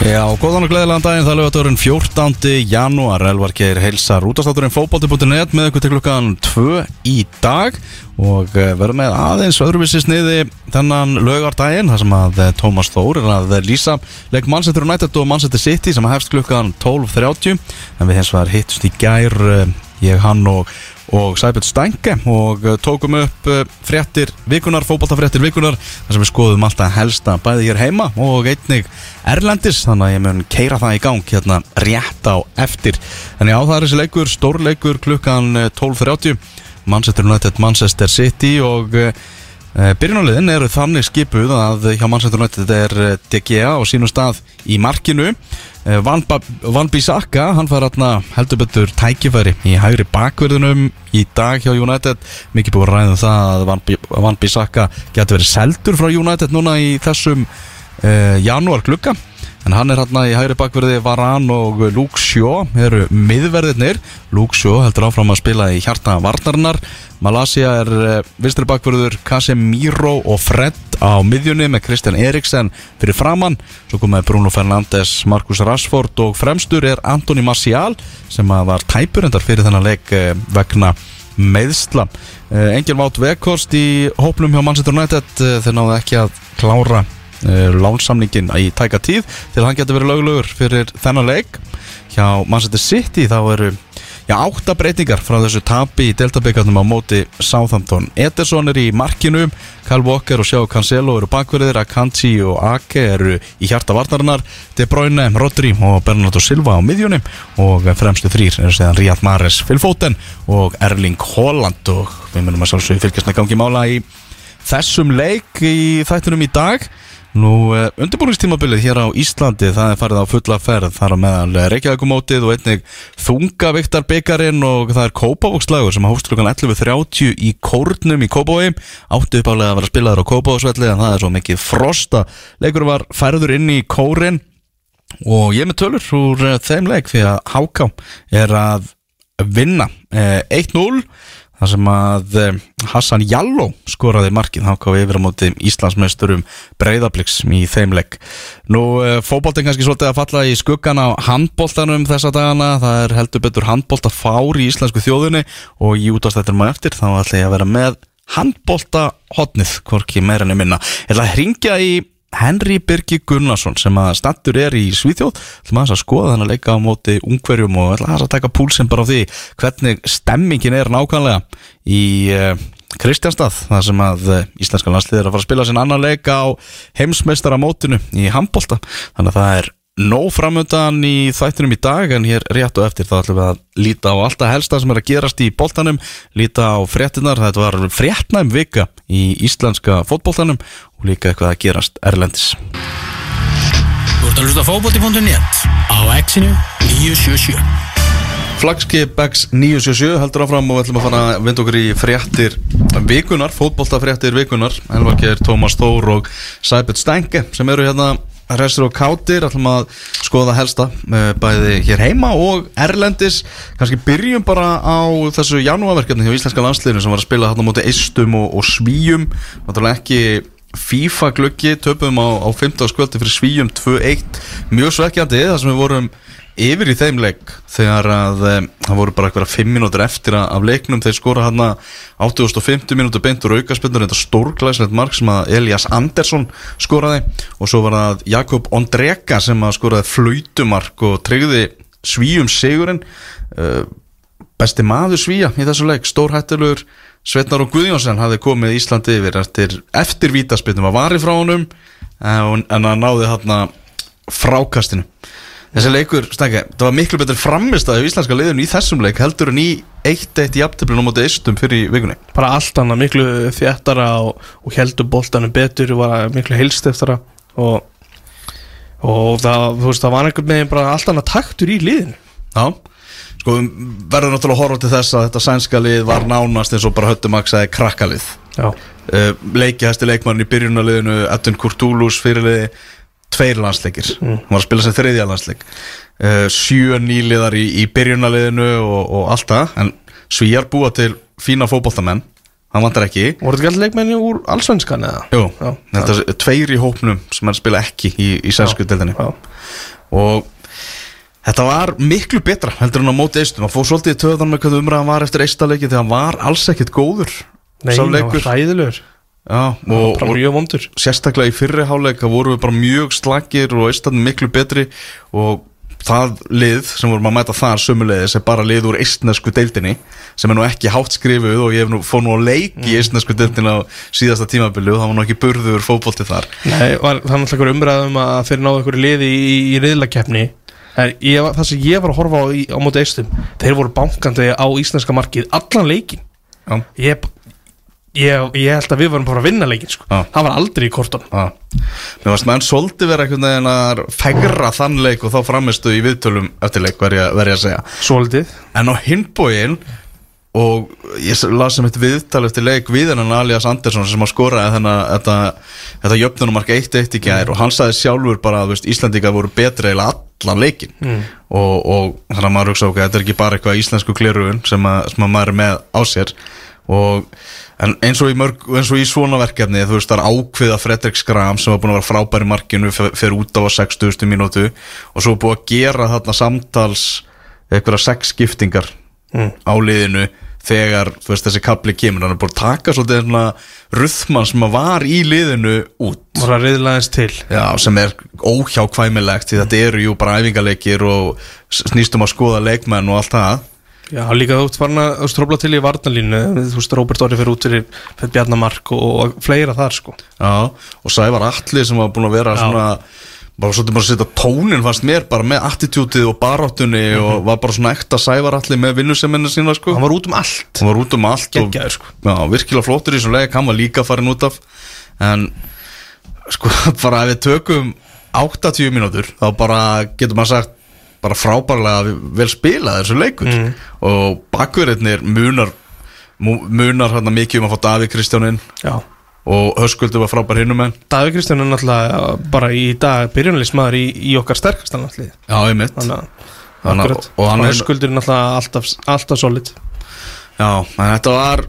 Já, góðan og gleðilegan daginn, það er lögaturinn 14. janúar, Elvar Geir heilsar útastátturinn fókbalti.net með ykkur til klukkan 2 í dag og eh, verðum með aðeins öðruvísi sniði þennan lögardaginn þar sem að eh, Tómas Þór er að lýsa leik Manchester United og Manchester City sem hefst klukkan 12.30 en við hens var hittust í gær eh, ég, hann og og Sæbjörn Stænke og uh, tókum upp uh, fréttir vikunar, fókbaltafréttir vikunar þar sem við skoðum alltaf helsta bæði hér heima og einnig Erlendis þannig að ég mun keira það í gang hérna rétt á eftir. En já það er þessi leikur, stórleikur klukkan 12.30 uh, Manchester United, Manchester City og Uh, Byrjunarliðin eru þannig skipuð að hjá Manchester United er DGA á sínum stað í markinu. Uh, Van, Van Bissaka hann fær hérna heldur betur tækifæri í hægri bakverðunum í dag hjá United. Mikið búið að ræða um það að Van, Van Bissaka getur verið seldur frá United núna í þessum uh, janúar klukka en hann er hérna í hægri bakverði Varan og Luke Shaw eru miðverðirnir. Luke Shaw heldur áfram að spila í hjarta varnarinnar Malaysia er vinstri bakverður Casemiro og Fred á miðjunni með Kristjan Eriksen fyrir framann svo komaði Bruno Fernandes, Marcus Rashford og fremstur er Antoni Marcial sem var tæpurendar fyrir þennan leik vegna meðsla Engil Vátt Vekhorst í hóplum hjá Manchester United þeir náðu ekki að klára lánsamningin í tæka tíð til hann getur verið löglugur fyrir þennan leik. Hjá Manchester City þá eru já, átta breytingar frá þessu tapi í deltabyggarnum á móti Southampton. Ederson er í markinu Kyle Walker og Sjá Cancelo eru bakverðir Akanji og Ake eru í hjarta varnarinnar De Bruyne, Rodri og Bernardo Silva á miðjunum og fremstu þrýr er séðan Riyad Mahrez, Phil Foden og Erling Haaland og við munum að sjálfsögja fylgjast með gangi mála í þessum leik í þættunum í dag Nú, undirbúinistímabilið hér á Íslandi, það er farið á fulla ferð, þar á meðal Reykjavíkumótið og einnig Þungaviktar byggarinn og það er Kópavókslagur sem hóst klukkan 11.30 í Kórnum í Kópaví, áttu uppálega að vera spilaður á Kópavóksvelli en það er svo mikið frosta. Leikur var færður inn í Kórin og ég með tölur úr þeim leik því að Háká er að vinna 1-0 þar sem að Hassan Jalló skoraði markið, við yfir á móti Íslandsmeisturum Breiðabliks í þeimleik. Nú fókbóltinn kannski svolítið að falla í skuggan á handbóltanum þessa dagana, það er heldur betur handbóltafár í íslensku þjóðunni og í útastættinum á eftir þá ætla ég að vera með handbóltahotnið, hvorki meirinni minna. Ég ætla að ringja í Henry Birgi Gunnarsson sem að stattur er í Svíþjóð til maður að skoða þannig að leika á móti ungverjum og ætla að taka púlsinn bara á því hvernig stemmingin er nákvæmlega í uh, Kristjánstað þar sem að uh, íslenska landslið er að fara að spila sin annan leika á heimsmeistaramótinu í handbólta þannig að það er nóg framöndan í þættinum í dag en hér rétt og eftir þá ætlum við að líta á alltaf helsta sem er að gerast í bóltanum líta á fréttinar, þetta var fréttnæm vika í íslenska fótbóltanum og líka eitthvað að gerast erlendis. Þú ert að hlusta fótbólti.net á exinu 977 Flagskip X 977 heldur áfram og við ætlum að fara að vinda okkur í fréttir vikunar, fótbóltafréttir vikunar Elvarkir, Tómas Þór og Sæbjörn Stænke sem eru hérna restur og kátir, ætlum að skoða helsta bæði hér heima og Erlendis, kannski byrjum bara á þessu janúarverkefni hjá Íslenska landsliðinu sem var að spila þarna mútið Eistum og, og Svíjum, náttúrulega ekki FIFA glöggi, töpum á, á 15. skvöldi fyrir Svíjum 2-1 mjög svekkjandi, þar sem við vorum yfir í þeim leik þegar að það voru bara eitthvað 5 minútur eftir af leiknum. Þeir skora hann að 8050 minútur beintur aukarspilnur þetta stórglæslegt mark sem að Elias Andersson skoraði. Og svo var það Jakob Ondreka sem að skoraði flautumark og tryggði svíum sigurinn. Besti maður svíja í þessu leik stórhættilur Svetnar og Guðjónsson hafði komið Íslandi yfir eftir, eftir vítaspilnum að vari frá honum en að náði hann frákastinu Þessi leikur, stækja, það var miklu betur framist að íslenska liðun í þessum leik heldur en í 1-1 í aftöflunum á móti eistum fyrir vikunni. Bara allt annað, miklu þjættara og, og heldur boltanum betur, var miklu heilstiftara og, og það, veist, það var einhvern veginn bara allt annað taktur í liðinu. Já, sko verður náttúrulega að horfa til þess að þetta sænska lið var nánast eins og bara höttumaksaði krakkalið. Já. Uh, leikihæsti leikmann í byrjunaliðinu, Edvin Kurtúlus fyrirliði tveir landsleikir mm. hann var að spila sem þriðja landsleik uh, sjö nýliðar í, í byrjunaliðinu og, og allt það en svíjar búa til fína fókbóltamenn hann vantar ekki Voru þetta allir leikmenni úr allsvenskan eða? Jú, Já. þetta er tveir í hópnum sem hann spila ekki í, í sænsku deildinni Já. og þetta var miklu betra heldur en á móti eistum hann fór svolítið töðan með hvað umræðan var eftir eistaleiki þegar hann var alls ekkit góður Nei, það var hræðilegur Já, og, og sérstaklega í fyrri háleika voru við bara mjög slagir og eistan miklu betri og það lið sem vorum að mæta þar sömulegis er bara lið úr eistnesku deildinni sem er nú ekki hátt skrifuð og ég hef nú fór nú að leik í eistnesku deildinni á síðasta tímabili og það var nú ekki burður fótbolti þar. Nei, var, það er náttúrulega umræðum að fyrir náðu einhverju liði í, í, En ég, var- það sem ég var að horfa á, á móti eistum Þeir voru bankandi á íslenska markið allan leikin Já, ég, ég, ég held að við varum bara að vinna leikin sko. Já. Það var aldrei í kortun Já, mér varst menn svolítið vera einhvern veginn að fegra þann leik og þá framistu í viðtölum eftir leik ég að segja. Svolítið. En á hinbóin og ég s- las sem eitt viðtal eftir leik við hennan Alias Andersson sem að þennan þetta, þetta jöfnunumark 1-1 í gær og hann sagði sjálfur bara að veist, Íslandingar voru betri eða allan leikin og, og þannig að maður hugsa ok, þetta er ekki bara eitthvað íslensku klerugun sem, sem að maður er með á sér. Og en eins og mörg, eins og í svona verkefni þú veist það er ákveða Fredrik Skram sem var búin að vera frábær í markinu fer út á 60. mínútu og svo búið að gera þarna samtals eitthvað sex skiptingar á liðinu þegar veist, þessi kapli kemur. Hann er búin að taka svolítið svona ruðmann sem var í liðinu út. Var að riðlaðins til. Já, sem er óhjákvæmilegt því þetta eru jú bara æfingarleikir og snýstum að skoða leikmenn og allt það Já, líka þú ert farin að strófla til í varnalínu Þú veist, Róbert Orri fyrir út fyrir, fyrir Bjarnamark og, og fleira þar sko. Já, og Sævar Atli sem var búin að vera Já. svona bara svolítið bara að setja tónin fannst mér bara með attitútið og baráttunni og var bara svona ekta Sævar Atli með vinnusemminna sína sko. Hann var út um allt. Hann var út um allt og, Geggjaður, sko. já, virkilega flottur í þessum leik hann var líka farin út af. En sko bara ef við tökum 80 mínútur þá bara getur maður sagt bara frábærlega vel spilað þessu leikur Mm. og bakverðinir munar mu- munar hérna mikið um að fá Davík Kristjáninn Já. Og Höskuldur var frábær hinnum en Davík Kristján er náttúrulega bara í dag byrjunalismæður í, í okkar sterkastan allir já, að- akkurat. og hann er- skuldur er náttúrulega alltaf, alltaf solid. Já, en þetta var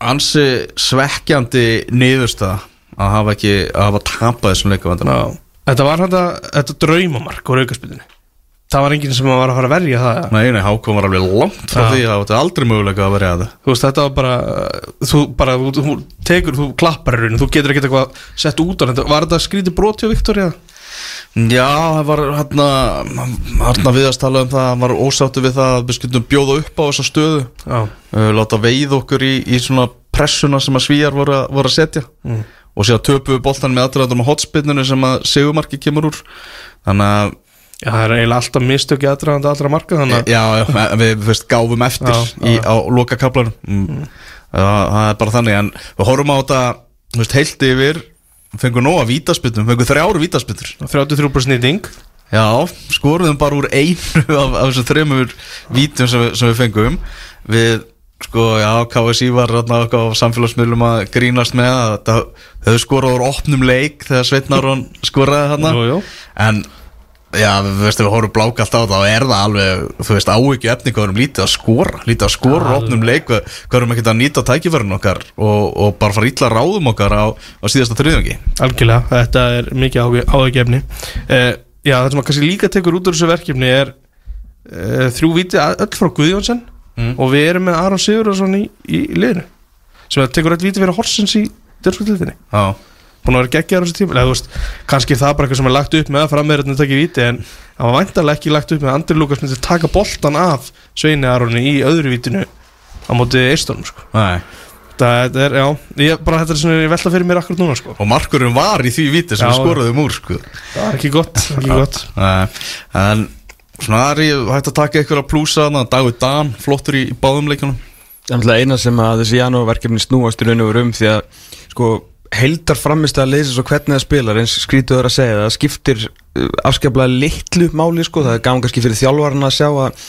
ansi svekkjandi niðurstaða að hafa ekki, að hafa tapað þessum leikavandana. Þetta var þetta, þetta draumamark úr aukarspilinu Það var enginn sem var að fara að verja það. Nei, nei, Hákon var alveg langt frá Já. því að það var aldrei möguleika að verja það. Þú veist, þetta var bara Þú bara, þú, þú tekur, þú klappar í raun Þú getur ekki eitthvað sett út á þetta. Var þetta skrítið brot hjá Viktoria? Já, það var hérna hérna við að tala um það, hann var ósáttu við það að við skildum bjóða upp á þessa stöðu. Já, uh, láta veið okkur í, í svona pressuna sem að svíjar voru, að- voru að setja. Mm. og síðan töpuðu boltan með aðræðandum á hotspinninu sem að segumarki kemur úr. Þannig að Já það er eiginlega alltaf mistöki aðdraðandi allra marka Þannig Já, já, við, veist, gáfum eftir Já, í, á loka kaplanum mm. það, það er bara þannig en við horfum á þetta þú veist, heilt yfir fengum nóga vítaspytum, fengum þrjáru vítaspytur 33% nýting Já, skoruðum bara úr einu af, af þessum þremur vítum sem, sem við fengum. Við, sko, já, KSI var eitthvað á samfélagsmiðlum að grínast með að þetta höfðu skorað úr opnum leik þegar þarna. Jú, jú. en já, við veist, ef við horfum blákalt á það þá er það alveg, þú veist, áhyggju efni hvað erum lítið að skora, lítið að skora úr opnum leik, hvað erum ekki að nýta tækifærin okkar og, og bara fara illa ráðum okkar á, á síðasta þriðjöngi Algjörlega, þetta er mikið áhugjefni uh, Já, það sem að kannski líka tekur út úr þessu verkefni er uh, þrjú viti öll frá Guðjónsson Mm. og við erum með Aron Sigurðarsson í, í liðinu. Sem að tekur öll viti fyrir Horsens í dörfsvöldinni Já, búin að vera geggjar á þessu tíma eða þú veist, kannski er það bara eitthvað sem er lagt upp með að frammeirinu takki viti en það var væntanlega ekki lagt upp með að Andri Lukas myndi taka boltan af Sveini Aroni í öðru vitinu á móti Eistónum sko. nei það er, já, ég, bara þetta er svona ég velta fyrir mér akkur núna sko. og markurinn var í því viti sem Já. við skoraðum úr sko. það er ekki gott, ekki gott. Nei, en svona er ég hægt að taka ykkur að plúsa þarna Dagur Dan, flottur í, í báðum leikunum Það er eina sem að þessi janúverkefni snúast í raun og veru um því að sko heldar framist að leysa svo hvernig það spilar eins skrítuður að segja það skiptir uh, afskaplega litlu máli sko. Það er gaman kannski fyrir þjálfarna að sjá að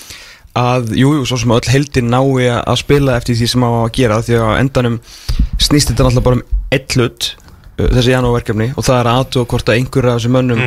að jú, jú, svo sem öll heldin nái að spila eftir því sem á að gera því að endanum snýst þetta náttúrulega bara um eitt hlut uh, þessi janúverkefni og það er að aðtúa hvort að einhverja af þessum mönnum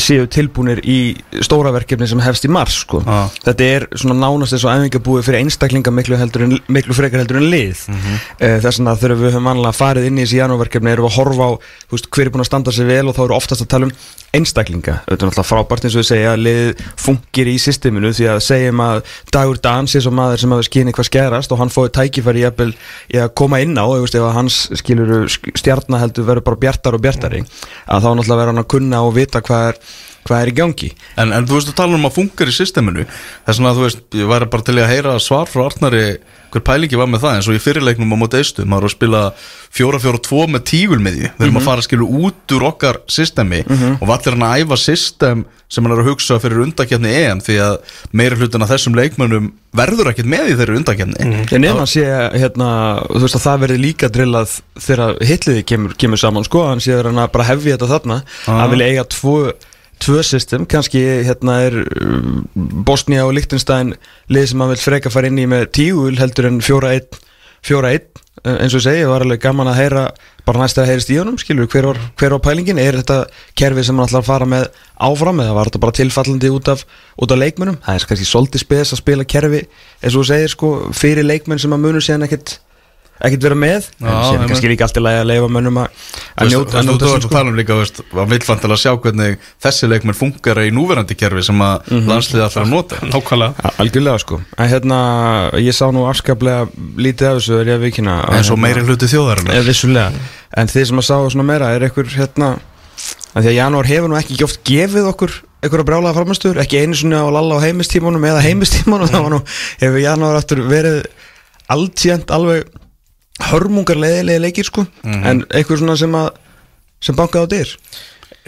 séu tilbúnir í stóra verkefni sem hefst í mars sko. Já. þetta er svona nánast eins og æfingabúið fyrir einstaklinga miklu, en, miklu frekar heldur en lið mm -hmm. þess vegna þegar við höfum vanlega farið inn í þessi janúverkefni erum við að horfa á veist, hver er búin að standa sig vel og þá eru oftast að tala um einstaklinga þetta er náttúrulega frábært eins og við segja að lið fungir í systeminu því að segjum að Dagur Dans er svo maður sem hafi skynni hvað skerast og hann fóði tækifæri jafnvel í að koma inn á veist, ef að hans skilur stjarnar heldur verður bara bjartar og bjartari að þá náttúrulega verður hann að kunna og vita hvað er, hvað er í gangi? En, en þú veist að tala um að funkar í systeminu þess að þú veist, ég væri bara til að heyra svar frá Arnari hver pælingi var með það eins og í fyrirleiknum á móti eistu maður að spila 4-4-2 með tígulmiðju við erum að fara að skilu út úr okkar systemi og vallir hann að æfa system sem hann er að hugsa fyrir undakjarni EM því að meiri hlutin af þessum leikmönnum verður ekkert með í þeirri undakjarni En ef hann sé hérna, þú veist að það verði líka drillað þegar hitliði kemur, kemur saman sko, hann sé að hann bara hefði þetta þarna hann vilja eiga tvo, tvö system kannski hérna er um, Bosnia og Liechtenstein lið sem hann vil freka fara inn í með tígul heldur en fjóra einn fjóra einn, eh, eins og ég segi, var alveg gaman að heyra bara næst að heyrist í honum, skilur hver var, hver var pælingin, er þetta kerfi sem hann ætlar að fara með áfram eða var þetta bara tilfallandi út af, út af leikmönum það er kannski svolítið spes að spila kerfi eins og þú segir sko, fyrir leikmenn sem að munu síðan ekkit ekkert vera með en ég kannski líka allt í lagi að leifa mönnum að njóta, þú veist, þú sín, veist að tala um líka, þú veist, að vill fantilega sjá hvernig þessi leikmenn funkar í núverandi kerfi sem að Mhm. landsliði alltaf að nota. Nákvæmlega. Algjörlega sko. En hérna, ég sá nú afskaplega lítið af þessu er ég að vikina eins og meiri hluti vissulega. En þið sem að sá svona meira er einhver hérna að Því að janúar hefur nú ekki oft gefið okkur einhverja brjálaða framastuður Ekki einu svona á lalla á heimistímanum eða heimistímanum Það var nú, hefur janúar aftur verið alltíðant alveg hörmungar leiðilegi leikir sko. En einhver svona sem að sem bankaði á dyr?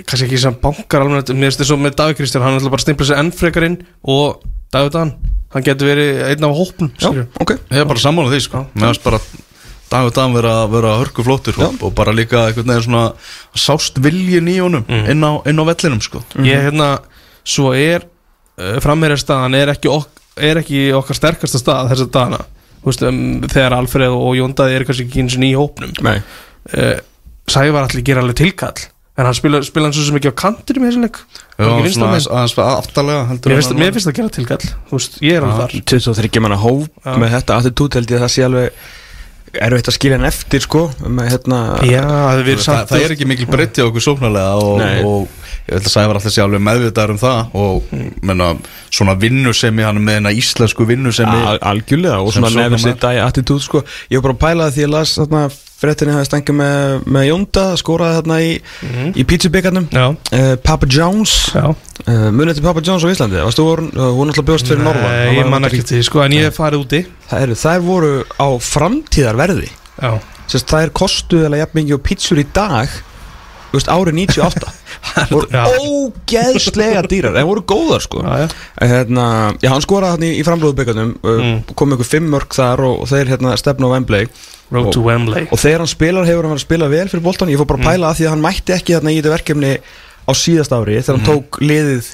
Kannski ekki sem bankar alveg Mér finnst þess að með Davík Kristján Hann ætla bara að stimpla sér enn frekar inn Og Davíð Dan Hann getur verið einn af hópnum Já, skilurðu. ok. Ég er bara sammála því sko. Mér finnst bara dag og dag vera, vera hörku flóttur og, og bara líka einhvern veginn svona sást viljin í honum inn, á, inn á vellinum sko. Ég hérna Svo er uh, Frammeira staðan er ekki, ok, er ekki okkar sterkasta stað Þessar dagana. Þú veist, um, Þegar Alfreð og Jóndaði er kannski ekki eins og í hópnum Nei uh, Sævar allir gera alveg tilkall En hann spila, spila hann svo sem ekki á kantur í með þessu leik Já, Var ekki vinstra svona megin? aðeins aðeins aftalega heldur Mér en finnst, það gera tilkall Þú veist, ég er alveg þar 23 manna hóp Já. með þetta attitút held ég að það sé alveg erfitt að skilja hann eftir sko með hérna Já, það það, það er ekki mikil breytti á okkur sóknarlega og ég vil að sæfa alltaf sé alveg meðvitaður um það og menna, svona vinnusemi hann með hennar íslensku vinnusemi Al algjörlega og svona nefnir sitt attitút sko. Ég var bara að pæla það því ég las þarna fréttinni hafði stangið með, með Jónda skoraði þarna í, í pítsubíkarnum Já, uh, Papa Jones. Já. Uh, munið til Papa Jones á Íslandi? Varstu voru, uh, hún alltaf bjóst fyrir Norva Nei, ég man ekki til, sko, en ég hef farið úti. Það eru, þær voru á framtíðarverði. Það er kostuð eða jafn mikið og pítsur í dag veist, árið 98 voru ógeðslega dýrar en voru góðar sko. Já, hérna, já, hann skoraði hann í, í framlúðu byggarnum Mm. uh, kom ykkur fimm mörg þar og, og þeir hérna stefna á Wembley. Road to Wembley. og þegar hann spilar hefur hann verið að spila vel fyrir boltan ég fór bara að pæla að því að hann mætti ekki þarna í þetta verkefni á síðast ári þegar hann tók liðið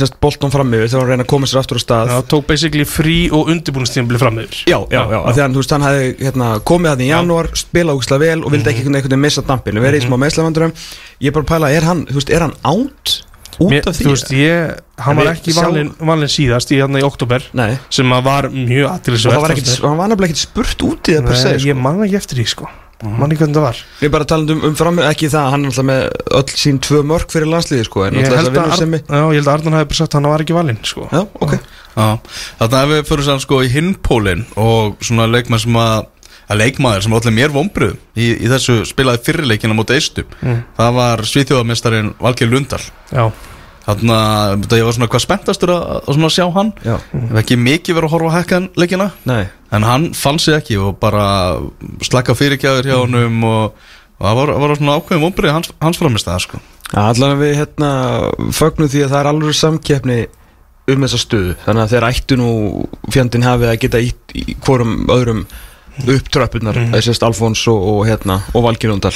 sérst, boltan fram yfir þegar hann reyna að koma sér aftur á stað. Já, tók basically frí og undirbúinnstímabli fram yfir Já, já, já, af því að hann, hefði hérna, komið hann í janúar, spilað úkslega vel og vildi ekki einhvern veginn missa dampinu, verið í smá meðslavandurum ég er bara að pæla, er hann, þú veist, er hann ánt út Mér, af því? Þú veist, ég, hann var ekki valinn valin síðast í hérna í oktober Nei, sem var mjög og það var ekkit, hann var nefnilega ekkit spurt út í það per se, sko. ég man ekki eftir því, sko Man ekki hvernig það var. Er bara að tala um, um fram, ekki það, hann er alltaf með öll sín tvö mörg fyrir landsliði, sko, en Ég held að að, já, ég held að Arnar hafi bara sagt að hann var ekki valinn, sko. Já, ok. Já, Þannig að við fyrir sann sko í hinpólinn og svona leikmann sem að að leikmaður sem allir mér vombrið í, í þessu spilaði fyrirleikina móti eistum Mm. það var svíþjóðamestarin Valgeir Lundal Já, þannig að ég var svona hvað spenntastur að, að sjá hann. Hef ekki mikið verið að horfa á hekkan leikina. Nei. En hann fann sig ekki og bara slakka fyrirgjafir hjá honum og, og það var, var svona ákveðin vombrið hans, hans framist það sko allan við hérna fögnum því að það er alveg samkeppni um þessa stöðu. Þannig að þeir ættu nú fjandinn hafið að geta ítt í hvorum öðrum upp tröppunar, mm -hmm. þessist Alfons og, og hérna, og Valgir Undal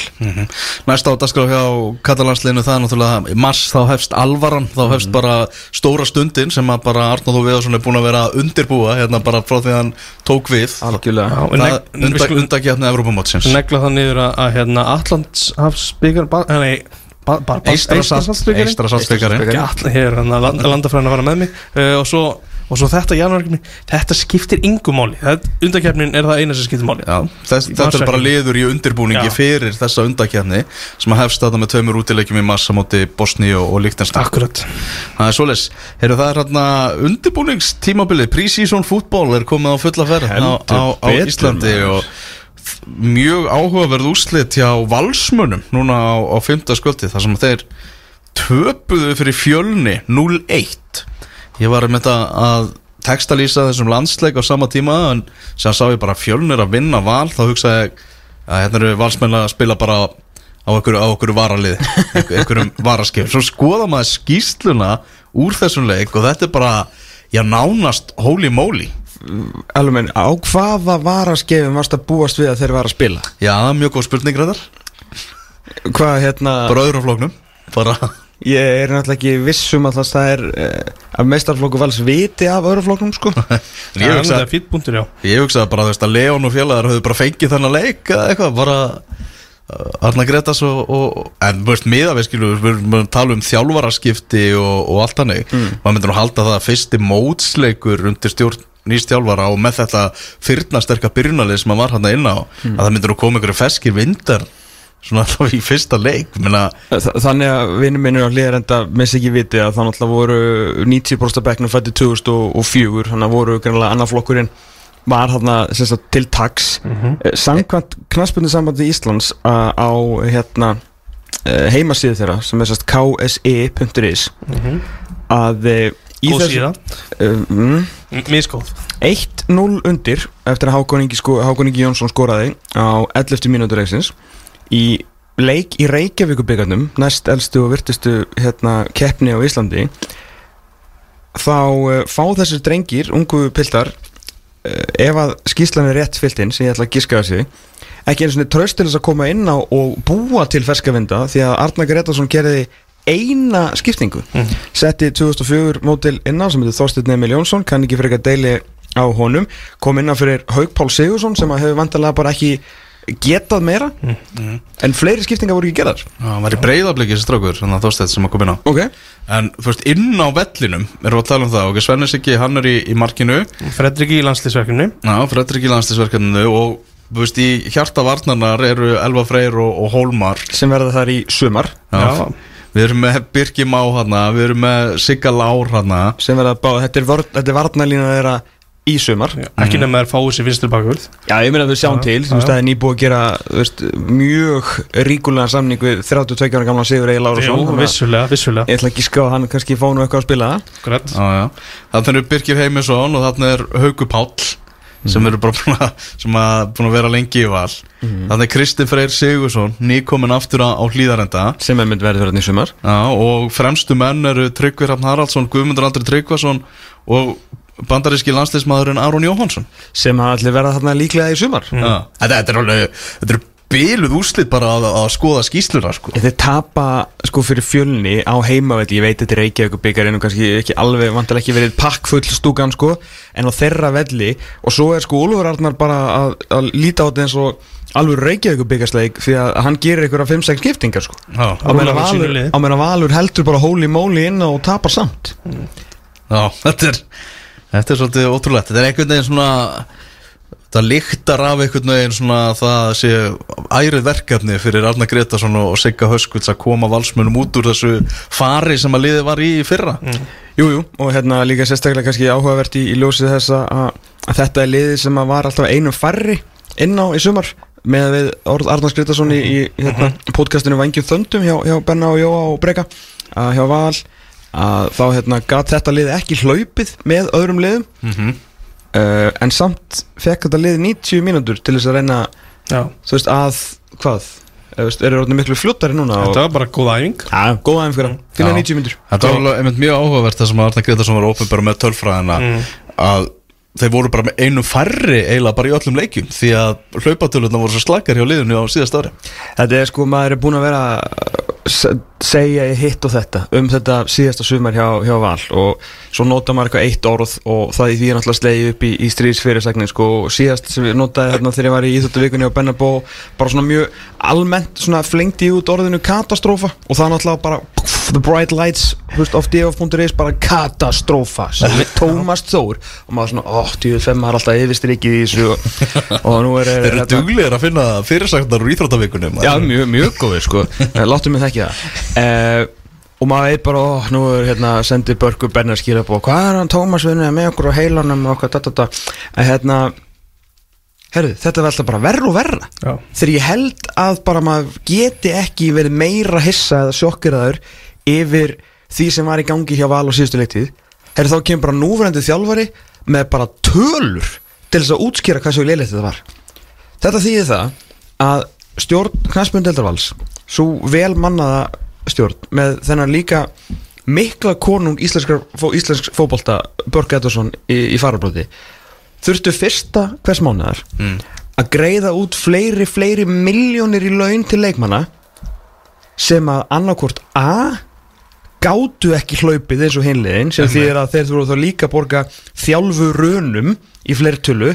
Næsta á dagskrá hjá Katalansliðinu það er náttúrulega mars þá hefst alvaran þá hefst bara stóra stundin sem að bara Arnáð og Viðarsson er búin að vera undirbúa hérna bara frá því að hann tók við. Algjörlega. Já en það neg- við undak, skulum undakjafni Evrópamótsins negla það niður að, að hérna Allandshafsbyggar Nei, Eistra land, landafræðin að fara með mig. Uh, og, svo, og svo þetta janúarkefni Þetta skiptir yngu máli. Undakefnin er það eina sem skiptir máli. Já, þess, þetta er bara liður í undirbúningi Já. fyrir þessa undakjarni sem að hefst þetta með tveimur útilegjum í massa móti Bosni og, og Líktenstein Akkurat Það er svoleiðis, heyrðu það er hérna undirbúningstímabilið, pre-season fútból er komið á fulla ferð á, Heldur á, á betur, Íslandi og mjög áhugaverð úrslit hjá valsmönum núna á, á 5. sköldi þar sem þeir töpuðu fyrir fjölni 0-1 ég var með þetta að textalýsa þessum landsleik á sama tíma en sem sá ég bara fjölnir að vinna val þá hugsaði ég að hérna eru valsmenn að spila bara á okkur, á okkur varalið einhverjum varaskip. Svo skoða maður skýsluna úr þessum leik og þetta er bara já nánast holy moly. Alveg menn, á hvaða varaskefum varst að búast við að þeir var að spila? já mjög góð spurning ræðar Hvað hérna, bara öðrum flóknum bara ég er náttúrulega ekki vissum að það er uh, að mestarflokku vals viti af öðruflokknum sko. Ég Það hugsa, er fýtt punktur, já. ég hugsaði bara þú veist að Leon og félagar höfðu bara fengið þennan leik eða eitthvað bara uh, Arna Gretas og, og en þú veist miða við skilu við erum tala um þjálfaraskipti og, og allt hannig mm. maður myndir nú halda það að fyrsti mótsleikur undir stjórn nýst þjálfara og með þetta fyrna sterka byrjunalið sem að var hann inn á að það myndir nú koma ykkur feskir vindar svona alltaf í fyrsta leik menna, Þa- Þannig að vinnum minnur á hlýðar enda missi ekki viti að það náttúrulega voru 90% af bekknum fætti 2004 þannig að voru greinlega annar flokkurinn var sagt, til tax mm -hmm. Samkvæmt knaspunni sambandi Íslands á hérna uh, heimasíðu þeirra sem er sérst kse.is að uh, í Góð þessu síða. Uh, mm, Mískóð 1-0 undir eftir að Hákon Ingi, sko, Hákon Ingi Jónsson skoraði á 11. mínútur leiksins í leik í Reykjavíkubikarnum næst elstu og virtustu hérna, keppni á Íslandi þá uh, fá þessir drengir ungu piltar uh, ef að skýslan er rétt fyllt inn sem ég ætla að giska þessi ekki einu svona tröst til þess að koma inn á og búa til ferskavinda því að Arna Gretarsson gerði eina skiptingu. Setti 2004 mótil inn á sem heitir Þorsteinn Emil Jónsson kann ekki fyrir eitthvað deili á honum kom inn á fyrir Haug Pál Sigursson sem að hefur vantarlega bara ekki getað meira en fleiri skiptingar voru ekki gerðar. Já, hann var í breyðabliki þessi strákur, þannig að þóstætt sem að koma inn á. Ok, En þú veist, inn á vellinum erum við að tala um það, ok, Svennis ekki, hann er í, í markinu. Fredrik í landslýsverkinu Já, Fredrik í landslisverkefninu og þú veist, í hjarta varnarnar eru Elva Freyr og, og Hólmar. Sem verða þar í sumar. Já. Við erum með Birki Má hana, við erum með Sigga Lár hana sem verða bá, þetta er, vörn- þetta er varnalína þeirra í sumar. Já, Ekki nefn að þeir fáið sér vinstur bakvörð. Ég meina að við sjáum Já, til. Já, þú veist já. það er nýbúið að gera veist, mjög ríkulega samning við 32 ára gamla Sigur Egil að vissulega, vissulega. Ég ætla ekki að ská að hann kannski fá nú eitthvað að spila. Það Já, já. Þannig eru Birkir Heimisson og þannig er Hauku Páll sem eru bara búin að, sem að, búin að vera lengi í val. Þannig er Kristi Freyr Sigursson nýkomin aftur á, hlýðarenda sem er mynd verið verið í sumar. Já, og fremstu menn eru Tryggvi Hrafn Haraldsson, Guðmundur Andri Tryggvason og bandaríski landsleismadurinn Aron Jóhansson sem að allir verða þarna líklega í sumar. Já, þetta, þetta er alveg þetta er biluð úrslit bara að, að skoða skýsluna sko. Þeir tapa sko fyrir fjölni á heimavelli, ég veit þetta er Reykjavík byggar en kannski ekki alveg, vantilega ekki verið pakkfull stúkan sko, en á þeirra velli og svo er sko Úlfur Arnar bara að, að líta á þetta eins og alveg Reykjavík byggarsleik því að hann gerir einhverja 5-6 skiptingar sko. Já, á sínu Valur, liði. á meðan Valur heldur bara hóli móli inn og tapar samt. Já þetta er þetta er svolítið ótrúlegt. Þetta er einhvern veginn svona það lyktar af einhvern veginn svona það sé ærið verkefni fyrir Arna Gretarsson og Sigga Höskulds að koma valsmönum út úr þessu fari sem að liði var í fyrra. Jújú, jú, og hérna líka sérstaklega kannski áhugavert í, í ljósið þess að, að þetta er liðið sem að var alltaf einum færri inn á í sumar með við Orð Arnars Gretarsson í, í hérna, podcastinu Vangjum Þöndum hjá, hjá Benna og Jóa og Breka að hjá Val að þá hérna gat þetta lið ekki hlaupið með öðrum liðum. Mhm. uh, en samt fekk þetta lið 90 mínútur til þess að reyna Já. þú veist að hvað? Veist, eru orðin miklu fljóttari núna og, Þetta var bara góð æfing. Ja, góða aðeins fyrir Já. 90 mínútur. Þetta var alveg mjög áhugavert það sem að Arna Gretarsson var ópenbara með tölfræðina að þeir voru bara með einu færri eiginlega bara í öllum leikjum því að hlaupatölurna voru svo slakar hjá liðinu á síðast ári. Þetta er sko, maður er búin að vera s- segja ég hitt og þetta um þetta síðasta sumar hjá, hjá Val. Og svo nota maður eitthvað eitt orð og það því er náttúrulega slegið upp í, í stríðsfyrirsæknin sko. Og síðast sem ég notaði hérna þegar ég var í Íþjóttuvikunni á Bennabó bara svona mjög almennt svona flengdi ég út orðinu katastrófa. Og það náttúrulega bara pff, the bright lights veist, of df.is bara katastrófa. Sem er Tómas Þór. Og maður svona, óh, tíu fem maður er alltaf yfirstrikið í þessu. Og, og nú er Þeir eru duglegir að finna fyrirsagnar úr íþróttavikunum Já, mjög, mjög góður sko Uh, Og maður veit bara, ó, nú er hérna sendið Börgur Bennar skýra búið Hvað er hann Tómas vinnið með okkur á heilanum og okkar, da, da, da. En hérna Herðu, þetta er alltaf bara verra og verra Já. Þegar ég held að bara maður geti ekki verið meira hissa eða sjokkiraður yfir því sem var í gangi hjá Val á síðustu leiktið Herðu, þá kemur bara núverandi þjálfari með bara tölur til þess að útskýra hvað svo leiligt þetta var Þetta þýðir það að stjórn knæspundeldarvals svo vel mannaða stjórn með þennan líka mikla konung íslenskar, fó, íslensk fótbolta Börg Edvarsson í, í farabróti þurftu fyrsta hvers mánuðar að greiða út fleiri, fleiri miljónir í laun til leikmanna sem að annarkvort A gátu ekki hlaupið eins og hinliðin sem þýðir að þeir þurfa þá líka að borga þjálfu rönum í fleirtölu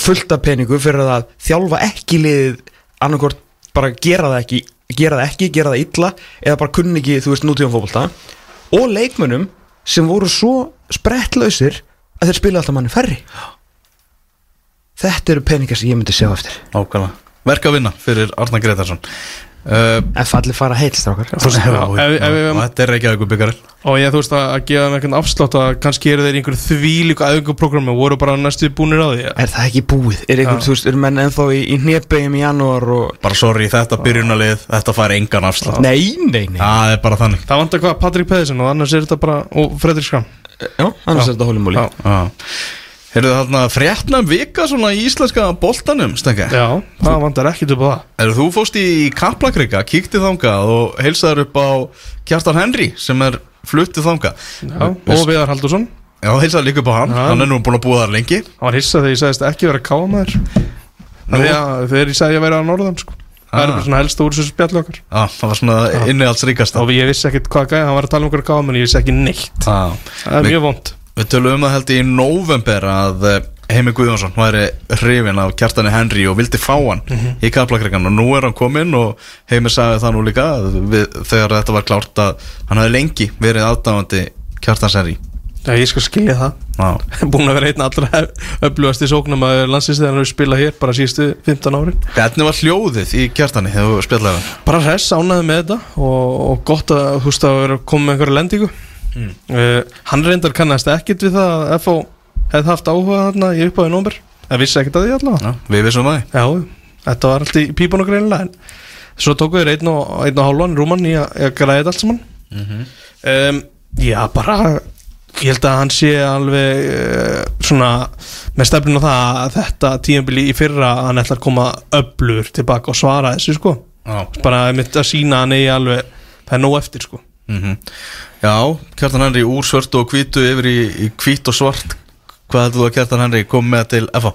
fullt af peningu fyrir að þjálfa ekki liðið annarkvort bara gera það ekki gera það ekki, gera það illa eða bara kunni ekki, þú veist, nútíðan fótbolta. Og leikmönnum sem voru svo sprettlausir að þeir spila alltaf manni færri. Þetta eru peningar sem ég myndi sjá eftir. Ákvæmlega Verk að vinna fyrir Arna Gretarsson En falli fara heilt, strákar. Þú veist, já, ef- ef- ef- og Þetta er ekki að ykkur byggarinn Og ég þú veist að, að gefa þeim eitthvað afslátt að kannski eru þeir í einhverju þvílíku aðgangprogrammi og voru bara næstu búnir á því Er það ekki búið? Er einhver, Já. þú veist, eru menn ennþá í, í hnebegjum í janúar og Bara sorry, þetta byrjunalið Þetta fær engan afslátt. Nei, nei, nei. Það er bara þannig. Það vantar hvað Patrik Pedersen og annars er þetta bara og Fredrik Skram Já, annars er þetta hólumóli Já. Já. Heyrðu þarna fréttnam vika svona í íslenska boltanum, stenga Já, það vantar ekkit upp á það. Eru þú fóst í Kaplakrika, kíkti þangað og heilsaður upp á Kjartan Henry sem er fluttið þangað. Já, og Viðar Haldursson Já, heilsaður líka upp á hann, Já. hann er nú búin að búa þar lengi. Hann var hissa þegar ég sagðist ekki vera kámaður. Þegar þegar ég sagði ég væri á norðan sko. Það er Ah. bara svona helst úr þessu spjallu okkar. Já, það var svona innihaldsríkast Og ég vissi ekkit hvað gæði, hann var að tala um hverju káma En ég vissi ekki neitt. Já Það er mjög vond Við tölum um það held ég í november að eh, Heimi Guðjónsson væri hrifin af Kjartani Henry og vildi fá hann í Kaplakrikan og nú er hann kominn og Heimi sagði það nú líka að við, þegar þetta var klárt að hann hefði lengi verið aðdáðandi Kjartans Henry. Já, ég skal skilja það. Já. Búin að vera einn allra öflugasti sóknum að landsins þegar hann hefur spilað hér bara síðustu 15 árin. Hvernig var hljóðið í Kjartani þegar þú spjallaði hann? Bara hress, ánæði með þetta og, og gott að þú veist að vera að koma með einhverja lendingu uh, Hann reyndar kannast ekkit við það að FH hefði haft áhuga þarna í uppáði nómber Það vissi ekkit að því allavega. Já, við vissum það. Já, þetta var allt í pípun og greinilega en svo tóku þeir einn og, einn og hálfan rúman í að, að græða allt saman. Um, Já, bara ég held að hann sé alveg uh, svona með stefnun á það að þetta tíðanbili í fyrra hann ætlar að koma öblur tilbaka og svara þessu sko. Já, bara mitt að sína hann eigi alveg það er nóg eftir sko mm Já Kjartan Henry úr svörtu og hvítu yfir í, í hvít og svart Hvað heldur þú að Kjartan Henry kom með til FH?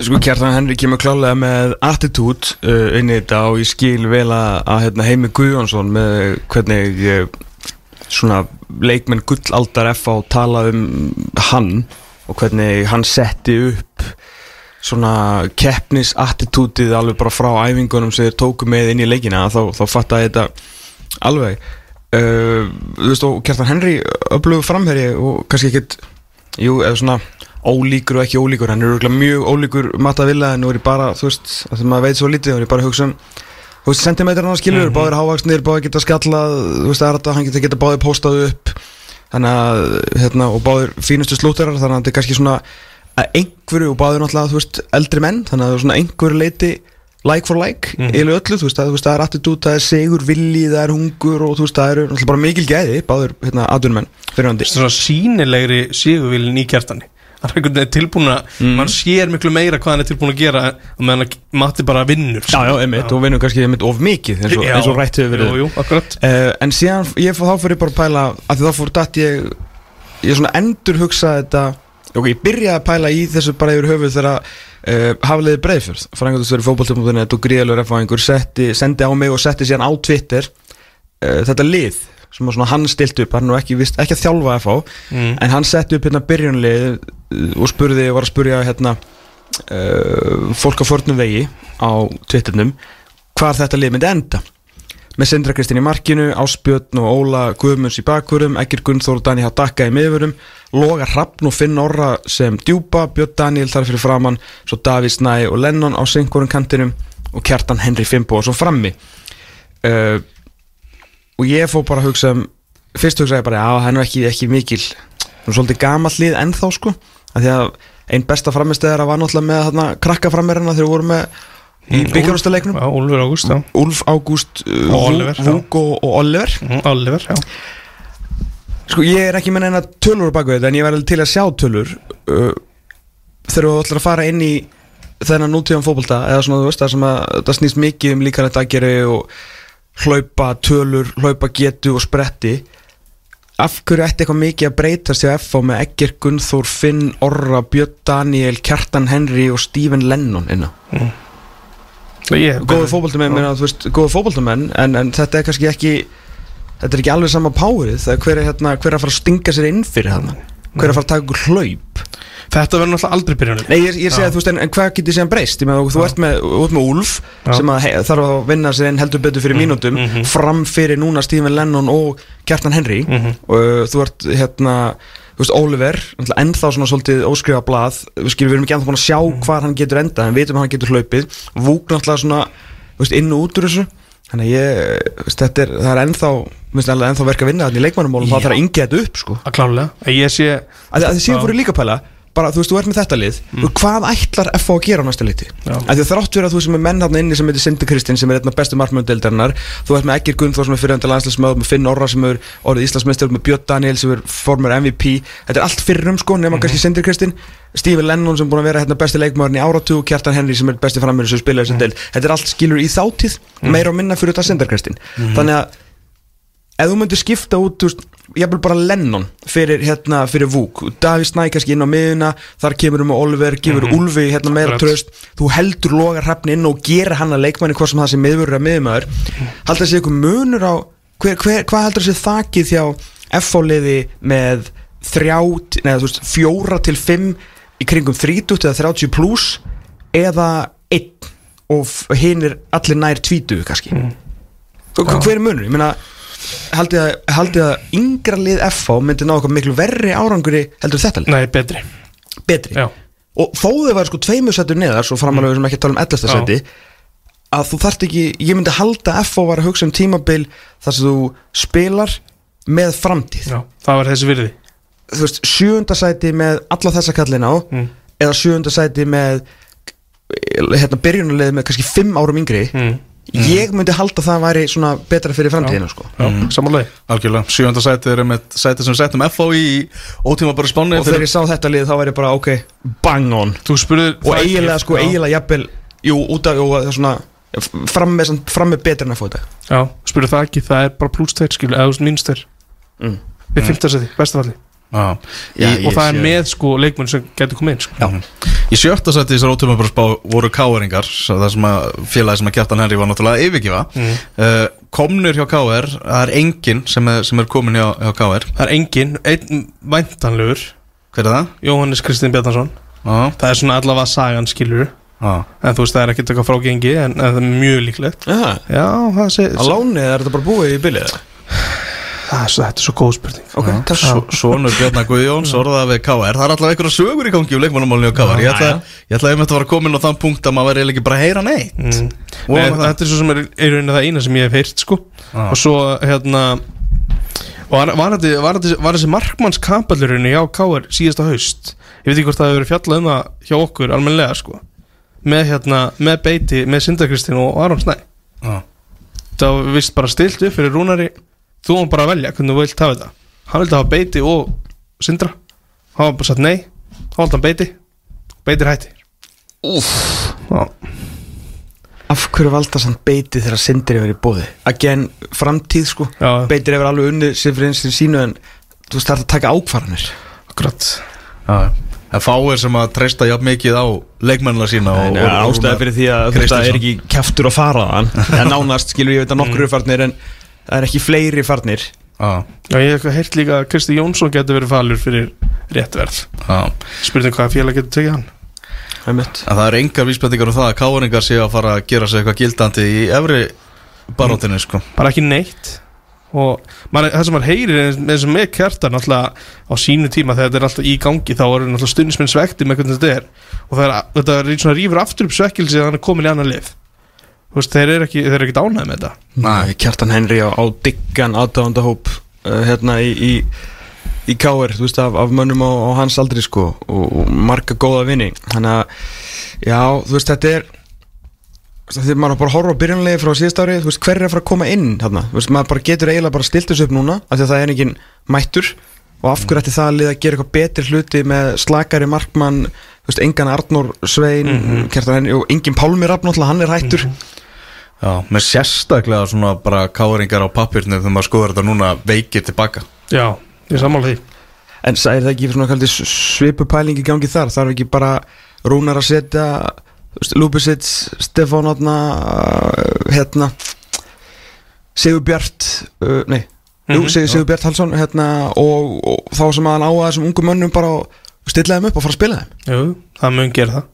Sko Kjartan Henry kemur klálega með attitút uh, inn í þetta og ég skil vel að, að hérna, Heimi Guðjónsson með hvernig uh, svona leikmenn gullaldar F á tala um hann og hvernig hann setti upp svona keppnis attitútið alveg bara frá æfingunum sem þeir tóku með inn í leikina þá, þá fatta ég þetta alveg. Uh, þú veist og Kjartan Henry öflugur framherji og kannski ekkit jú, eða svona ólíkur og ekki ólíkur. Hann er örugglega mjög ólíkur Matta Villa en nú er ég bara, þú veist, að því maður veit svo lítið og ég bara að hugsa um þú veist, sentimetrarna skilur, mm -hmm. báðir hávaksnir, báðir geta skallað þú veist, það er þetta, hann geta, geta báðir postað upp. Þannig að, hérna, og báðir fínustu slúterar, þannig að þetta er kannski svona að einhverju og báðir náttúrulega, þú veist, eldri menn, þannig að það er svona einhverju leiti like for like, mm -hmm. eiginlega öllu, þú veist, að, þú veist, það er attitút, það er segur villi, það er hungur og þú veist, það eru náttúrulega bara mikil gæði, báðir, hérna, fyrirhandi. svona sínilegri sigurvilin í kjartani hann er einhvern veginn tilbúin að Mm. mann sér miklu meira hvað hann er tilbúin að gera og meðan að Matti bara vinnur Já, já, einmitt, og vinnur kannski einmitt of mikið eins og, Já. eins og rætt hefur verið Jú, jú, uh, En síðan, ég fór þá fyrir bara að pæla að því þá fór datt ég ég svona endur hugsa þetta ok, ég byrjaði að pæla í þessu bara yfir höfuð þegar uh, Hafliði Breiðfjörð Frangatustur fótbolti.net og gríðalur setti, sendi á mig og setti síðan á Twitter uh, þetta lið sem var hann stilt upp, hann nú ekki, vist, ekki að þjálfa FH Mm. en hann setti upp hérna byrjunlið uh, og spurði, var að spurja hérna uh, fólk á fornum vegi á Twitternum hvar þetta lið myndi enda með Sindra Kristinn í markinu, Áspjötn og Óla Guðmunds í bakkurum, Egger Gunnþór og Dani Haddakka í miðurum, Loga Hrafn og Finn Orra sem djúpa, Björn Daniel þar fyrir framann, svo Davíð Snæ og Lennon á syngurum kantinum og Kjartan Henry Fimbo og svo frammi. Uh, og ég fór bara að hugsa um fyrst hugsaði ég bara, já, hann er ekki, ekki mikil hún er svolítið gamall lið ennþá sko. Af því að einn besta framistegara var náttúrulega með þarna krakkaframirina þegar við vorum með í byggjarústaleiknum Já, Úlfur Ágúst, Úlf Ágúst, uh, Og Oliver, Mm, Oliver, já. Sko ég er ekki með neina tölur á baku þetta en ég verði til að sjá tölur uh, þegar þú ætlar að fara inn í þennan nútíðan fótbolta eða svona þú veist það sem að það snýst mikið um líkanett aðgeri og hlaupa tölur, hlaupa getu og spretti. Af hverju ætti eitthvað mikið að breytast hjá FH með Egger Gunnþór, Finn, Orra, Björn Daniel, Kjartan Henry og Stephen Lennon inna Ég- góðu veist, góðu fótboltamenn en, en þetta er kannski ekki þetta er ekki alveg sama párið það er hver er, hérna, hver er að fara að stinga sér inn fyrir þarna hver er að fara að taka ykkur hlaup Þetta verður náttúrulega aldrei byrjunni Nei, ég, ég segi að þú veist, en, en hvað getur síðan breyst? Með, þú ert með, ert með Já. sem að, he, þarf að vinna sér inn heldur betur fyrir mínútum mhm. fram fyrir núna Stephen Lennon og Kjartan Henry Mhm. og uh, þú ert hérna veist, Oliver, ennþá svona svolítið óskrifa blað, við skilum, við erum ekki ennþá búin að sjá Mhm. hvar hann getur endað, en við veitum að hann getur hlaupið. Vúk náttúrulega svona, veist, inn og út úr þessu. Þannig að ég, veist, þetta er, það er ennþá ennþá verk að vinna þarna í leikmannumólum, það þarf að ingja þetta upp, sko. Að klálega. En Ég sé að, að þið Já. fóru líka að pæla bara þú veist, þú ert með þetta lið. Mm. hvað ætlar FH að gera á næsta liti að því að þrátt fyrir að þú sem er menn hann inni sem heitir Sindi Kristinn sem er einn af bestu markmöndeldarinnar þú ert með Egger Gunnþór sem er fyrirhandi landslismöð með Finn Orra sem er orðið Íslandsmeistur með Björn Daniel sem er formur MVP þetta er allt fyrir um sko nema kannski Sindi Kristinn Stephen Lennon sem er búin að vera hérna besti leikmaðurinn í áratug og Kjartan Henry sem er besti frammeður sem spilaði sem del þetta er allt skilur í þáttíð meira og minna fyrir þetta Sindi Kristinn. Þannig að ef þú myndir skipta út þú veist, jafnvel bara Lennon fyrir, hérna, fyrir Vúk. Daví Snæ kannski inn á miðuna þar kemur um Oliver, gefur mm Úlfi hérna, meira tröst þú heldur logar hrafni inn og gerir hann að leikmanni hvort sem það sé miðvörur að miðumæður haldur þessi eitthvað munur á hver, hver, hvað heldur þessi þakið hjá F-fáliði með þrját, neða þú veist, fjóra til fimm í kringum 30 eða 30 pluss eða einn? Og hinn er allir nær 20 kannski. Mm. hver er munur? Ég meina haldið að, yngra lið FH myndi ná eitthvað miklu verri áranguri heldur þetta lið, Nei, betri betri Já og þó þau var sko tveimur settur neðar svo framalega við sem ekki tala um 11. Já. seti að þú þarft ekki, ég myndi halda FH var að hugsa um tímabil þar sem þú spilar með framtíð Já Það var þessi virði þú veist, sjöunda sæti með alla þessa kallin á Mm. eða sjöunda sæti með hérna byrjunarlið með kannski fimm árum yngri mm. Ég myndi halda að það væri svona betra fyrir framtíðina sko. Já, samanlega Algjörlega, sjönda sæti er með sæti sem settum FH í ótíma bara spáni. Og þegar ég sá þetta lið þá væri bara ok bang on. Þú spurðir og eiginlega sko eiginlega jafnvel jú út af jú, það er svona fram með, fram með betur en að fóta Já, spurðir það ekki Það er bara pluss þeir skilu Eða þeir Mm. Við fimmtarsæti, bestafalli Já, Já, í, Og það er með sko leikmenn sem getur komið inn sko. Já. Í sjötta sæti í þessar ótíma bara spá voru káeringar það sem að félagi sem að Kjartan Henry var náttúrulega að yfirgefa. Mm. uh, komnur hjá KR, það er enginn sem er, sem er komin hjá, hjá KR Það er engin, einn væntanlegur. Hver er það? Jóhannes Kristinn Bjarnason. Já, Það er svona allavega sagan skilur já, En þú veist það er ekkert eitthvað frágengi En, en það er mjög líklegt. Já, Já, það sé á láni eða er þetta bara búið í bylið Þetta er svo góð spurning. Ok, takk. Svo, Svonur Bjarnar Guðjóns orðað við KR Það er alltaf einhverja sögur í gangi um leikmannumálinu á KR Ég ætla, ég ætla einmitt að vera komin á þann punkt að maður verði ekki bara að heyra neitt. Mm. Nei, að það- Þetta er svo sem er í rauninni það eina sem ég hef heyrt sko. Já. Og svo hérna Var, var, þetta, var, þetta, var þessi markmannskampallurinn hjá KR síðasta haust? Ég veit ekki hvort það hefur verið fjallað um það hjá okkur almennilega sko. Með, hérna, með beiti, með Sindakristin og Aron Snæ. Já. Það var vist bara stilt upp fyrir Rúnari Þú var bara að velja hvernig þú vilt hafa þetta. Hann vildi hafa beiti og Sindra. Hann var bara satt nei. Hann valdi hann beiti. Beitir hætti. Af hverju valda samt beiti þegar yfir í bóði again, framtíð sko. Já. Beitir yfir alveg unnið sem fyrir eins til sínu en þú það er að taka ákvarðanir. Akkurat. Já, En fáir sem að treysta jafn mikið á leikmennina sína og, En og, ástæði fyrir því að þetta Kristjánsson. er ekki kæftur að fara En nánast skilur ég veit að nokkur eru farnir En það er ekki fleiri farnir. Já, Já, ég hef heyrt líka að Kristi Jónsson getur verið falur fyrir rétt verð. Já. Spurning hvaða félag getur tekið hann? Er En það eru engar vísbendingar um það að káringar séu að fara að gera sig eitthvað gildandi í efri barótinu sko. Bara ekki neitt. Og man, það sem maður heyrir eins- með þessum með kjartan alltaf á sínu tíma þegar þetta er alltaf í gangi þá eru alltaf stundismenn svekti með hvernig þetta er. Og það er, þetta er svona rýfur aftur upp svekkilsi að hann er komin í annan lið veist, þeir eru ekki, eru ekki dánæði með þetta. Nei, Kjartan Henry á, á diggan aðdáðandahóp uh, hérna í, í, í K.R. þú veist af, af mönnum á, á hans aldri sko og, og marga góða vinni þannig að já þú veist þetta er þegar maður bara horfa á byrjanlegi frá síðast ári veist hver er að fara að koma inn þarna? Veist maður bara getur eiginlega bara stilt þessu upp núna af því að það er engin mættur. Og af hverju ætti það að liða að gera eitthvað betri hluti með slakari markmann þú veist engan Arnór Svein Kjartan Henry og engin Pálmi náttúrulega hann er hættur. Já, með sérstaklega svona bara káringar á pappirnu þegar maður skoður þetta núna veikir tilbaka. Já, ég sammála því. En er það ekki svona kaldi svipu pæling í gangi þar? Þarf ekki bara Rúnar að setja Lúbisits, Stefán Átna hérna Sigur Bjart uh, nei, jú, Mhm, Sigur, Sigur Bjart Halsson hérna, og, og þá sem að hann á að þessum ungu mönnum bara og stilla þeim upp og fara að spila þeim. Jú, það mun gera það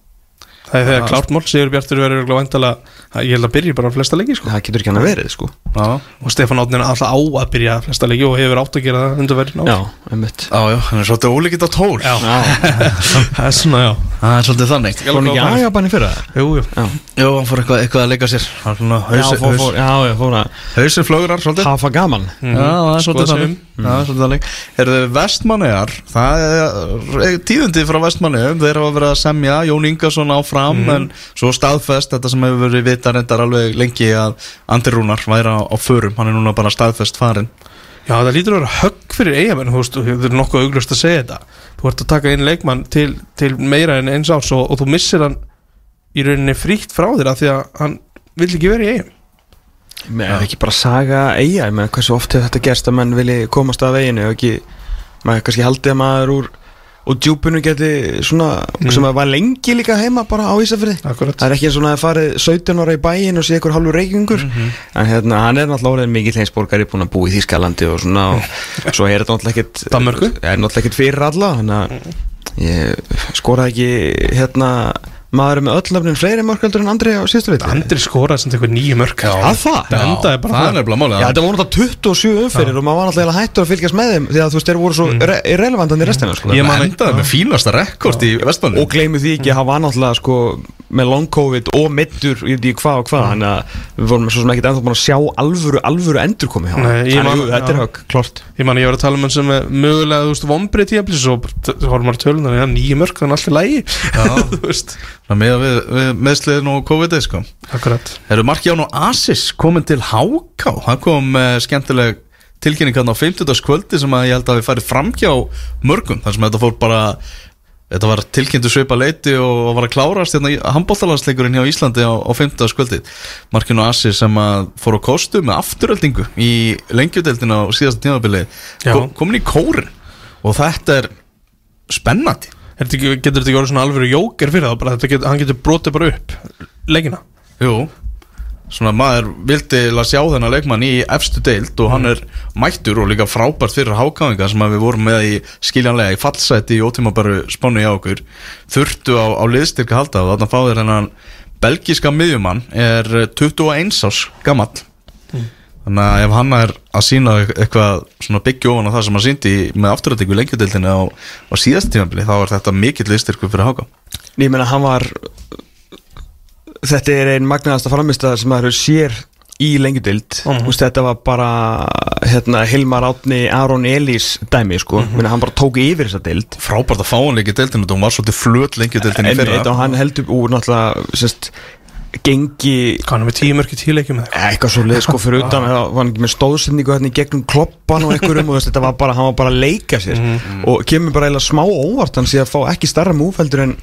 Það er þegar Já. klárt mál, Sigur Bjartur verður væntanlega ég held að byrja bara á flesta leiki sko. það getur ekki hann að verið sko. Já, og Stefán Átnin er alltaf á að byrja á flesta leiki og hefur átt að gera það undir verðin Já, einmitt. Já, já, hann er svolítið ólíkitt á tól. Já. Já, það er svona, já. Það er svolítið þannig. Fór hann ekki aðjabann í fyrra? Jú, jú. Já, Jó, hann fór eitthvað, eitthvað að leika sér. Hann svona já, haus- fór, haus- fór, já, já, fór að Hausinn flögrar svolítið. Hafa gaman. Já, það er svolítið Að Ingarsson áfram En svo staðfest Þetta sem hefur verið vita reyndar alveg lengi Að Andi Rúnar væri á, á förum. Hann er núna bara staðfest farin Já, það lítur að vera högg fyrir eigamenn þú veist, og það er nokkuð auglust að segja þetta. Þú ert að taka inn leikmann til, til meira en eins árs og, og þú missir hann í rauninni frítt frá þér af því að hann vill ekki vera í eigum með ekki bara saga eiga ég meina hversu oft hefur þetta gerst að menn vilji komast að veginu og ekki maður kannski haldið að maður úr og djúpinu geti svona sem að var lengi líka heima bara á Akkurat. Það er ekki eins og að farið 17 ára í bæin og sé ykkur halvur reykingur. En hérna hann er náttúrulega orðin mikill heimsborgari búin að búa í Þýskalandi og svona og svo er þetta náttúrulega er náttúrulega ekkit fyrir alla þannig að ég skoraði ekki hérna maður er með öll nöfnin fleiri mörgöldur en Andri á síðustu leiti Andri skoraði sem tekur nýju mörk að það? Það endaði bara Það er Já, þetta voru náttúrulega 27 umferðir og maður var náttúrulega hættur að fylgjast með þeim því að þú veist, þeir voru svo mm. irrelevantan í restina sko. Ég man endaði með fínasta rekord í Vestmannu og gleymu því ekki að hann var náttúrulega sko, með long covid og middur ég veit ekki hvað og hvað þannig að við vorum svo sem ekkert ennþá búin að sjá alvöru, alvöru endur komið hjá hann. Nei, ég Þannig, man- jú, þetta er högg, klart Ég man ég var að tala um hann sem er mögulega, þú veist, vombrið tíaplis og horfum maður tölunar, já, nýju mörk þannig allt í lægi Þú veist, Það með meðsliðin og COVID sko akkurat Eru Mark Ján og Asis komin til HK Það kom uh, skemmtileg tilkynning hann á 50. kvöldi sem að ég held að við farið framhjá mörgum þar sem þetta fór bara þetta var tilkynntu svipa leiti og var að klárast hérna í handbóltalansleikurinn hjá Íslandi á, á 50. kvöldi Markin og Asis sem að fór á kostu með afturöldingu í lengjudeldina á Já. kom, komin í kórin og þetta er spennandi Getur þetta ekki orðið svona alvöru jóker fyrir það bara, get, Hann getur brotið bara upp leikina. Jú. Svona maður vildi að sjá þennan leikmann í efstu deild og hann er mættur og líka frábært fyrir hákáinga sem að við vorum með í skiljanlega í fallseti í ótímabaru spánu hjá okkur. Þurftu á, á liðstyrka að halda og þarna fáður hennan belgiska miðjumann. Er eh, 21 ás gamall þannig að ef hann er að sína eitthvað svona byggja ofan á það sem hann síndi í- með afturrættingu lengjudeildinu á, á síðast tímabili þá er þetta mikill liðstyrku fyrir háká Ég meina hann var þetta er ein magnaðasta framistæðar sem maður sér í lengjudild. Mhm. mm. þetta var bara hérna, Hilmar Átni Aron Elís dæmi sko, mm hann bara tók yfir þessa dild frábært að fá hann leikið deildinu og hún var svolítið flöt lengjudeildinu í fyrra. Einmitt, og hann heldur úr náttúrulega sérst, gengi Hvað hann er með tíu mörk í tíu leikjum eða eitthvað? svo leið sko fyrir utan það var hann ekki með stóðsendingu hérna í gegnum kloppan og einhverjum og þess, þetta var bara, hann var bara að leika sér og kemur bara eiginlega smá óvart hann sé að fá ekki starra múfeldur en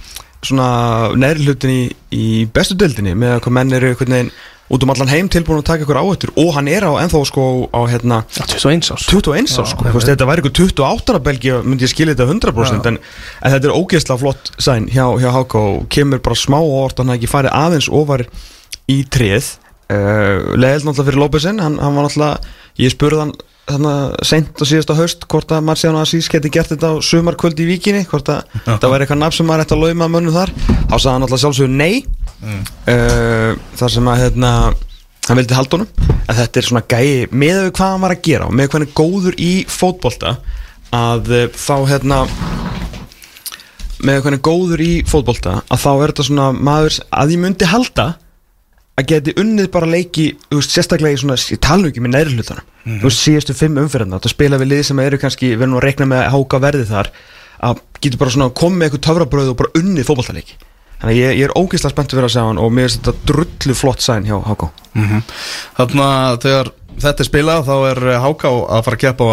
svona neðri hlutin í, í bestu deildinni með að hvað menn eru einhvern veginn út um allan heim tilbúin að taka ykkur áhættur. Og hann er á ennþá sko á hérna 21 árs 21 árs sko, veist, þetta væri ykkur 28 ára belgi myndi ég skilja þetta 100% en, en þetta er ógeðslega flott sæn hjá, hjá Háka og kemur bara smá óvart hann hafi ekki farið aðeins ofar í treð uh, leðild náttúrulega fyrir Lópezinn hann, hann var náttúrulega, ég spurði hann þannig að seint á síðasta haust hvort að Marciano Asís geti gert þetta á sumarkvöldi í Víkinni hvort að það væri eitthvað nafn sem maður ætti að lauma mönnum þar. Þá sagði hann alltaf sjálfsögur nei uh, þar sem að hérna, hann vildi halda honum. En þetta er svona gæi með hvað hann var að gera og með hvað hann er góður í fótbolta að uh, þá hérna með hvað hann er góður í fótbolta að þá er þetta svona maður að ég myndi halda að geti unnið bara leiki veist, sérstaklega í svona, ég tala ekki með neðri hlutunum þú veist, síðustu fimm umferðina það spila við lið sem eru kannski, við erum að rekna með að háka verði þar, að getur bara svona komið með eitthvað töfrabröð og bara unnið fótballtaleiki þannig að ég, ég er ógeðslega spennt að vera að segja hann og mér finnst þetta drullu flott sæn hjá háka Þannig að þegar þetta er spilað þá er Háká að fara að keppa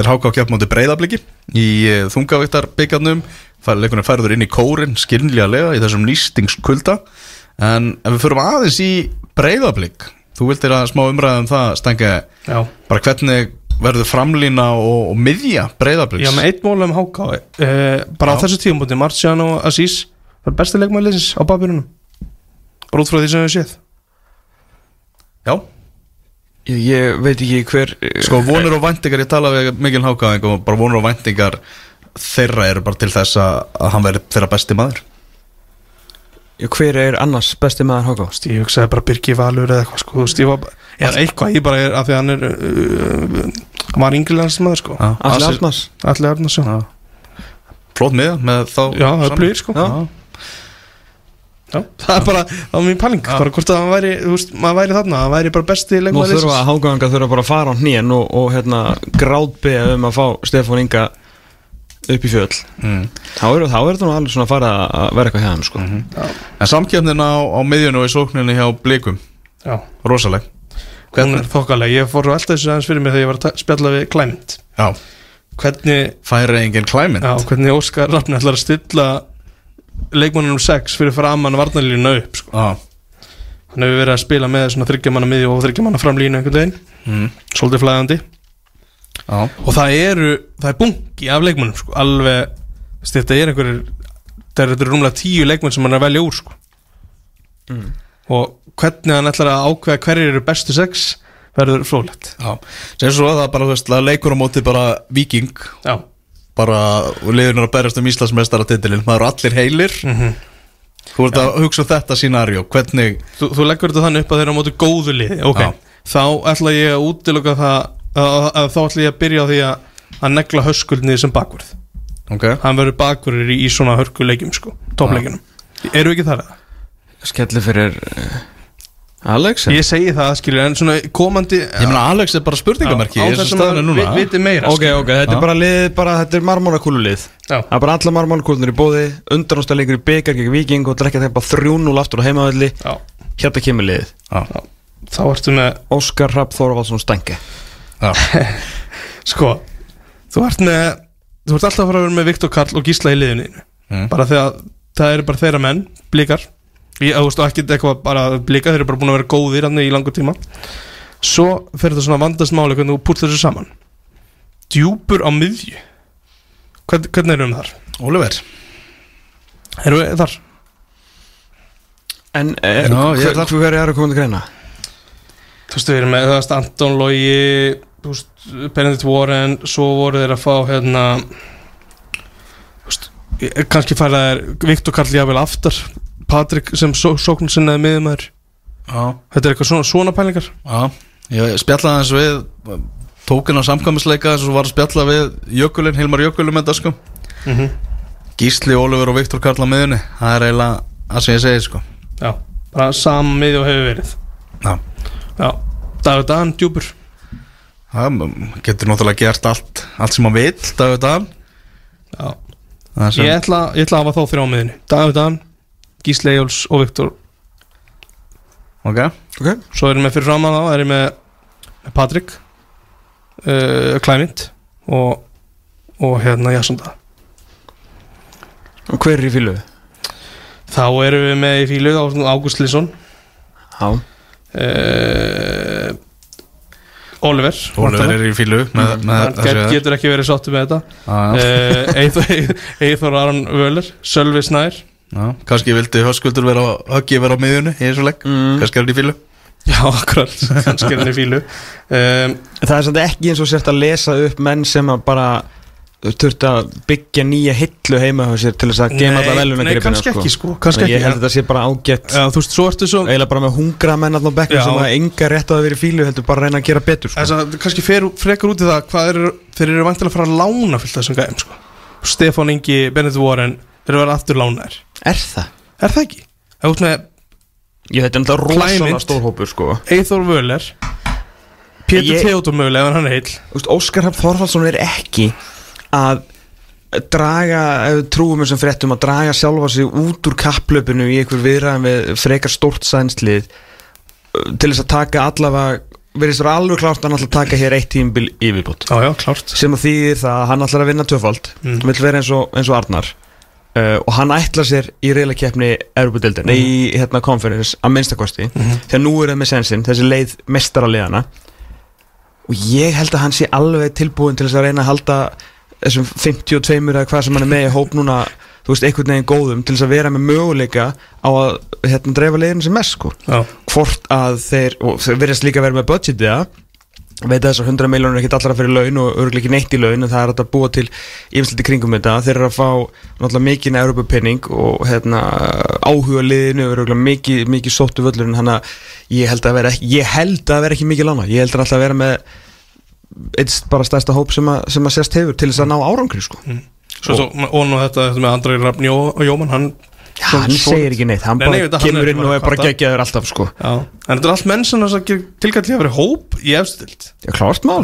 er Háká að keppa móti breyðabliki í þungavíktar byggarnum leikunum færður inn í kórin skilnlega í þessum lýstingskulda. En ef við förum aðeins í breyðablik þú vildir að smá umræðum það stengi Já, bara hvernig verður framlína og, og miðja breyðabliks Já með eitt mól um HK uh, bara á Já. þessu tíumbúti Marciano Asís var besti leikmæliðsins á babirunum bara út frá því sem við séð. Já, ég, ég veit ekki hver sko vonur og væntingar ég tala við mikil Hákáðing og bara vonur og væntingar þeirra eru bara til þess að, hann verður þeirra besti maður. Hver er annars besti maður háka Ég hugsaði bara Birgi Valur eða eitthvað sko, ég var bara, eða eitthvað, ég bara er af því að hann er uh, hann var yngrilegans maður sko. Já, Allir Arnars Allir Arnarsson. Já, Já. Flott miða með þá já það er blýr sko. Já. Já, það er bara, það var mín pæling bara hvort að hann væri, þú veist, maður væri þarna hann væri bara besti Nú leikmaður þurfa háganga þurfa bara að fara á hnén og, og hérna grátbeða um að fá Stefán Inga upp í fjöll. Mm. þá er, þá er þetta nú alveg svona að fara að vera eitthvað hjá hann sko. En samkjöfnin á, á miðjunu og í sókninni hjá Blikum Já, Rosaleg. Er þokkaleg. Ég fór alltaf þessu aðeins fyrir mig þegar ég var að spjalla við Já, Hvernig, færi engin klæmynd já, hvernig Óskar Rafni ætlar að stilla leikmannum 6 fyrir framann varnarlínu upp sko. Hann hefur verið að spila með svona þryggjamanna miðju og þryggjamanna framlínu einhvern veginn mm. Svolítið flæðandi já. Og það eru, það er bunki af leikmannum sko. Alveg, þetta er einhverjir þetta eru rúmlega tíu leikmann sem hann er að velja úr sko. Og hvernig hann ætlar að ákveða hverjir eru bestu sex verður frólægt já. Sem svo að það bara, þú veist, leikur á móti bara viking Já, bara, og liðurinn að berjast um Íslandsmeistara titilinn, maður eru allir heilir. Þú ert að hugsa um þetta sínarjó, hvernig þú, þú leggur þetta þannig upp að þeir eru á móti góðu liði. Ok, Já. þá ætla ég að útiloka það að, að þá ætla ég að byrja á því að, að negla höskuldnið sem bakvörð. Ok, Hann verður bakvörður í, í svona hörkuleikjum sko, toppleikjunum Eru við ekki þar að? skelli fyrir uh, Alex? Ég segi það, skilur, en svona komandi ég meina Alex er bara spurningamerki á þessum staðinu að núna. vi- viti meira ok, skilurðu. ok, þetta er bara lið bara, þetta er marmónakúlulið Já. það er bara alla marmónakúlunir í bóði undanústaleikur í byggar gegn viking og drekka þeim bara 3-0 aftur á heimavelli. Já, hérna kemur liðið. Já, þá ertu með Óskar Rapp Þorvaldsson Stengi já, Sko, þú ert með Þú ert alltaf að fara að vera með Viktor Karl og Gísla í liðinu. Mm. Bara þegar það eru bara þeirra menn Blikar Ég ástu ekki eitthvað bara blika Þeir eru bara búin að vera góðir í langur tíma Svo fer þetta svona vandast máli Hvernig þú pútlar þessu saman Djúpur á miðju Hvern, Hvernig erum við þar? Oliver Erum við þar? en er, ég er hver, þar. hver er að koma til greina? Þú veist, við erum með, veist, Anton veist, Benedict Warren svo voru þeir að fá hérna veist, ég- kannski færa þeir Viktor Karl Jafel aftar Patrik sem só, sókn sinnaði miðumæður þetta er eitthvað svona, svona pælingar? Já. Ég spjallaði hans við tókin á samkvæmisleika þess að var að spjalla við Jökulinn, Hilmar Jökulinn með það sko. Mm -hmm. Gísli, Oliver og Viktor Karl á miðunni Það er eiginlega það sem ég segi sko. Já, bara sama miði og hefur verið. Já, já, David Dan, djúpur. Það getur náttúrulega gert allt allt sem hann vill, David Dan. Já. Ég ætla, ég ætla að hafa þá þrjá á miðinni David Dan, Gísli Eyjóls og Viktor. Ok. Ok, svo erum við fyrir framan þá erum við með Patrik uh, Klæmint og, og hérna Jassonda og hver er í fílu? þá erum við með í fílu Ágúst Lisson já, uh, Oliver. Oliver er í fílu með, með Hann get, getur ekki verið sáttu með þetta. Já, uh, Eithor, Eithor Aron Völler Sölvi Snær já, kannski vildi höskuldur vera á, höggi vera á miðjunni í þessu legg, Mm. kannski er hann í fílu Já, akkurat, kannski er hann í fílu um, Það er samt ekki eins og sért að lesa upp menn sem að bara þurft að byggja nýja hillu heima hjá sér til þess að gema Nei, alla veluna nei, kannski ekki, sko, kannski Ég ekki, held ja. að þetta sé bara ágætt Já, þú veist, svo ertu svo eiginlega bara með hungra menn alltaf bekknum Já. sem að enga rétt á að vera í fílu heldur bara að reyna að gera betur sko. Þess að kannski fer, frekar út í það hvað eru, þeir eru vantilega að fara að lána fyllt þessum gæðum sko. Stefán Ingi, Bennett Warren þeir eru að vera aftur lánaðir Er það? Er það ekki? Það er út með Ég þetta er náttúrulega rosalega Climate. stór hópur sko Eithor Völler Pétur Ég- Theodor mögulega ef hann er heill Úst, Óskar Hafn Þorfaldsson er ekki að draga, ef við trúum þessum fréttum að draga sjálfa sig út úr kapplöpunu í einhver viðræðan við frekar stórt sænslið til þess að taka allavega verðist vera alveg klárt að hann ætla að taka hér eitt tímbil yfirbútt Já, já, klárt sem að þýðir það að hann ætlar að vinna tvöfald Mm. vill vera eins og, eins og Arnar uh, og hann ætlar sér í reyla keppni Europadildin, mm. í hérna konferens að minnstakosti, þegar nú er það með sensin þessi leið mestara leiðana og ég held að hann sé alveg tilbúin til þess að reyna að halda þessum 52 eða hvað sem hann er með í hóp núna þú veist, einhvern veginn góðum til þess að vera með möguleika á að hérna, dreifa leiðinu sem mest sko. Já, hvort að þeir og þeir verðast líka að vera með budgetið það veit að þessar 100 miljónur er ekki allra fyrir laun og örgulega ekki neitt í laun en það er að búa til yfirsliti kringum þetta. Þeir eru að fá náttúrulega mikið Európa-penning og hérna, áhuga liðinu örgulega mikið, mikið sóttu völlur en hann að ég held að vera ekki ekki mikið lána ég held að alltaf vera með eitt bara stærsta hóp sem að, sem að sérst hefur til þess að ná árangri sko. svo, svo, og nú þetta, þetta með Andrei Rafn Jó, og Jóman hann, Já, hann segir ekki neitt, hann Nei, bara nei, kemur inn og er bara kvarta. geggjaður alltaf sko. já, en þetta er allt menn sem þess að tilkall til að vera hóp í efstild Já, klárt mál.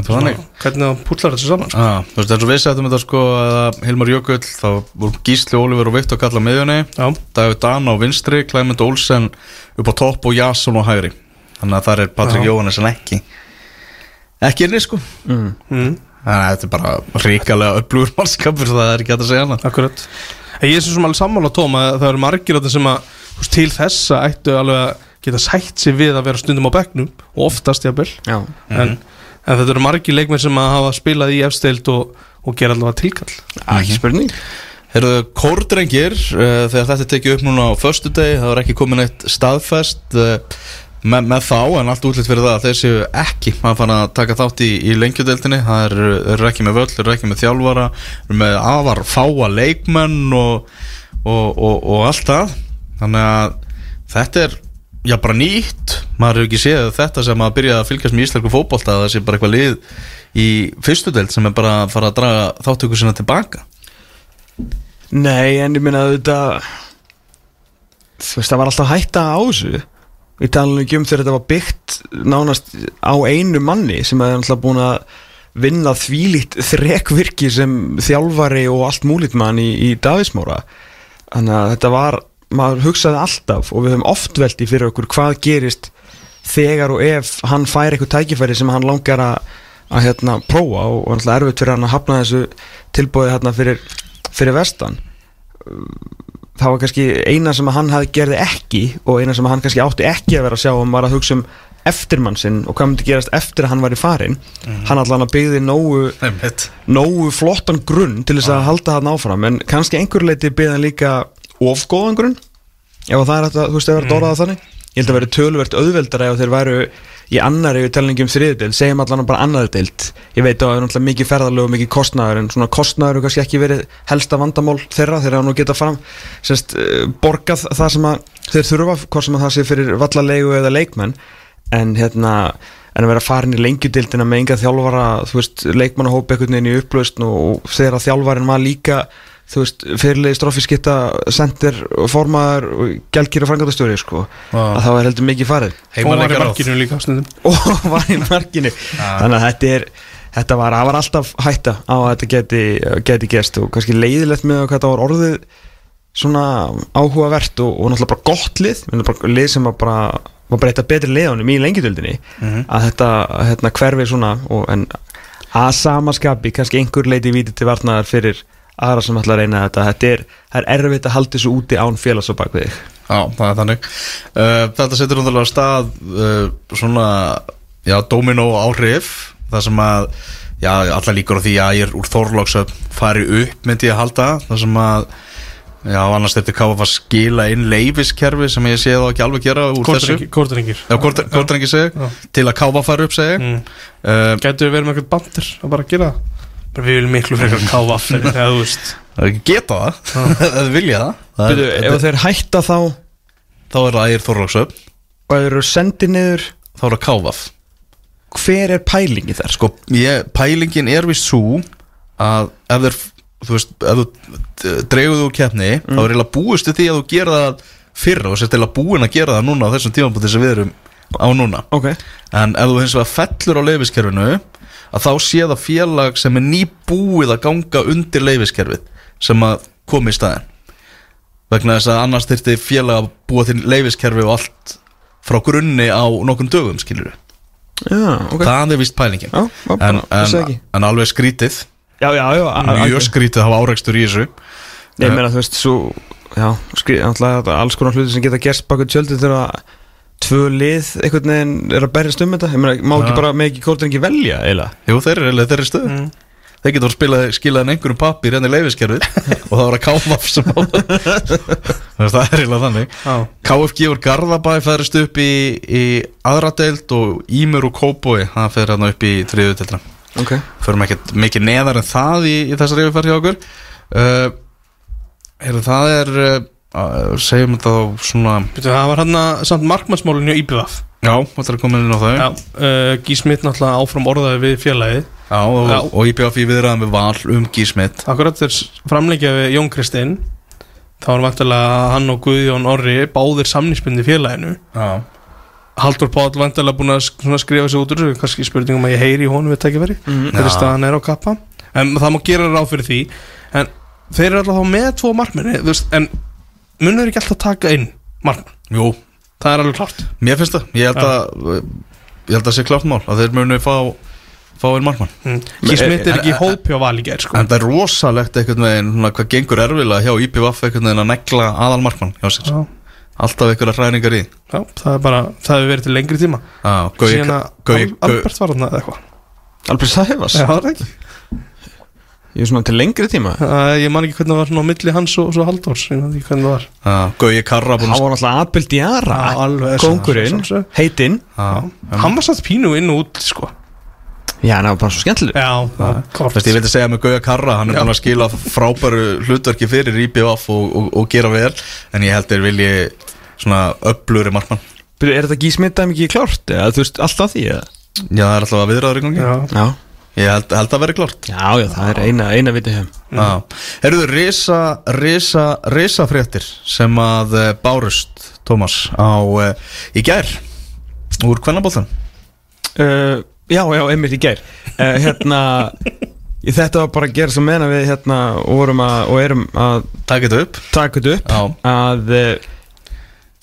Þannig. Hvernig það pútlar þessu saman sko. Já, þú veist, eins og við setjum þetta sko að Hilmar Jökull, þá voru Gísli Ólífur og Viktor Kalla á miðjunni. Já, David Dan á vinstri, Clement Olsen upp á topp og Jason á hægri. Þannig að það er Patrik. Jóhannesson ekki ekki inni sko. Mm. mm, Þannig að þetta er bara ríkalega upplugur mannskapur það er ekki að segja hana akkurat en Ég er svo sem alveg sammála tóm að það eru margir sem að veist, til þessa ættu alveg að geta sætt sig við að vera stundum á bekknum og oftast jafnvel. Já, en, en þetta eru margir leikmenn sem að hafa spilað í efstild og, og gera allavega tilkall. Ekki spurning. Herðu, kórdrengir, uh, þegar þetta tekið upp núna á förstu degi, það er ekki komin eitt staðfest uh, með, með þá, en allt útlitt fyrir það að þeir séu ekki að fara að taka þátt í, í lengjudeldinni, það eru er ekki með völl, eru ekki með þjálfara, eru með afar fáa leikmenn og, og, og, og allt það, þannig að þetta er, já bara nýtt, maður hefur ekki séð þetta sem að byrja að fylgjast með íslensku fótbolta, að það sé bara eitthvað lið í fyrstu deild sem er bara að fara að draga þáttöku sinna tilbaka. Nei, en ég minna þetta Þú veist, það var alltaf hætta á þessu Við talum ekki um þegar þetta var byggt nánast á einu manni sem er alltaf búin að vinna þvílíkt þrekvirki sem þjálfari og allt múlít mann í, í Davísmóra Þannig að þetta var, maður hugsaði alltaf og við höfum oft velt í fyrir okkur hvað gerist þegar og ef hann fær eitthvað tækifæri sem hann langar að, að hérna, prófa og, og alltaf erfitt fyrir hann að hafna þessu tilbúið hérna, fyrir, fyrir vestan það var kannski eina sem hann hafði gerði ekki og eina sem hann kannski átti ekki að vera að sjá um var að hugsa um eftirmann sinn og hvað myndi gerast eftir að hann var í farin hann allan að byggði nógu nógu flottan grunn til þess að halda hann áfram en kannski einhver leiti byggði hann líka ofgóðan grunn ef það er þetta, þú veist, ef það er dóraða þannig. Ég held að vera töluvert auðveldara ef þeir væru í annari við talningi um þriðdeild segjum allan bara annari deild. Ég veit að það er náttúrulega mikið ferðalög og mikið kostnaður en svona kostnaður er kannski ekki verið helsta vandamál þeirra þeir hafa nú geta fram sérst, uh, borgað það sem þeir þurfa hvort sem að það sé fyrir vallalegu eða leikmenn. En hérna en að vera farin í lengjudildina með enga þjálfara þú veist, leikmannahóp einhvern veginn í upplaust og þegar þjálfarin var líka þú veist, fyrirlegi strófiskitta sendir, formaður og gælkýra frangatastjóri sko, Vá. að það var heldur mikið farið. Og var í markinu líka á stundum. Og var í markinu. Þannig að þetta er þetta var, var alltaf hætta á að þetta geti, geti gerst og kannski leiðilegt með hvað þetta var orðið svona áhugavert og, og náttúrulega bara gott lið. Bara lið sem var bara var bara eitt af betri liðanum í lengjadöldinni að þetta hérna, hverfi svona og, en að samaskapi kannski einhver leiti víti til varnaðar fyrir aðra sem ætla að reyna þetta. Þetta er, er erfitt að halda þessu úti án félags á bakvið þig. Já, það er þannig. Uh, Þetta setur náttúrulega af stað uh, svona, já, domino áhrif það sem að, já, allar líkur á því að ég er úr Þorlóksöp fari upp myndi ég að halda, það sem að já, annars þetta KF að skila inn leifiskerfi sem ég sé þá ekki alveg gera úr þessu. Kortrengir Já, er ekki segi, Já. til að KF fara upp segi Mm. uh, Gætu við verið með eitthvað bandir að bara gera það Bara Við viljum miklu frekar veist. Það geta það, það vilja það, það Byrju, er, ef þeir hætta þá og Þá er það ægir Þorlóksöp, þeir eru sendið niður þá er það KF hver er pælingi þar? Sko, ég, pælingin er vist svo að ef þeir, þú veist, ef þú dreiguðu úr keppni, þá er eiginlega búist við því að þú gera það fyrra og sérst eiginlega búin að gera það núna á þessum tímapunkti sem við erum á núna. Ok, En ef þú hins vegar fellur á leifiskerfinu, að þá sé það félag sem er nýbúið að ganga undir leifiskerfið sem að komi í staðin. Vegna þess að annars þyrfti félag að búa til leifiskerfi og allt frá grunni á nokkrum dögum, skilur við. já, ok. Það er vist pælingin. Já, já, en, en, en alveg skrítið. Já, já, já a- Mjög skrítið að hafa áreikstur í þessu. Nei, Ég meina, þú veist, svo alltaf alls konar hluti sem geta gerst baka tjöldi þegar tvö lið einhvern veginn er að berjast um þetta? Ég meina, má ekki bara, með ekki kórdrengi velja, eiginlega? Jú, þeir eru eiginlega þeirri stöð Mm. Þeir getur skilað, skilað en einhverjum pappir hérna í leifiskerfið og það var að KF sem á það Það er eiginlega þannig. Já. KFG úr Garðabæ færist upp í, í aðra deild og Ímur og Kóboi það fer hérna upp í þriðu deildina. Ok. Förum ekkert mikið neðar en það í, í þessari yfirferð hjá okkur. Uh, heyrðu, Það er uh, segjum þetta þá svona Veitu, Það var hann að samt markmannsmálinu í IBVF Já, þetta er komin inn á þau? Uh, Gísmitt náttúrulega áfram orðaði við félagið. Já, og, og IBF í viðræðan við Val um Gísmitt Akkurat þeir framleikja við Jón Kristinn. Þá var vantilega hann og Guðjón Orri báðir samningsbyrni félaginu. Já, Haldur Páll vantilega búin að skrifa sig út úr þessu, kannski spurningum að ég heyri í honum við tækifæri. Mhm. þegar Já. staðan er á kappa. En það má gera ráð fyrir því. En þeir eru alltaf með tvo markmenni veist, en munur ekki alltaf taka inn markmann, jú, það er alveg klart mér finnst það. Ég held að Ég held að sé klart mál að þeir munu fá fá einn markmann. Mm. Gísmitt er en- ekki í hópi á vali gær sko. En það er rosalegt einhvern veginn svona, hvað gengur erfilega hjá IPVF einhvern veginn að negla aðal markmann hjá sér. Já, Alltaf einhverja hræningar í. Já, það er bara það hefur verið til lengri tíma. Já, Gauji Albert var hann eða eitthvað. Albert Sæfas Já, það er ekki Ég er svona til lengri tíma. Uh, ég man ekki hvernig það var svona á milli hans og svo Halldórs ég man ekki hvernig það var. Já, Gauji Karra búin Það var náttúrulega Abel Diara Já, alveg, Kóngurinn, sjálfsögðu. heitinn. Já, hann var satt pínu inn og út sko. Já, hann var bara svo skemmtileg er ég veit að segja með Gauja Karra, hann er búin að skila frábæru hlutverki fyrir IPVF og, og, og gera vel En ég held þeir vilji svona öfluri markmann. Byrju, Er þetta gísmitt mikið klárt? Eða þú veist, alltaf því eða? Já, það er alltaf að viðraður í gangi. Já, Já Ég held, held að vera klart Já, já, það er eina, eina vitið hefum Já, herruðu, risa, risa, risa fréttir sem að uh, bárust, Tómas, á, uh, í gær, úr kvennabóltan. uh, Já, já, einmitt í gær. Uh, Hérna Þetta var bara að gera sem meina við hérna og, vorum að, og erum að Takk þetta upp. taka þetta upp. Já, að uh,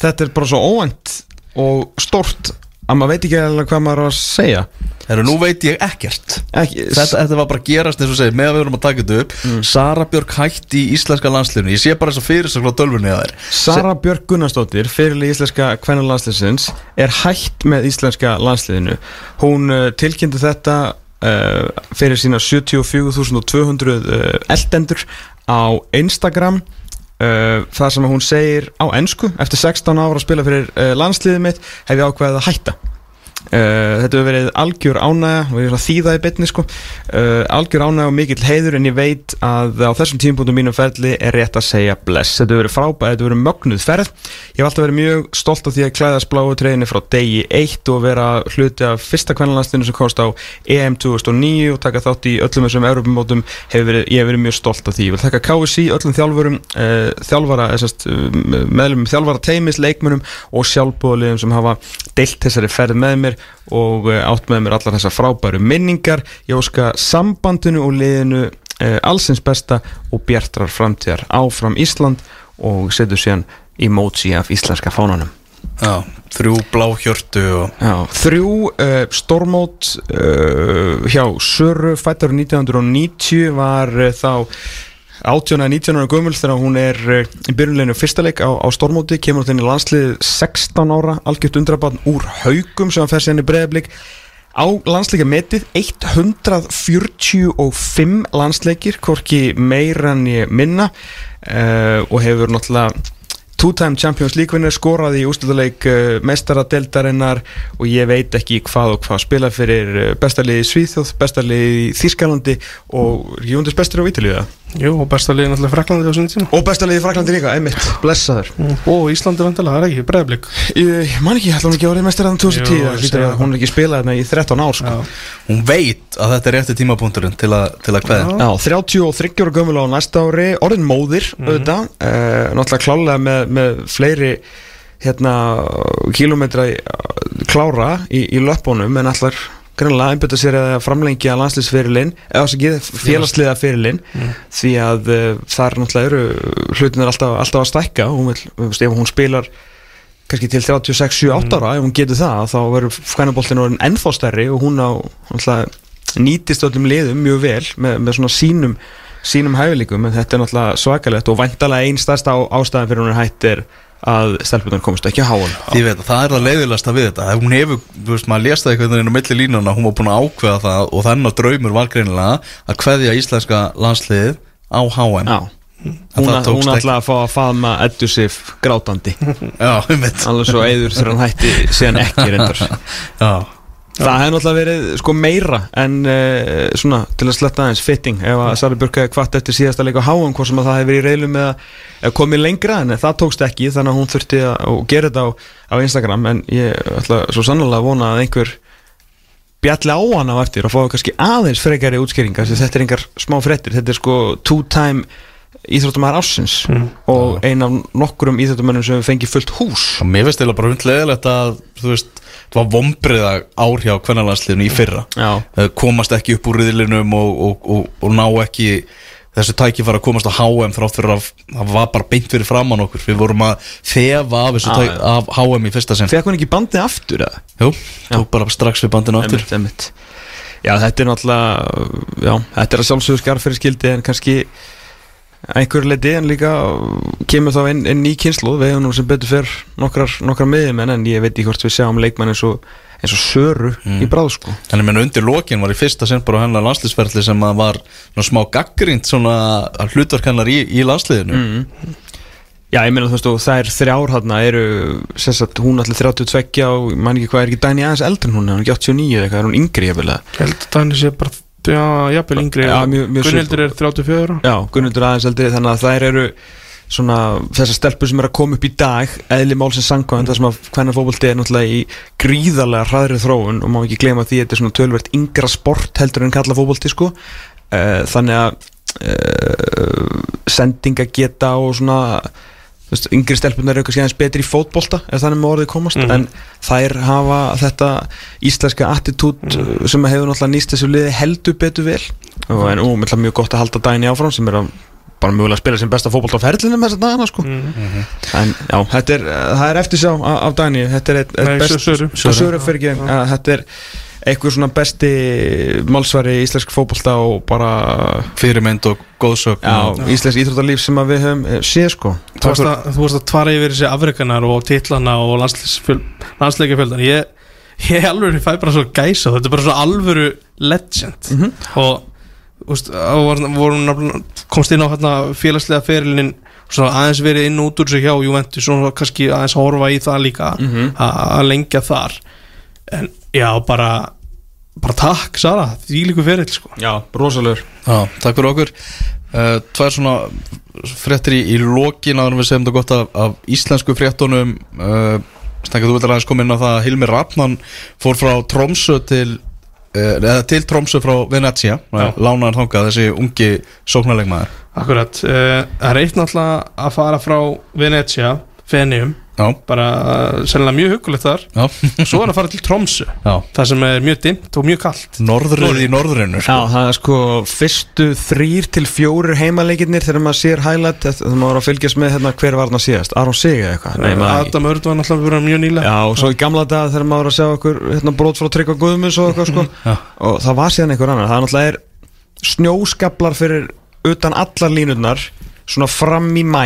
þetta er bara svo óvænt og stort að maður veit ekki alveg hvað maður á að segja herru, nú veit ég ekkert. ekki, Þetta, þetta var bara að gerast, eins og segir, með að við vorum að taka þetta upp. Sara Björk hætti í íslenska landsliðinu. Ég sé bara þess að fyrir svo dölfunni að þær. Sara Björk Gunnarsdóttir fyrirli íslenska kvennalandsliðsins er hætt með íslenska landsliðinu hún uh, tilkynnti þetta uh, fyrir sína 74.200 uh, eldendur á Instagram uh, þar sem hún segir á ennsku eftir 16 ára að spila fyrir uh, landsliðið mitt hef ég ákveðið að hætta Uh, þetta hefur verið algjör ánægja og ég er að þýða í bytni sko. Uh, algjör ánægja og mikill heiður en ég veit að á þessum tímpúntum mínum ferli er rétt að segja bless. Þetta hefur verið frábæð, þetta hefur verið mögnuð ferð. Ég hef alltaf verið mjög stolt af því að klæðast bláu treyðinni frá degi 1 og vera hluti af fyrsta kvennlandsliðinu sem komst á EM 2009 og taka þátt í öllum þessum Europamótum ég hef verið mjög stolt af því. Ég vil taka KSC, öllum þjálfurum uh, þjálfara, þessast, meðlum þjálfara teimis, mér og uh, átt með mér allar þessar frábæru minningar. Ég óska sambandinu og liðinu uh, allsins besta og bjartrar framtíðar áfram Ísland og setur síðan emoji af íslenska fánanum. Já, þrjú blá hjörtu og... Já, þrjú uh, stórmót uh, hjá Söru fættur 1990 var uh, þá 18 eða 19 ára gömul þegar hún er eh, í byrjunleginu fyrsta leik á, á Stormóti kemur hún inn í landslið 16 ára algjört undrabann úr haugum sem hann fer sér inn í breyðablík á landsleika metið 145 landsleikir hvorki meira en ég minna uh, og hefur náttúrulega two-time Champions League vinnur skoraði í ústilduleik uh, mestaradeldarinnar og ég veit ekki hvað og hvað spila fyrir bestarliði í Svíþjóð, bestarliði í Þískalandi og Jóndis bestur á Ítalíða Jú, og besta liðin alltaf Fraklandi á sinni tíma. Og bestarliði í Fraklandi líka, einmitt, blessaður. Og Íslandi vandalega, það er ekki, bregðarblik Ég man ekki, ætla hún ekki að vera mestaraðan 2010 Jú, að hún er ekki spilað þarna í 13 ár sko. Hún veit að þetta er rétti tímapunkturinn til að, til að kveðja. Já, 33 ára gömul á næsta ári orðin móðir, auðvitað. Uh, náttúrulega klálega með, með fleiri hérna kilometra í- klára í, í löpunum en allar grannlega einbjöta sér að framlengja landsliðsferilinn eða þess ekki félagsliða ferilinn því að uh, þar náttúrulega eru hlutin er alltaf, alltaf að stækka. Hún vil, ef hún spilar kannski til 36, 7, 8 ára ef hún getur það þá verður fænaboltinn orðin ennþá stærri og hún á náttúrulega nýtist öllum liðum mjög vel með, með svona sínum sínum hæfileikum. En þetta er náttúrulega svakalegt og væntalega einn stærsta ástæðan fyrir hún er hætt er að stelpunar komist ekki á háan. Ég veit að það er það leiðilegasta við þetta. Ef Hún hefur, þú veist, maður það einhvern veginn á milli línuna Hún var búin að ákveða það og þannig að draumur var greinilega að kveðja íslenska landsliðið á HM Já, hún, ætlaði að fá að faðma Eddu Sif grátandi. Um alveg svo eður þegar hann hætti síðan ekki reyndar. Já, Það hefði náttúrulega verið sko meira en uh, svona til að sletta aðeins fitting ef að Sari Björk hefði kvart eftir síðasta leik á háum hvort sem að það hefði verið í reilum eða eða komið lengra en það tókst ekki þannig að hún þurfti að gera þetta á, á Instagram en ég ætla svo sannlega að vona að einhver bjalli á hana á eftir og fá kannski aðeins frekari útskýringar þetta er engar smá frettir þetta er sko two time íþróttumæður ársins og ein af nokkurum íþróttumæðum sem fengi fullt hús. Og mér finnst eða bara hundleðilegt að þú veist, það var vombriða ár hjá kvennarlandsliðinu í fyrra Já. Komast ekki upp úr riðlinum og, og, og, og ná ekki þessu tæki fara að komast á HM þrátt fyrir að það var bara beint fyrir framann okkur við vorum að þefa af, þessu Ah, tæki, af HM í fyrsta sinn Fekk hún ekki bandið aftur eða? Jú, tók bara strax við bandinu aftur Einmitt, einmitt. Já, þetta er náttúrulega Já, þetta er að sjálfsögur skarf fyrir skildi en kannski einhver leiti en líka kemur þá inn, inn ný kynslu við hefum nú sem betur fyrr nokkrar, nokkrar miðjum en ég veit ekki hvort við sjáum leikmann eins og, eins og Söru í bráð sko En ég menn undir lokin var í fyrsta sinn bara hennar landslýsferðli sem að var svona smá gaggrind svona hlutverk hennar í, í landsliðinu Mm. Já, ég meina þú veist og þær þrjár þarna eru sem sagt hún allir 32 og ég man ekki hvað er ekki Dæni aðeins eldri en hún er hún ekki 89 eða eitthvað, er hún yngri? Ég held að Dani sé bara, já, jafnvel yngri Gunnildur er 34 ára. Já, Gunnildur aðeins eldri þannig að þær eru svona þessar stelpur sem er að koma upp í dag eðli málsins sangkvæmt það sem að hvernig fótbolti er náttúrulega í gríðarlega hraðri þróun og má ekki gleyma því að þetta er svona tölvert yngra sport heldur en kalla fótbolti sko. Uh, þannig að uh, sendinga geta og svona veist, yngri stelpunar eru kannski aðeins betri í fótbolta ef þannig með orðið komast Mhm. en þær hafa þetta íslenska attitút Mhm. sem hefur náttúrulega nýst þessu liði heldur betur vel og en ú, mér mjög gott að halda dæni áfram sem er að bara mögulega spila sem besta fótbolt á ferlinum þess að dagana sko Mhm. en já, þetta er, það er eftir sjá af, dæni, þetta er eitt, best Söru. Fyrir ekki, að, þetta er eitthvað svona besti málsvari í íslensk fótbolta og bara fyrirmynd og og, íslensk íþróttarlíf sem að við höfum eh, séð sko. Þú varst að, þú varst að tvara yfir þessi afrikanar og titlana og landsleikafjöldan ég, ég alveg fæ bara svo gæsa. Þetta er bara svo alvöru legend. Og þú veist, þá var, vorum komst inn á hérna, félagslega ferilinn aðeins verið inn og út úr sig hjá Juventus og kannski aðeins horfa í það líka Mhm. a- að lengja þar. En já, bara bara takk Sara, því líku ferill sko. já, rosalegur. Já, takk fyrir okkur. Uh, tvær svona fréttir í, í lokin en við segjum þetta gott af, af íslensku fréttunum. Uh, Stengar, þú vilja aðeins koma inn á það að Hilmi Rappmann fór frá Tromsö til uh, eða til Tromsö frá Venetia Já. lánaðar þangað þessi ungi sóknarleikmaður. Akkurat, uh, það er eitt náttúrulega að fara frá Venetia, Fenium já, bara sennilega mjög hugulegt þar. Já, svo er að fara til Tromsö já. það sem er mjög dimmt og mjög kallt Norðrið í norðrinu Já, það er sko fyrstu þrýr til fjórir heimaleikirnir þegar maður sér highlight þegar maður var að fylgjast með hérna hver var þarna síðast? Aron Sig eða eitthvað? Nei, maður Adam Örd var náttúrulega mjög nýlega. Já, og svo í gamla dag þegar maður var að sjá okkur hérna, brot frá Tryggva Guðmunds og eitthvað sko. Og það var síðan einhver annar. Það er náttúrulega er snjóskablar fyrir utan allar línurnar svona fram í mæ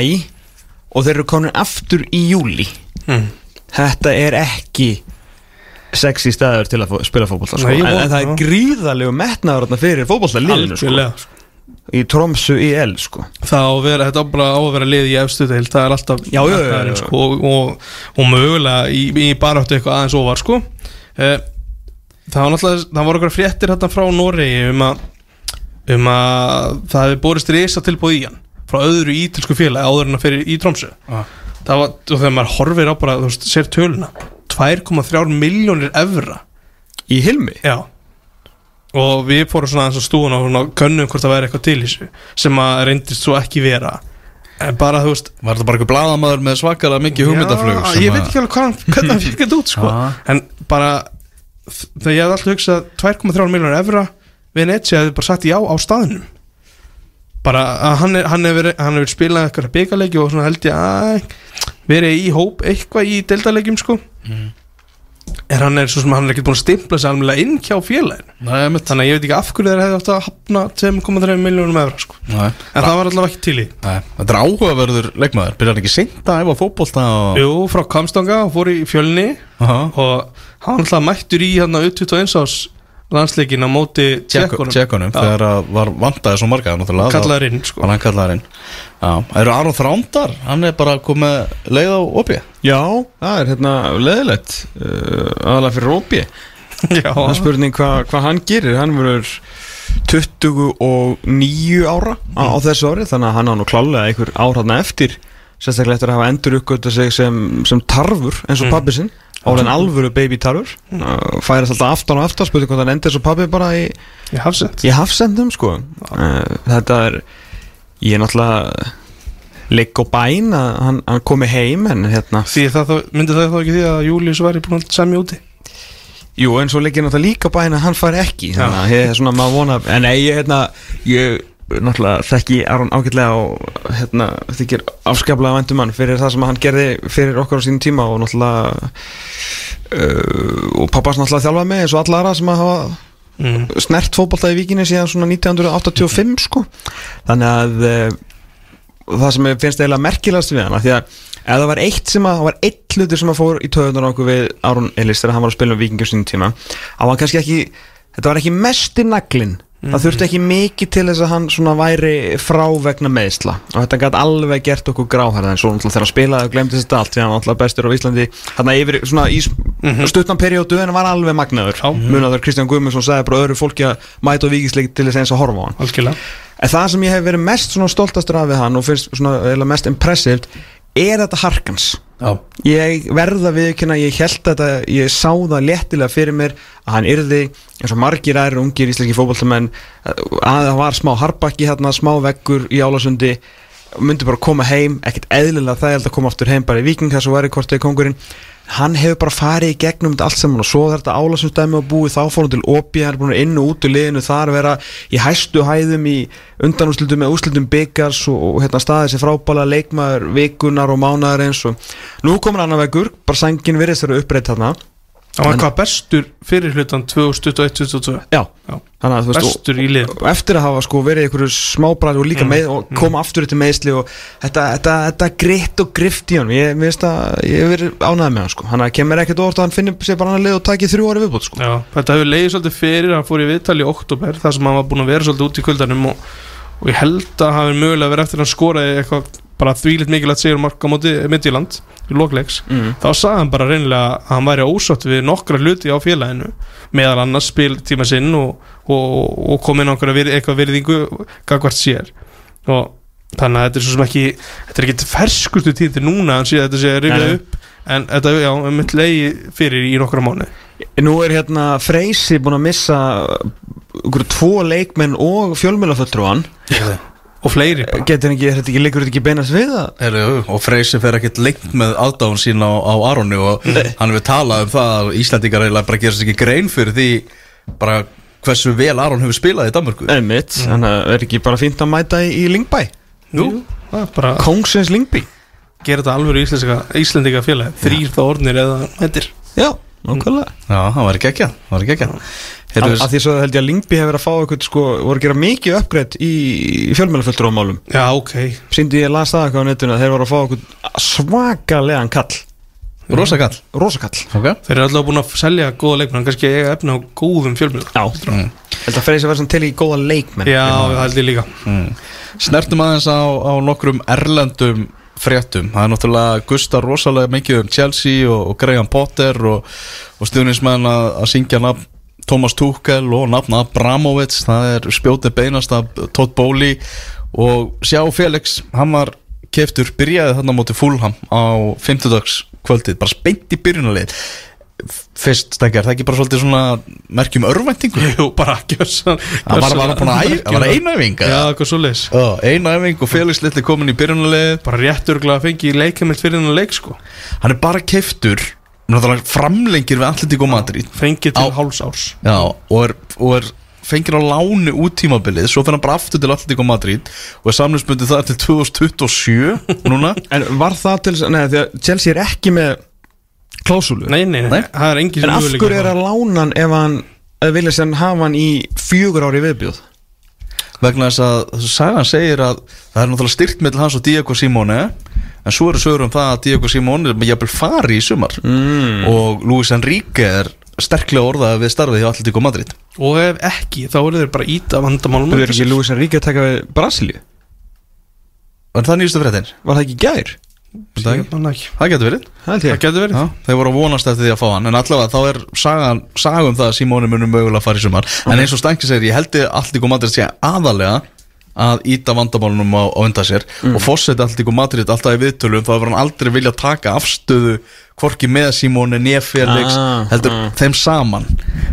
og þeir eru komin aftur í júli Mm. þetta er ekki sexy staður til að spila fótbolta sko. En, en það er það. gríðarlegu metnaður fyrir fótbolta liðinu sko. Sko. í Tromsu í L sko. Það vera, á að vera lið í efstu deil, það er alltaf Já, já, já, sko, og, og, og mögulega í, í baráttu eitthvað aðeins ofar sko. Eh, það var það okkur fréttir hérna frá Noregi um að um að það hefði borist risa tilbúð í hann frá öðru ítilsku félagi áður en að fyrir í Tromsö Ah. það var, og þegar maður horfir á bara, þú veist, sér töluna 2,3 miljónir evra í Hilmi Já Og við fórum svona aðeins á stúan og svona könnum hvort það væri eitthvað til í þessu sem að reyndist svo ekki vera en bara þú veist Var þetta bara eitthvað blaðamaður með svakalega mikið hugmyndaflug Já, ég að- veit ekki alveg hvað hvernig hann fikk þetta út sko. Já. en bara þegar ég hef alltaf hugsað 2,3 miljonar evra Venetia hefði bara sagt já á staðnum bara að hann, er, hann hefur hann hefur spilað eitthvað byggalegi og svona held ég að verið í hóp eitthvað í deildalegjum sko. Mhm. en hann er svo sem hann er ekkert búin að stimpla sig alveg inn hjá félagin Nei, þannig að ég veit ekki af hverju þeir hefði átt að hafna 2,3 miljónum evra sko. Nei, en það var allavega ekki til í. Nei, þetta er áhugaverður leikmaður. Byrjar hann ekki seint að æfa fótbolta og... Jú, frá Kamstanga og fór í fjölni. Aha. og hann alltaf mættur í hérna U21 ás landsleikin á móti Tjekkunum, tjekkunum þegar að var vandaði svo marga náttúrulega. Kallaður inn sko. Já, eru Aron Þrándar, hann er bara komið leið á opið Já, það er hérna leðilegt uh, aðalega fyrir Já, Það er spurning hvað hva hann gerir. Hann verður 29 ára á, á þessu ári Þannig að hann á nú klálega einhver árhæðna eftir Sérstaklega eftir að hafa endur uppgötta sig sem, sem tarfur eins og Mm. pabbi sinn. Álega alvöru baby tarfur. Uh, Færast alltaf aftan og aftan Spurning hvort hann endur eins og pabbi bara í, ég hafsend í hafsendum sko. Uh, Þetta er Ég er náttúrulega Ligg og bæn að hann, hann komi heim En hérna Því það myndi það þá ekki því að Július væri búin að semja úti? Jú, en svo leikir náttúrulega líka bæinn að hann fari ekki. Þannig að er svona maður vona En nei, ég, hérna, ég náttúrulega þekki Aron ágætlega og hérna, þykir afskaplega væntum hann fyrir það sem hann gerði fyrir okkur á sínum tíma og náttúrulega uh, og pappas náttúrulega þjálfað mig eins og alla aðra sem að hafa mm. snert fótbolta í vikinni síðan svona 1985 sko þannig að uh, það sem finnst eiginlega merkilegast við hann af því að ef það var eitt sem að það var eitt hlutur sem að fór í töðunar okkur við Aron Ellis þegar hann var að spila um vikingur sínum tíma að hann kannski ekki, þetta var ekki mesti naglin það þurfti ekki mikið til þess að hann svona væri frá vegna meðsla og þetta gæti alveg gert okkur gráhærða en svo náttúrulega þegar hann spilaði og glemdi þetta allt því hann var náttúrulega bestur á Íslandi hann yfir svona í mm stuttan periódu en hann var alveg magnaður. Munaður Kristján Guðmundsson sagði bara öðru fólki að mæta á vikisleik til þess eins að horfa á hann. Algjörlega. En það sem ég hef verið mest svona stoltastur af við hann og finnst svona mest impressivt er þetta harkans Já, ég verða viðkynna, ég held þetta ég sá það léttilega fyrir mér að hann yrði, eins og margir aðrir ungir íslenski fótballtamenn að það var smá harbakki hérna, smá veggur í Álasundi, myndi bara koma heim ekkert eðlilega þægild að koma aftur heim bara í Viking þess að væri kortið kongurinn hann hefur bara farið í gegnum allt saman og svo þegar þetta álasumstæmi á búið þá fór hann til OP, hann er búin að inn og út úr liðinu þar vera í hæstu hæðum í undanúslutum með úslutum byggars og, og hérna staðið sér frábæla leikmaður vikunar og mánaðar eins og nú komur annar veggur, bara sængin virðist þeirra uppreitt þarna hann var hvað bestur fyrir hlutan 2021-2022 já, Já. að veist og, bestur í lið og eftir að hafa sko verið einhverju smábræð og líka Mm, með og koma aftur til meðsli og þetta, þetta, þetta gritt og grift í hann ég, hef verið ánægð með hann sko. Hann kemur ekkert orð að hann finnir sér bara hann lið og takið þrjú ári viðbútt sko. Já, þetta hefur leiðið svolítið fyrir hann fór í viðtal í oktober þar sem hann var búin að vera svolítið út í kuldanum og, og ég held að hafi mögulega verið eftir að hann skoraði eitthvað bara þvílitt mikilvægt sigur marka á móti Midtjylland í lokleiks mm. þá sagði hann bara reynilega að hann væri ósátt við nokkra hluti á félaginu meðal annars spil tíma sinn og, og, og kom inn á einhverja vir, eitthvað virðingu gagvart sér. Og þannig að þetta er svo sem ekki þetta er ekki ferskustu tíð núna hann sé þetta sé að Nei, rifja nei. upp. En þetta já, er mitt leiði fyrir í nokkra mánu Nú er hérna Freysi búin að missa ykkur tvo leikmenn og fjölmjölafulltrúan og fleiri bara. Getur ekki, þetta ekki, liggur þetta ekki beinast við það? Heru, og Freysi fer ekkert lengt með aðdáðun sín á, á Aroni og hann hefur talað um það að Íslandingar eiginlega bara gera sér ekki grein fyrir því bara hversu vel Aron hefur spilað í Danmörku. Einmitt, þannig að er ekki bara fínt að mæta í, í Lingbæ það bara Kongsins Lingby gera þetta alveg íslenska, íslendinga félag þrýr þá orðnir eða hættir Já, nákvæmlega. Já, það var ekki ekki Það var ekki ekki Af af því svo held ég að Lingby hefur verið að fá eitthvað sko, voru að gera mikið uppgreitt í, í fjölmjölaföldrómálum Já, ok. Sýndi ég las það eitthvað á netinu að þeir voru að fá eitthvað svakalegan kall. Rosa kall? Rosakall Ok. Þeir eru alltaf búin að selja góða leikmenn kannski eiga efna á góðum fjölmjölum Já, Mm. held að Freysi verður til í góða leikmenn. Já, það held ég líka. Snertum aðeins á, á nokkrum erlendum fréttum. Það er náttúrulega Gustar rosalega mikið um Chelsea og, og Graham Potter og, og stjórnismenn að, að syngja nafn Thomas Tuchel og nafn Abramovits. Það er spjótið beinast af Todd Bowley. Og sjá Felix, hann var keftur, byrjaði þarna á móti Fulham á 50 dags kvöldið, bara spennt í byrjunarlið Fyrst, stekjar, það ekki bara svolítið svona merkjum örvæntingu? Jú, bara gjössan Það var bara búin að æfa, það var einu æfing Já, eitthvað svo leis einu æfing og Felix litli komin í byrjunarlið. Bara rétt örgulega að fengi leikamilt fyrir hennar leik sko. Hann er bara keiftur framlengir við Atletico Madrid. Fengið til Á- háls árs. Já, og er, og er fengir á láni út tímabilið Svo fyrir hann bara aftur til Atletico Madrid Og er samlingsbundið það til 2027 Núna. En var það til, nei því að Chelsea er ekki með klásúlu Nei, nei, nei, það er engin En af hverju er að lána hann ef hann vilja sem hafa hann í fjögur ári viðbjóð? Vegna þess að þessu sagan segir að Það er náttúrulega styrt með hans og Diego Simone En svo eru sögur um það að Diego Simone er jafnvel fari í sumar. Mm. Og Luis Enrique er sterklega orðað við starfið hjá Atletico Madrid. Og ef ekki, þá eru þeir bara íta vandamálum Þú er ekki Luis Enrique að taka við Brasilíu? En það nýjastu fréttin? Var það ekki gær? Það ekki? Það getur verið. Það getur verið. Já, þeir voru að vonast eftir því að fá hann. En allavega þá er sagan, sagum það að Simóni munum mögulega að fara í sumar. En eins og Stanki segir, ég held ég Alltíku Madrid sé aðalega að íta vandamálunum á, á undan sér. Og fórseti Alltíku Madrid alltaf í viðtölum þá hefur hann aldrei vilja taka afstöðu hvorki með Simóni nefélix Ah, heldur ah. þeim saman.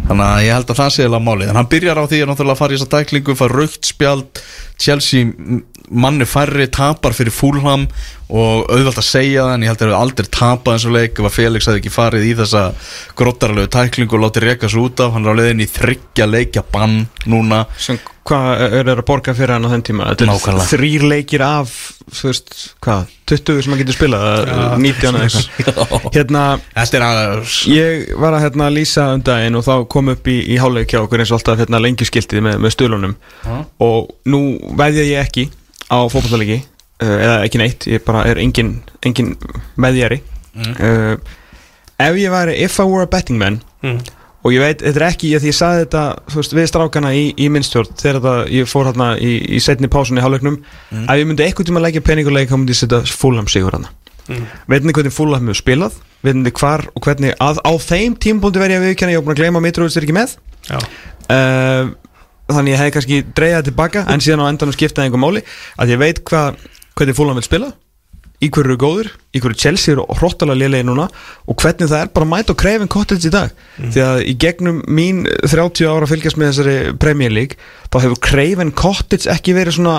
Þannig að ég held að það sé eða málið. En hann byrjar á því að fara í þessa tæklingu fara raukt spjald Chelsea manni færri tapar fyrir Fulham og auðvelt að segja það en ég held að þeir hefur aldrei tapað eins og leik ef að Felix hefði ekki farið í þessa grottaralegu tæklingu og látið reka svo út af. Hann er á leiðin í þryggja leikja bann núna. Sem hvað er þeir að borga fyrir hann á þenn tíma? Þetta er þrýr leikir af þú veist, hvað, 20 sem hann getur spilað eða 19 eða eitthvað. Hérna, er ég var að hérna lýsa um daginn og þá kom upp í, í háleik hjá okkur eins og alltaf hérna lengjuskiltið með, með stölunum og nú veðja ég ekki á fótballtalegi uh, eða ekki neitt, ég bara er engin, engin veðjari uh, ef ég væri if I were a betting man Mm. og ég veit, þetta er ekki því ég saði þetta þú veist, við strákana í, í minnstjórn þegar þetta, ég fór hérna í, í setni pásunni í hálfleiknum, ef ég myndi eitthvað tíma að leggja peninguleik, þá myndi ég setja fúlam sigur hana Mm. veitinni hvernig fúlam hefur spilað? Veitinni hvar og hvernig að, á þeim tímpúndi verið ég að viðkjanna, ég var búin að gleyma er ekki með. Uh, þannig ég hefði kannski dreigað tilbaka en síðan á endanum skiptaði einhver máli að ég veit hva, hvernig fúlam vil spila í hverju eru góður, í hverju Chelsea eru hróttalega lélegi núna og hvernig það er bara að mæta og kreifin cottage í dag. Því að í gegnum mín 30 ára fylgjast með þessari Premier League þá hefur kreifin cottage ekki verið svona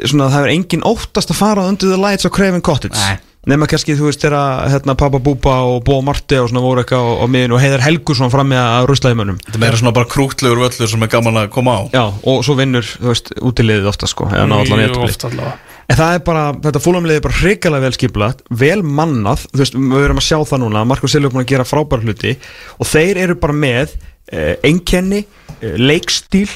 svona það hefur engin óttast að fara undir the lights á kreifin cottage. Nei. Nema kannski þú veist þegar hérna, Papa Búba og Bó Marti og svona voru eitthvað á, á miðinu og Heiðar Helgursson fram með að ruslaði mönnum Þetta er meira svona bara krútlegur völlur sem er gaman að koma á Já, og svo vinnur, þú veist, útiliðið ofta sko eða ná allan mjög jafntefli. oft allavega En það er bara, þetta fúlamliðið er bara hrikalega vel skiplat, vel mannað, þú veist, við erum að sjá það núna, Markus Silvi er búin að gera frábær hluti og þeir eru bara með eh, einkenni, eh, leikstíl,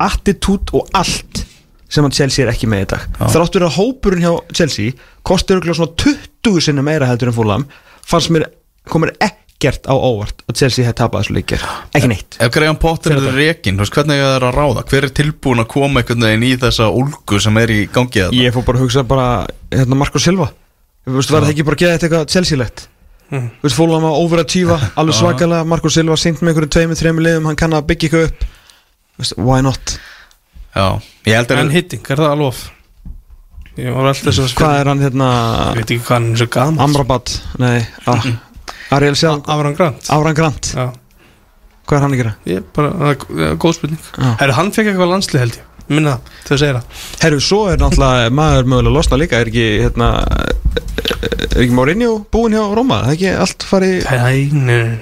attitút og allt sem hann Chelsea er ekki með í dag. Þráttur að hópurinn hjá Chelsea kostur örugglega svona 20 sinni meira heldur en fúlam, fannst mér, komur ekkert á óvart að Chelsea hefði tapað þessu leikir, ekki neitt. Ef Graham Potter er veist hvernig það er að ráða? Hver er tilbúin að koma einhvern veginn í þessa úlgu sem er í gangi þetta? Ég fór bara að hugsa bara, hérna Marko Silva. Þú veist, var það ekki bara að geða þetta eitthvað Chelsea-legt? Mm. Þú veist, fólum að overachieva alveg svakalega, Marko Silva sýnt með einhverju tveimur, þreimur liðum, hann kann að byggja eitthvað upp. Veist, why not? Já, ég held að En hitting, er það alveg off? Ég var alltaf þess að Hvað er hann hérna, Ég veit ekki hvað hann er svo gaman Amrabat, nei, ah, Ariel Sjálf, Afran Grant. Áran Grant, Já, hvað er hann að gera? ég bara, það er- góð spurning. Já. Er hann fekk eitthvað landslið held ég. Minna þau segir það. Herru, svo er náttúrulega maður mögulega losna líka, er ekki, hérna, er ekki Mourinho búinn hjá Róma, það er ekki allt farið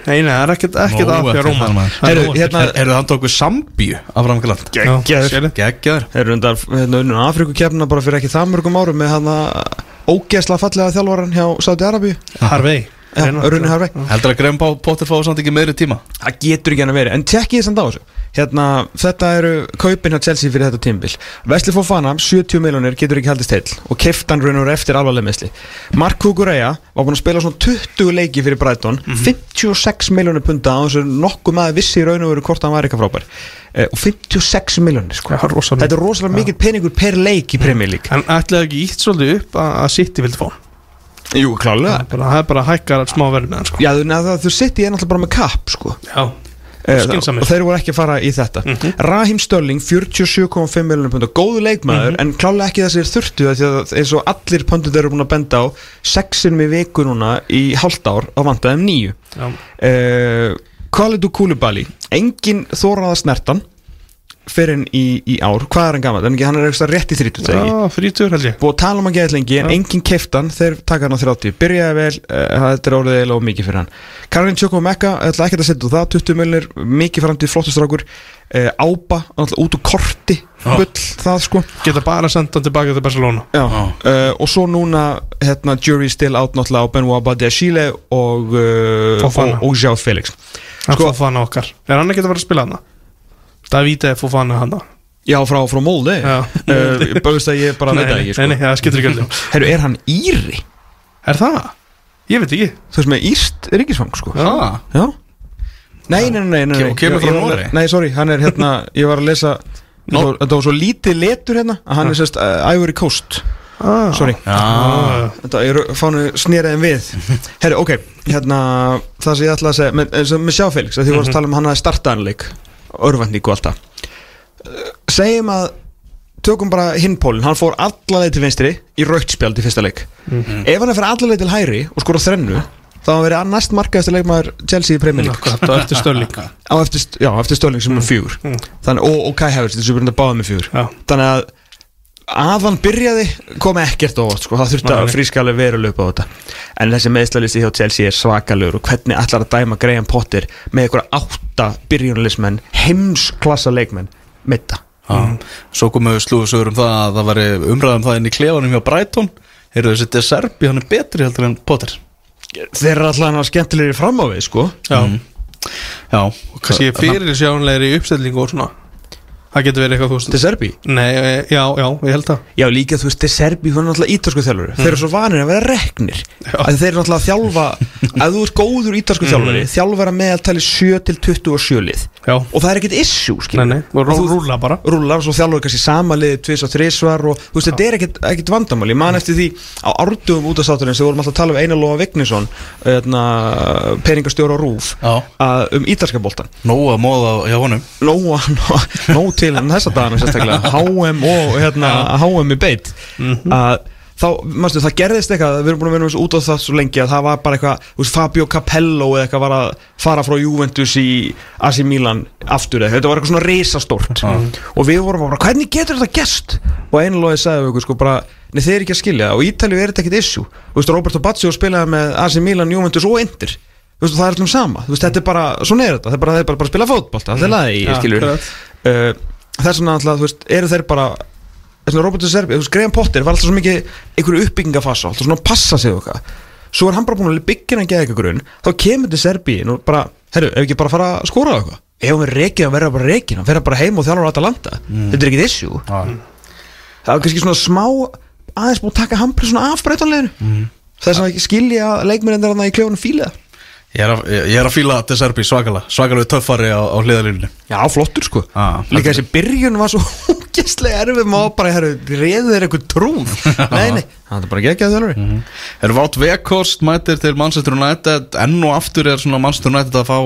Nei, það er ekkert ekkert að fyrir Róma Það er hérna-. Er það tókuð Sambíu af framkvæmt? Geggjaður. undar hérna, unnum Afrikukefnina bara fyrir ekki það mörgum árum með hann að ógeðslega fallega þjálfaran hjá Saudi Arabíu Harvey. Runni Harvey Heldur að Graham Potter fá samt ekki meiri tíma? Það getur ekki hann að vera, en tekkið þess að á þessu. Hérna, þetta eru kaupin hjá Chelsea fyrir þetta tímbil Vesli Fofana, 70 miljonir, getur ekki haldist heil Og keftan raunur eftir alvarlega meðsli Mark Kukureya var búin að spila svona 20 leiki fyrir Brighton 56 miljonir punta á þessu nokkuð maður vissi í raun og veru hvort hann var eitthvað frábær. Eh, Og 56 miljonir sko. Rosa Þetta er rosalega mikið peningur per leik í Premier League. En ætlaði ekki ítt svolítið upp að City vildi fá? Jú, klálega. Það er bara- það er bara hækkar smá verð með hann sko. Já, þú, neða, þú sitt í náttúrulega bara með kapp sko. Já, Eh, Skynsamir. og þeir voru ekki að fara í þetta. Rahim Störling 47,5 miljonir pund góðu leikmaður en klálega ekki þessir þurftu af því að eins og allir pöndur þeir eru búin að benda á sexinum í viku núna í hálft ár á vantaðum nýju já, uh, Khalidou Koulibaly engin þóraða snertan fyrir í, í ár, hvað er hann gammal? En ekki, hann er eitthvað rétt í 30 þegar ekki? Já frítur held ég. Búið að tala um hann geðið lengi en enginn keftan þeir taka hann á 30 byrjaði vel, uh, þetta er orðið eiginlega of mikið fyrir hann. Karin Tjóko Mekka, ætla ekki að setja út það. 20 miljonir, mikið framtíð flottustrákur uh, Ába, alltaf út úr korti bull það sko. Geta bara sendt hann tilbaka til Barcelona. Já. Uh, og svo núna hérna, jury still out náttúrulega á Benoit Badia Chile og, uh, Fofana. og, og João Felix Hann Sko- Fofana okkar. Er hann ekki að vera að spila hann? Davíð er Fofana hann já frá, frá Molde. Já. uh, bara veist að ég bara Nei, veit nei, ekki nei, sko. nei, það skiptir ekki öllu. Herru, er hann íri? Er það? Ég veit ekki. Þú veist með íst ríkisfang sko. Ah. Já. Nei, nei, nei, nei, nei, Kem- kemur frá Noregi? Nei, sorry, hann er hérna Ég var að lesa Nó- Þetta var- þetta var svo lítið letur hérna að Hann er sérst uh, Ivory Coast. Ah. Sorry. Já, Þetta er fánu snýraðin við. Herri, ok, hérna Það sem ég ætla að segja Með, og með sjá Felix Því voru að tala um hann að starta hann leik Örvendík og allt það Uh, Segjum að Tökum bara hinpólinn, hann fór allaleg til vinstri Í rautspjald í fyrsta leik. Ef hann er fyrir allaleg til hægri og skora þrennu Þá hann verið næst markaðasti leikmaður Chelsea í Premier League. Akkurat, og eftir störling á eftir, já, eftir stöling sem er fjögur. Þannig, og, og Kai Havertz, þessu byrjandi báða með Já. þannig að að hann byrjaði kom ekkert óvart sko. það þurfti að nei. frískalega verulega upp á þetta. En þessi meðslalisti hjá Chelsea er svakalur og hvernig ætlar að dæma Graham Potter með einhverja átta byrjunulismenn heimsklassa leikmenn mitta já. Svo komu slúðsögur um það að það var umræðum það inn í klefanum hjá Brighton. Heyrðu þessi De Serbi, hann er betri heldur en Potter. Þeir eru alltaf hann skemmtilegri fram á við sko. Já, Já, kannski fyrir sjáanlegri uppstellingu og svona Það getur verið eitthvað þú veist. Til Serbi Nei, e, já, já, ég held það. Já, líka þú veist, þeir serbi, þú er náttúrulega ítalsku þjálfari. Þeir eru svo vanir að vera reknir. Að Þeir eru náttúrulega að þjálfa Ef þú ert góður ítalsku þjálfari Þjálfara meðaltali 7 til 27 lið. Já, Og það er ekkert issue, nei, skilur nei, og rú, rúla bara. Rúlar, svo þjálfari kannski sama liði Tvis og og þú veist, þetta er ekkert, ekkert vandamál. Ég man eftir því á árdugum út af sáturinn Til en þessa dagana sérstaklega HM og hérna, HM í beitt að þá, mástu, það gerðist eitthvað við erum búin að vera út á það svo lengi að það var bara eitthvað, þú veist, Fabio Capello eða eitthvað var að fara frá Juventus í AC Milan aftur eða þetta var eitthvað svona reisastórt og við vorum bara, hvernig getur þetta gest og einlóði sagði við okkur sko bara nei þeir ekki að skilja og Ítalíu er þetta ekkert issue. Þú veist, Roberto Baggio spilaði með AC Milan, Juventus og Inter. Þú veist, það er allum sama. Þú veist, þetta er bara, svona er þetta, það er bara, er bara, bara að spila fótbolta, það er Já, skilur akkurat. Uh, þess vegna alltaf, þú veist, eru þeir bara þess vegna Roberto Serbi, þú veist, Graham Potter var alltaf svo mikið einhverju uppbyggingafasa, alltaf svona að passa sig eitthvað, svo er hann bara búin að byggja hann geða eitthvað grunn, þá kemur til Serbi og bara, herru, ef ekki bara fara að á eitthvað? Ef hann verður reikið, hann verður bara reikið hann verður bara heim og þjálfur á Atalanta. Þetta er ekkit issue. Það var kannski svona smá aðeins búin að taka hampri svona af breytanleginu þess að skilja leikmennir þarna í kljóðunum fíla Ég er að, ég er að fíla De Serbi svakalega Svakalega töffari á, á hliðalínu Já, flottur sko. Ah, Líka þessi byrjun var svo ógæslega erfið maður bara, herru, reyðu þeir eitthvað trúð Nei, nei, það er bara geggjað þjálfari. Er Vátt Vekost mætir til Manchester United. Enn og aftur er svona Manchester United að fá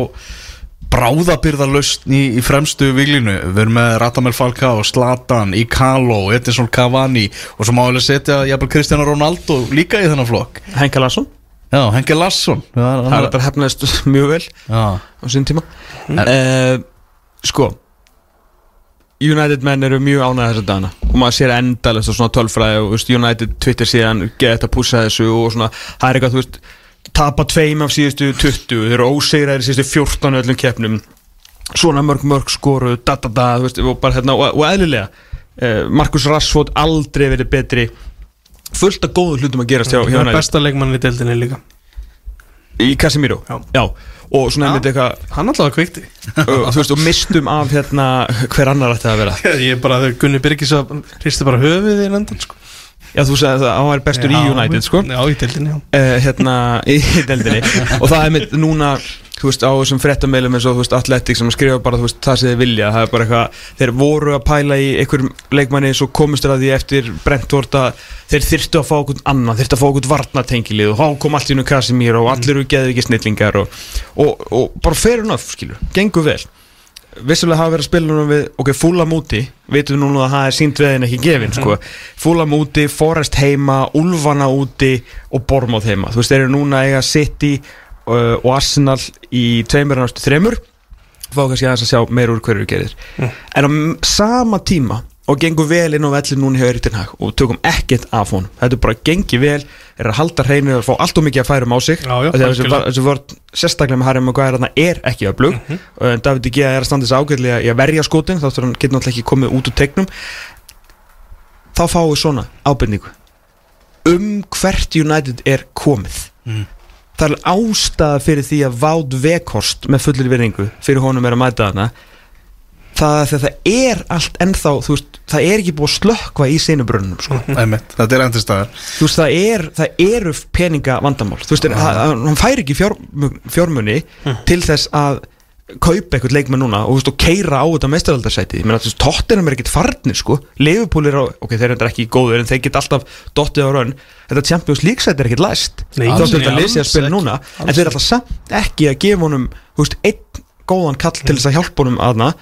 bráðabyrðarlaust í, í fremstu viglinu Við erum með Ratamel Falcao, Zlatan, Ikalo, Edinson Cavani og svo má við setja Cristiano Ronaldo líka í þennan flokk. Henka Larsson, Já, Henke Larsson. Það er bara hefnaðist mjög vel Já, á sín tíma. Uh, Sko United menn eru mjög ánægða þessa dagana. Og maður sér endalist og svona tölfræði og veist, United Twitter síðan geta að pússa þessu og svona, það er eitthvað, þú veist tapa tveim af síðustu 20 þeir eru ósegraðir í síðustu 14 öllum keppnum. Svona mörg mörg skoru da da da, þú veist, og bara hérna og, og eðlilega, uh, Markus Rashford aldrei verið betri fullt af góðu hlutum að gerast hjá, United. besta leikmann í deildinni líka. Í Casemiro? Já. Já. Og svona einmitt eitthvað Hann kveikti. Uh, Þú veist, og mistum af hérna Hver annar ætti að vera. Ég er bara, þegar Gunni Birgis að hristi bara höfuðið í London sko. Já, þú sagði að hann var bestur í Já, United, sko. Já, í deildinni, já. Uh, hérna í deldinni og það er mitt núna þú veist á þessum fréttameilum eins og þú veist Atletic sem skrifa bara þú veist það sem þið vilja. Það er bara eitthvað þeir voru að pæla í einhverjum leikmanni svo komist þeir að því eftir Brentford að þeir þyrftu að fá okkur annan þyrftu að fá okkur varnatengilið og þá kom allt í nú Casemiro og allir eru geðu ekki snillingar og, og, og bara fair vissulega hafa verið að spila núna við ok, fúla múti, vitum við núna að það er sínt veðin ekki gefin, sko. Fúla múti, Forest heima, Ulfana úti og Bormóð heima, þú veist, þeir eru núna eiga City uh, og Arsenal í tveimur náttúrulega þremur. Fá kannski aðeins að sjá meir úr hverju gerir. En á sama tíma og gengur vel inn á velli núna hjá Eritin Hag og tökum ekkert af hún þetta er bara gengi vel, er að halda hreinu og fá allt og mikið að færum á sig. Að þessi vörn sérstaklega með Harry Maguire er ekki öflug. Mm -hmm. David Gea er að standa þessi ágætlega í að verja skotin þá þarf hann getur náttúrulega ekki komið út úr tegnum. Þá fáum við svona ábyrningu um hvert United er komið. Það er ástæða fyrir því að Vád Vekhorst með fullir virðingu fyrir honum er að mæta þarna það er að það er allt ennþá þú veist, það er ekki búið að slökkva í sinubrönnum sko. Einmitt, Þetta er endur staðar þú veist, það, er, það eru peninga vandamál þú veist, það, hann fær ekki fjár, fjármunni til þess að kaupa eitthvað leikmenn núna og, og keira á þetta veist, Tottenham er ekkit farnir sko. Liverpool er á, ok, þeir eru ekki góður en þeir get alltaf dottið á raun þetta Champions League sæti er ekkit læst. Nei, þá er þetta lesið að spila núna. en þeir er alltaf samt ekki að gefa honum einn góðan kall til þess að hjálpa honum aðna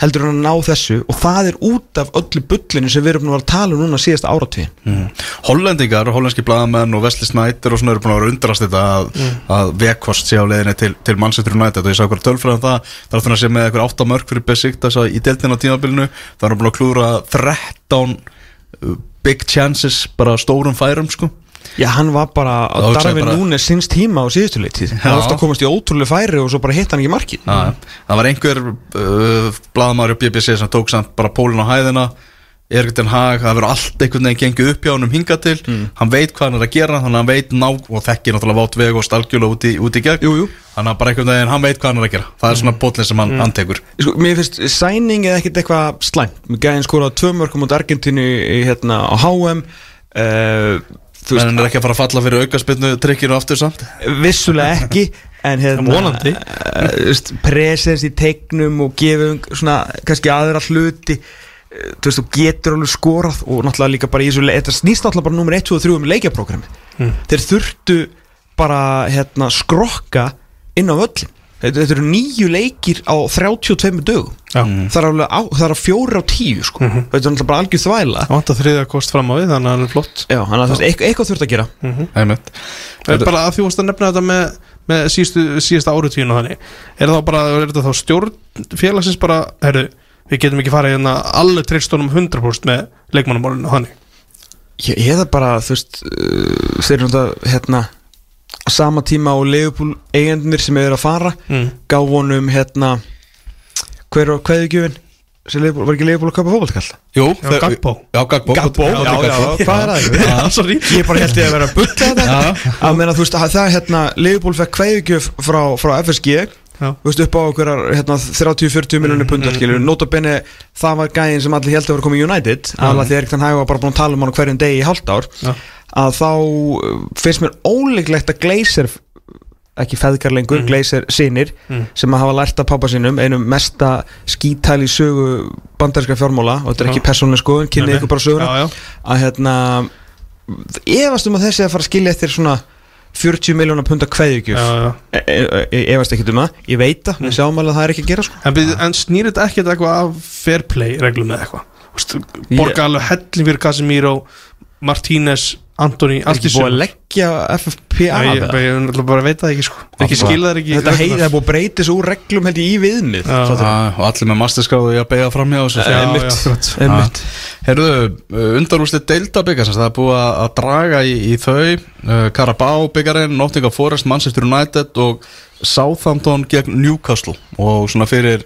heldur hann að ná þessu og það er út af öllu bullinu sem við erum að tala um núna síðasta áratvíðin mm. Hollendingar, hollenski blaðamenn og Wesley Snyder og svona eru búin að vera undrast þetta að, að Vekost sé á leiðinni til, til Manchester United. Og ég sá okkur tölfræðan það. Það er þannig að sé með eitthvað 8 mörg fyrir Besiktas í deltina tímabilinu. Það er búin að klúra 13 uh, big chances bara stórum færum sko Já, hann var bara Það Darvin bara- Núnes sinns tíma á síðustu leitið Hann Já. var ofta að komast í ótrúlega færi og svo bara hitt hann ekki markið. Já, það var einhver uh, blaðamæri á BBC sem tók samt bara pólun á hæðina. Erik Den Haag, það verður allt einhvern veginn gengið upp hjá hann um hinga til hann veit hvað hann er að gera, þannig að hann veit ná og þekkir náttúrulega vátt veg og stalgjölu út í, út í gegn. Jú, jú. þannig að bara einhvern veginn, hann veit hvað hann er að gera. Það er svona bóllin sem hann, hann tekur sko, Mér finnst sæning eða ekkert eitthvað slæmt. Mér gæðin skora tvö mörgum út Argentínu í, hérna, á HM uh, En veist, hann er ekki að fara að falla fyrir aukaspinnu trikkinu aftur samt? Vissulega ekki En hérna veist, Presens í tegnum og gefum svona kannski aðra hluti uh, Þú veist, þú getur alveg skorað og náttúrulega líka bara í þessu Þetta snýst náttúrulega bara nummer 1, 2 og 3 um leikjaprógrami Mm. Þeir þurftu bara hérna skrokka inn á völlin Þetta, þetta eru nýju leikir á 32 dögum. Já, það er alveg á, það er á fjóri á tíu sko. Mhm. þetta er náttúrulega bara algjör þvæla. Það vantar þriðja kost fram á við þannig að hann er flott. Já, þannig að þú eitthvað, þurft að gera. Einmitt. Það er bara að því varst að nefna þetta með, með síðustu, síðasta árutíðin og þannig. Er það bara, er þetta þá stjórn félagsins bara, herru, við getum ekki farið hérna alveg tristunum 100% með leikmannumálinu og þannig? Ég, ég það bara, þú veist uh, þeir eru náttúrulega hérna sama tíma og Leifupúl eigendunir sem eru að fara mm. gá honum hérna hver og hvað er gjöfin Leifupúl, var ekki Leifupúl að kaupa fótboltakall? Jú, Já, Gagbo. Já, já, hvað er það? Ég bara held ég að vera að bulla þetta. Að meina þú veist að það er hérna Leifupúl fekk kveðugjöf frá, frá FSG Já. þú veist upp á okkur hérna, 30-40 miljonir pundar skilur notabene það var gæðin sem allir held að vera komið í United. Alveg því Erik Ten Hag var bara búin að tala um hann hverjum degi í hálft ár. Já. Að þá uh, finnst mér óleiklegt að Glazer ekki feðgar lengur, Glazer sinir sem að hafa lært af pappa sinum einum mesta skítæli sögu bandarinska fjármála og þetta er ekki persónlega skoðun, kynni ykkur bara söguna Já, já. að hérna efast um að þessi að fara að skilja eftir svona 40 miljónar punda kveðjugjöf. Já, já. e e e efast ekki um það, ég veit það við sjáum alveg að það er ekki að gera sko. En, byrju, en snýr þetta ekkert eitthvað af fair play reglum eða eitthvað? Borga alveg helling fyrir Casemiro Martínez, Antoni, er allt í ekki búið að leggja FFP Nei, af ég, það? ég, ég bara veit það ekki sko. Ekki skilða það ekki þetta heið, það er búið að breytis úr reglum held ég í viðmið. Og allir með masterskráðu í að beigja fram hjá þessu. Já, einmitt. já, akkurat. Einmitt. Herðu, undarúsli deildabyggar það er búið að að draga í, í þau. Uh, Carabao byggarinn, Nottingham Forest Manchester United og Southampton gegn Newcastle. Og svona fyrir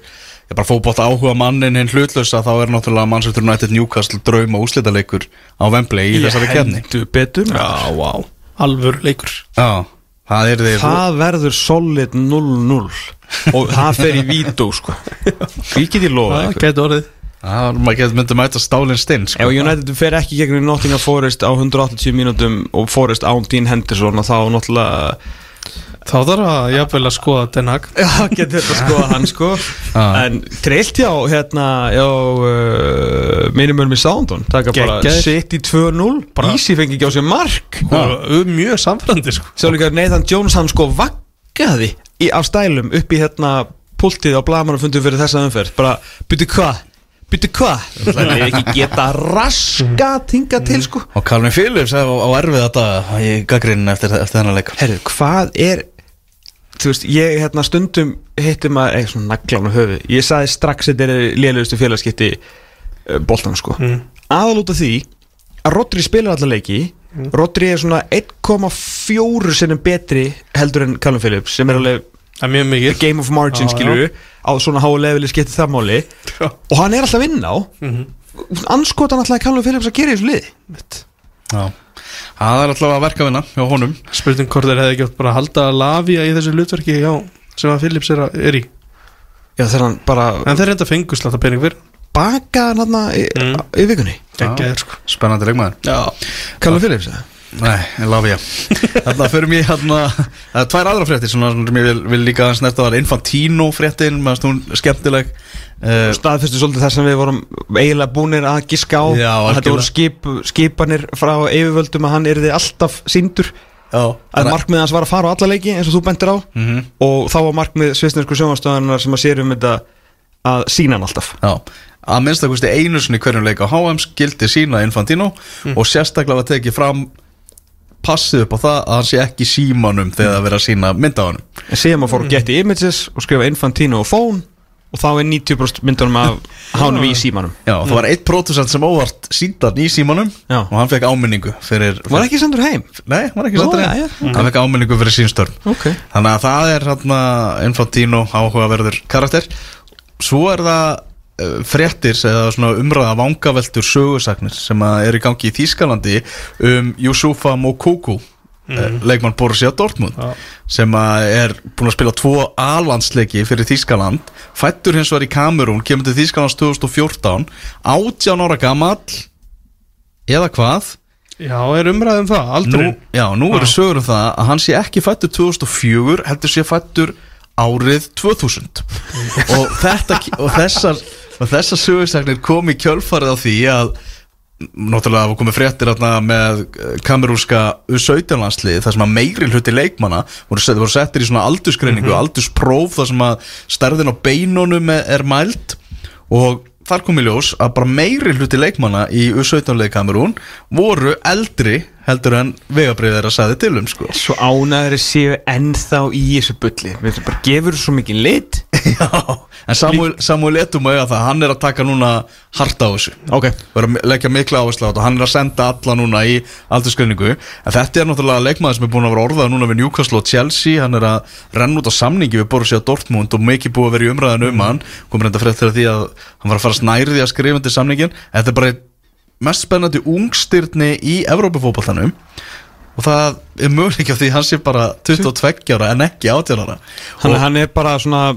ég bara fótbótt áhuga mannin hinn hlutlösa þá er náttúrulega Manchester United Newcastle drauma úslitaleikur á Wembley í þessari kefni Heldur betur. Já, vá. Alvör leikur. Já, Það er því Það verður solid 0-0 Og það fer í vító sko. Ég lofa Það ykkur. getur orðið. Það maður myndið mæta stálinn stinn sko. Ef United fer ekki gegnum Nottingham Forest á 180 mínútum og Forest án Dean Henderson og þá náttúrulega Þá þarf að jafnvel að skoða Den Hag Já, getur þetta sko hann sko. Ah. En trillt já, hérna Já, uh, Taka bara Geggjaðir. City 2-0 Bara- Easy fengi ekki á sér mark. Og Mjög samfærandi sko. Líka Nathan Jones hann sko vaggaði í, Af stælum upp í hérna Pultið á blamanum fundum fyrir þessa umferð. Bara, byrju hvað? Byrju hvað? Það er ekki geta raska Tinga til sko. Og Calvin Phillips á, á erfið þetta í gaggrinn eftir, eftir þennan leik. Herru, hvað er Þú veist, ég hérna stundum hitti maður, eitthvað svona naglan á höfu Ég sagði strax þetta er lélugustu félagskipti uh, boltan sko. Mm. Aðal út af því að Rodri spilar alla leiki. Rodri er svona 1,4 sinnum betri heldur en Callum Phillips sem er alveg mjög mikið. game of margin Já, skilur á svona háu leveli skipti það máli. Já. og hann er alltaf að vinna á anskotan alltaf Callum Phillips að gera í þessu liði. Já Það er alltaf að verka vinna hjá honum. Spurning hvort þeir hefði gjótt bara að halda að lafja í þessu hlutverki já, sem að Philips er, að- er í. Já þegar hann bara En þeir reynda fengu slata pening fyrir baka hann hann í, Mm. í vikunni. Sko. Spennandi leikmaður. Já. Callum Phillips eða? Nei, ég lafi ég Þarna fyrir mér hérna Það er tvær aðra fréttir svona sem ég vil, vil líka snerta var Infantino fréttin finnst hún skemmtileg. Uh, staðfestu svolítið þar sem við vorum eiginlega búnir að giska á. Já, að þetta voru skip, skipanir frá yfirvöldum að hann yrði alltaf síndur Já að markmið hans var að fara á alla leiki eins og þú bentir á. Mhm. og þá var markmið svisnesku sjónvastöðanar sem að sér um þetta að sína hann alltaf. Já, að minnst að einu sinni í hverjum leik á HM skildi sína Infantino og sérstaklega var tekið fram passið upp á það að hann sé ekki í símanum þegar það verið að sína mynd á hann en síðan maður fór að geta images og skrifa Infantino og phone og þá er 90% myndunum af hánum í símanum. Já, það var eitt pródusent sem óvart síndan í símanum Já. og hann fekk áminningu fyrir, var ekki sendur heim? Nei, hann var ekki Nú, sattur já, já, Hann fekk áminningu fyrir sínstörn ok. Þannig að það er hérna Infantino áhugaverður karakter. Svo er það uh, fréttir eða umræða vangaveltur sögusagnir sem er í gangi í Þýskalandi um Yusufa Mokoku mm. leikmann Borussia Dortmund Já. sem er búin að spila tvo A-landsleiki fyrir Þýskaland fættur hins var í Kamerún kemur til Þýskalands 2014 átján ára gamall eða hvað Já, er umræðum það, aldrei nú, Já, nú eru sögur um það að hann sé ekki fættur 2004 heldur sé fættur árið 2000 og þetta og þessar, og þessar sögursagnir kom í kjölfarið á því að náttúrulega hafa komið fréttir með eh, kamerúska U17 landslið þar sem að meiri hluti leikmanna voru, set, voru settir í svona aldursgreiningu aldurspróf þar sem að stærðin á beinunum er, mælt og þar kom í ljós að bara meiri hluti leikmanna í U17 leik Kamerún voru eldri heldur en vegabrið þeirra sagði til um sko. Svo ánæður séu ennþá í þessu bulli. Við bara gefur svo mikið lit. Já, en Samuel, Samuel Etum að það, hann er að taka núna harta á þessu. Ok. Og að leggja mikla áherslu á þetta. Hann er að senda alla núna í aldurskreiningu en þetta er náttúrulega leikmaður sem er búin að vera orðað núna við Newcastle og Chelsea. Hann er að renna út á samningi við Borussia Dortmund og mikið búið að vera í umræðan um hann. Komur enda frétt þegar því að hann var að fara snærði að skrifa undir samningin þetta er bara mest spennandi ungstyrni í Evrópufótballtanum og það er möguleik af því hann sé bara 22 ára en ekki 18 ára. Hann, hann er bara svona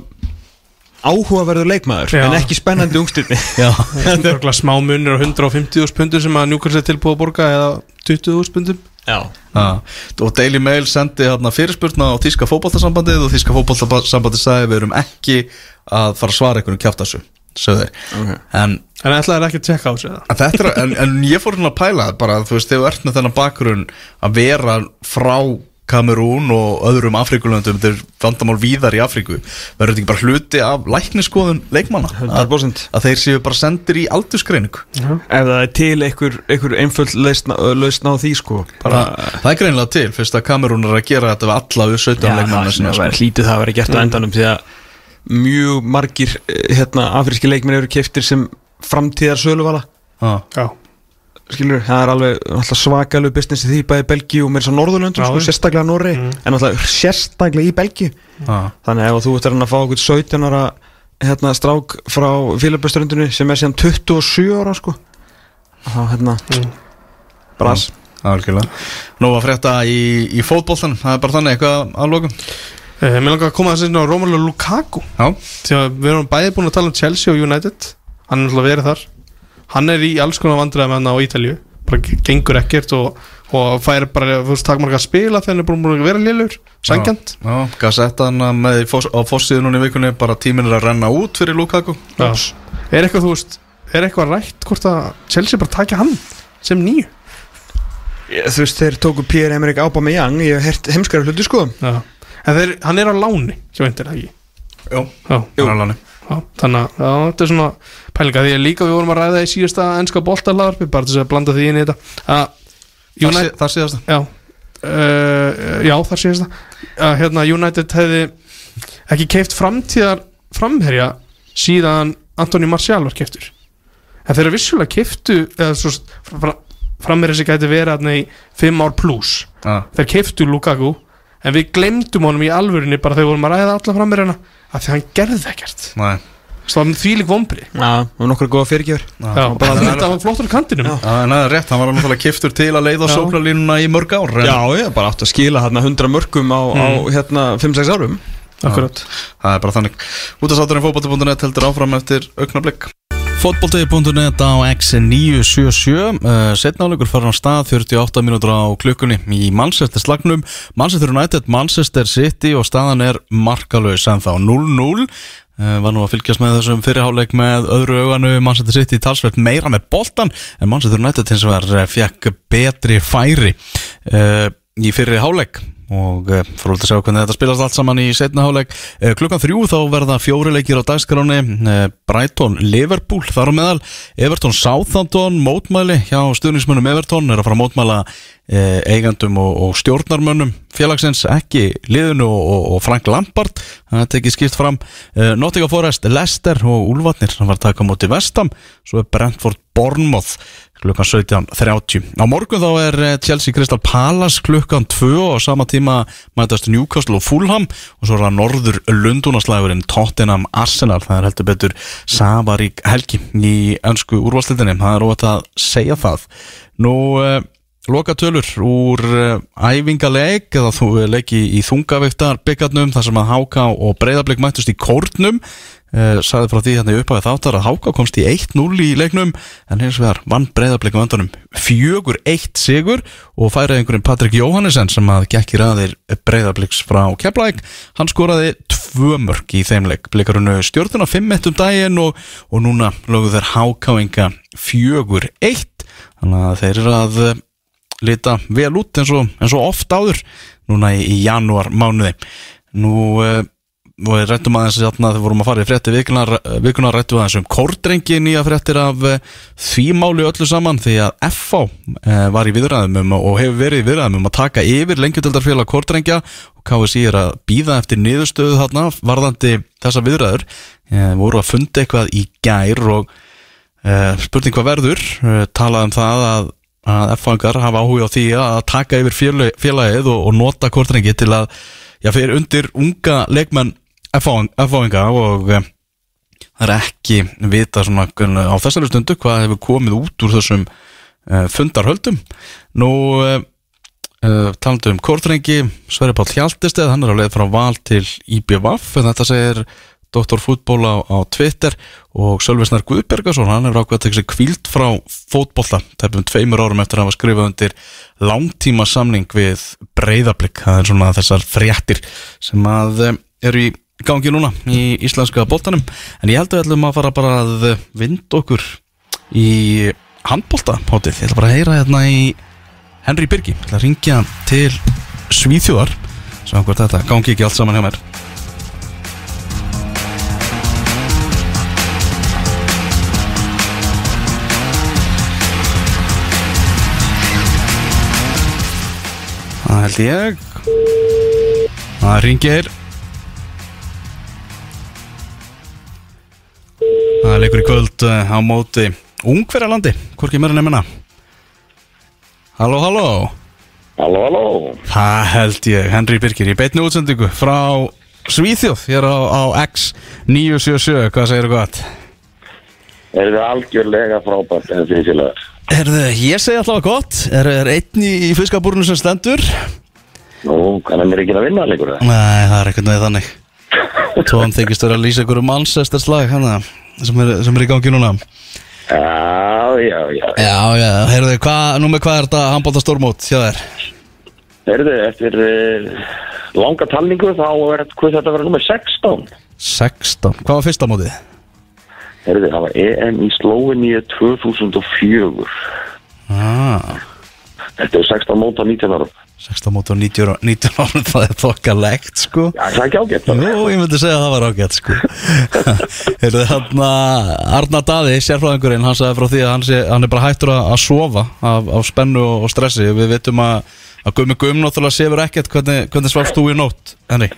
áhugaverður leikmaður Já. en ekki spennandi er örugglega smá munur á 150 pundum sem að Newcastle er tilbúið að borga eða 20 pundum. Og Daily Mail sendi hérna fyrirspurna á Þíska fótballtasambandið og Þíska fótballtasambandið sagði við erum ekki að fara að svara einhvern kjátt þessu sögðu þeir. Ok. en, En ætlaði ekki að tjekka á sig það en, þetta er, en, en ég fór hérna að pæla bara þú veist, þegar þú ert með þennan bakgrunn að vera frá Kamerún og öðrum Afrikulöndum þetta er vandamál víðar í Afriku verður þetta ekki bara hluti af lækniskoðun leikmanna? Að, 100%. að þeir séu bara sendir í aldursgreiningu ef það er til einhver, einhver einföld lausn lausn á því sko bara Þa, það er greinlega til, fyrst að Kamerún er að gera þetta við alla við 17 Já, leikmanna það það væri hlítið það að vera gert á endanum því að mjög margir eh, hérna, afríski leikmenn eru keftir sem framtíðar söluvala Já, Já, skilur, það er alveg alltaf svakalug business í því bæði Belgíu og mér svo Norðurlöndum Já, sko, sérstaklega Norri en alltaf sérstaklega í Belgíu. Já, þannig ef þú ert að fá okkur 17 ára hérna, strák frá Fílaböströndinu sem er síðan 27 ára sko þá hérna bras. Algjörlega. Nú að frétta í, í fótboltanum, það er bara þannig eitthvað að lokum uh, Mér langar að koma að sinna á Romelu Lukaku. Já, Því að við erum bæði búin að tala um Chelsea og United. Hann er alltaf verið þar. Hann er í alls konar vandræðum hann á Ítalju Bara gengur ekkert og, og fær bara, þú veist, takmarka að spila þegar hann er búin að vera lélur Sangjant Já, Gazettan með í foss, á fossiðun núna í vikunni bara tíminn er að renna út fyrir Lukaku. Já. Er eitthvað, þú veist, er eitthvað rætt hvort að Chelsea bara takja hann sem nýju? Þú veist, þeir tóku Pierre-Emerick Aubameyang Ég hef hert heimskara hluti sko. Já. En þeir, hann er á láni, veitir það ekki? Já, hann er alveg já, þannig að þetta er svona pælinga því að líka við vorum að ræða í síðasta ennska boltalarpi, bara þess að blanda því inn í þetta. United, Það síðast já. Uh, já, þar síðast það að hérna United hefði ekki keift framtíðar framherja síðan Antoni Martial var keiftur en þeir eru vissulega keiftu eða svo fra, framherja sem gæti verið í 5 ár pluss Já, þeir keiftu Lukaku en við glemdum honum í alvörinni bara þegar við vorum að ræða alla framherjana að því hann gerði ekkert. Næ það var þvílík vombri Já, og nokkra góða fyrirgjör þetta var flottur kantinum. Já, en það er rétt, hann var náttúrulega kiftur til að leiða sóklarlínuna í mörg ár en Já, ég bara átt að skila hérna 100 mörgum á, á hérna 5-6 árum. Akkurat. Það er bara þannig. Útastátturinn fótbolti.net heldur áfram eftir augnablík Fótbolti.net á X977 uh, Setnáleikur farin á stað 48 mínútur á klukkunni í Manchester slagnum. Manchester United, Manchester City og staðan er markalös en þá 0-0 Uh, var nú að fylgjast með þessum fyrirháleik með öðru auganu. Manchester City talsveit meira með boltan en Manchester United hins vegar fekk betri færi uh, í fyrri háleik og uh, fór að sjá hvernig þetta spilast allt saman í setna háleik uh, klukkan þrjú þá verða fjóri leikir á dagskráni uh, Brighton, Liverpool þar á meðal. Everton, Southampton mótmæli hjá stuðnismönnum Everton er að fara að mótmæla eigandum og, og stjórnarmönnum félagsins ekki liðinu og, og, Frank Lampard það tekið skipt fram. Nottingham Forest, Leicester og Úlfarnir hann var að taka móti Vestam svo er Brentford Bournemouth klukkan 17.30 á morgun þá er eh, Chelsea Crystal Palace klukkan 2 og sama tíma mætast Newcastle og Fulham og svo er það norður Lundunaslægurinn Tottenham Arsenal. Það er heldur betur Savarík helgi í önsku úrvalstildinni það er óvægt að segja það. Nú uh, Loka tölur úr uh, æfingaleik eða þú leiki í þungaveiktar byggarnum þar sem að Háka og Breiðablik mættust í kórnum sagði frá því hérna í upphafið þáttar að Háka komst í 1-0 í leiknum en hins vegar vann Breiðablik á öndanum fjögur 1 sigur og færið einhverjum Patrik Jóhannesson sem að gekk í raðir Breiðabliks frá Keflæk hann skoraði tvö mörg í þeim leik. Blikarunu stjórnuna 5-1 um daginn og, og núna lögðu þeir Hákavinga fjögur 1 þannig að þeir eru að uh, lita vel út eins og, eins og oft áður núna í, í janúar mánuði nú uh, við rættum aðeins þarna þegar við vorum að fara í frétti vikunar, vikunar rættum aðeins um kórdrengi nýja fréttir af uh, því máli öllu saman því að FH uh, var í viðræðum um og hefur verið í viðræðum um að taka yfir lengjutöldarfélag kórdrengja og KSI er að býða eftir niðurstöðu þarna varðandi þessa viðræður. Voru að fundi eitthvað í gær og spurning hvað verður talað um það að F-fangar hafa áhuga á því að taka yfir félag, félagið og, og nota kortrengi til að, fyrir undir unga leikmenn F-fanga og e, það er ekki vita svona á þessari stundu hvað hefur komið út úr þessum e, fundarhöldum nú e, talandu um kortrengi Sverri Páll Hjaltesteð, hann er á leið frá val til IBVF, þetta segir Dr. Fútból á, Twitter og Sölvesnar Guðbergarsson, hann hefur tekja sig kvíld frá fótbolla tæpum tveimur árum eftir að hafa skrifað undir langtíma samning við breyðablík, það er svona þessar fréttir sem að eh, eru í gangi núna í íslenska boltanum. En ég held að við ætlum að fara bara að vinda okkur í handbolta hótið, ég ætla bara að heyra hérna í Henry Birgi, ég ætla að ringja til Svíþjóðar, svo hvort þetta gangi ekki allt saman hjá mér. Það held ég. Það ringir Það leikur í kvöld uh, á móti Ungverjalandi, hvorki meira nefnina Halló, halló Halló, halló. Það held ég, Henry Birkir, í beitni útsendingu frá Svíþjóð, hér á, á X977, hvað segir þú gott? Er það algjörlega frábært en finnsilegar? Herðu, ég segi alltaf gott Er, er einn í, fiskabúrinu sem stendur? Nú, kannan er ekki að vinna leikur það? Nei, það er ekkert með þannig Tóðan þykist vera að lýsa ykkur um Manchester slag hana, sem, er, sem er í gangi núna Já, já, já. Já, já, heyrðu, hvað, nú með hvað er þetta handbólta stórmót hjá þér? Herðu, eftir uh, langa talningu þá er þetta að vera nummer 16. 16, hvað var fyrsta mótið? Herðu, það var EM í Slóiníu 2004. Ah, Þetta er 16 mót á 19 árum. 16 mót og 19 ára- 19 ára, það er þokkalegt, sko Já, það er ekki ágætt. Jú, ég myndi segja að það var ágætt, sko Heyrðu, þarna, Arna Daði, sérfræðingurinn, hann sagði frá því að hann, sé, hann er bara hættur að, að sofa af, af spennu og, stressi Við veitum að, að Gumi Gum náttúrulega sefur ekkert hvernig, hvernig svafst þú í nótt, Henry?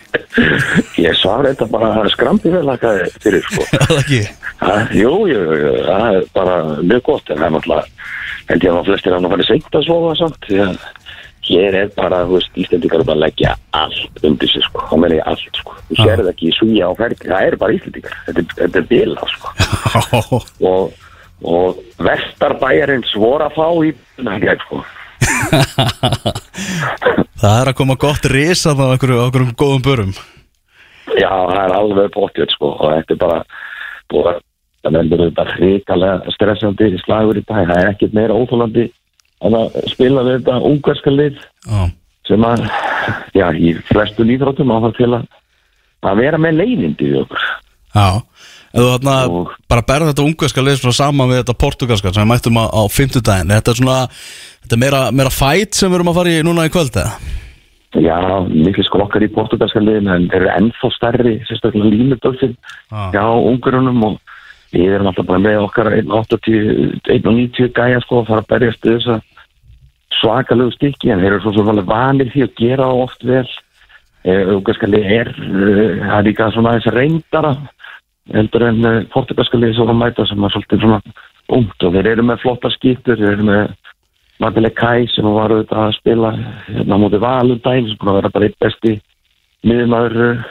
Ég svara þetta bara að það er skrampi vel að fyrir, sko. Það ekki Ha, jú, jú, jú, það er bara mjög gott en það er náttúrulega held ég að flestir hann að fara seint að sofa samt því að hér er bara, þú veist, Íslendingar er bara að leggja allt undir sig, sko, þá meina ég allt, sko. Þú sér það ekki í súja á ferdi, það er bara Íslendingar. Þetta, þetta er bila, sko. Og, og vestarbæjarins voru að fá í nægja, sko. Það er að koma gott risa þá okkur, okkur um góðum börum. Já, það er alveg bóttið sko. Og þetta er bara búið að það verður þetta hrikalega stressandi slagur í dag, það er ekkert meira óþólandi að spila við þetta ungarska lið Já, sem að já, í flestu líðróttum á það til að að vera með leiðindi við okkur já þú þarna Og- bara berð þetta ungverska lið svona saman við þetta portugalska sem við mættum á, á fimmtudaginn Þetta er svona, þetta er meira, meira fight sem við erum að fara í núna í kvöld eða? Já, miklu skrokkar í portugalska liðin en þeir eru ennþá stærri, sérstaklega línudölfin Ah. hjá ungurunum og við erum alltaf bara með okkar 1.80, 1.90 gæja sko að fara að berjast þess að svakalegu stykki en þeir eru svo svo alveg vanir því að gera oft vel. Ungarska lið er eh, það er líka svona þess reyndara heldur en portugalska lið sem voru að mæta sem er svolítið svona ungt. Og þeir eru með flotta skýttur, þeir eru með Matileg Kai sem var auðvitað að spila hérna á móti Valundæn sem að vera bara eitt besti miðumæður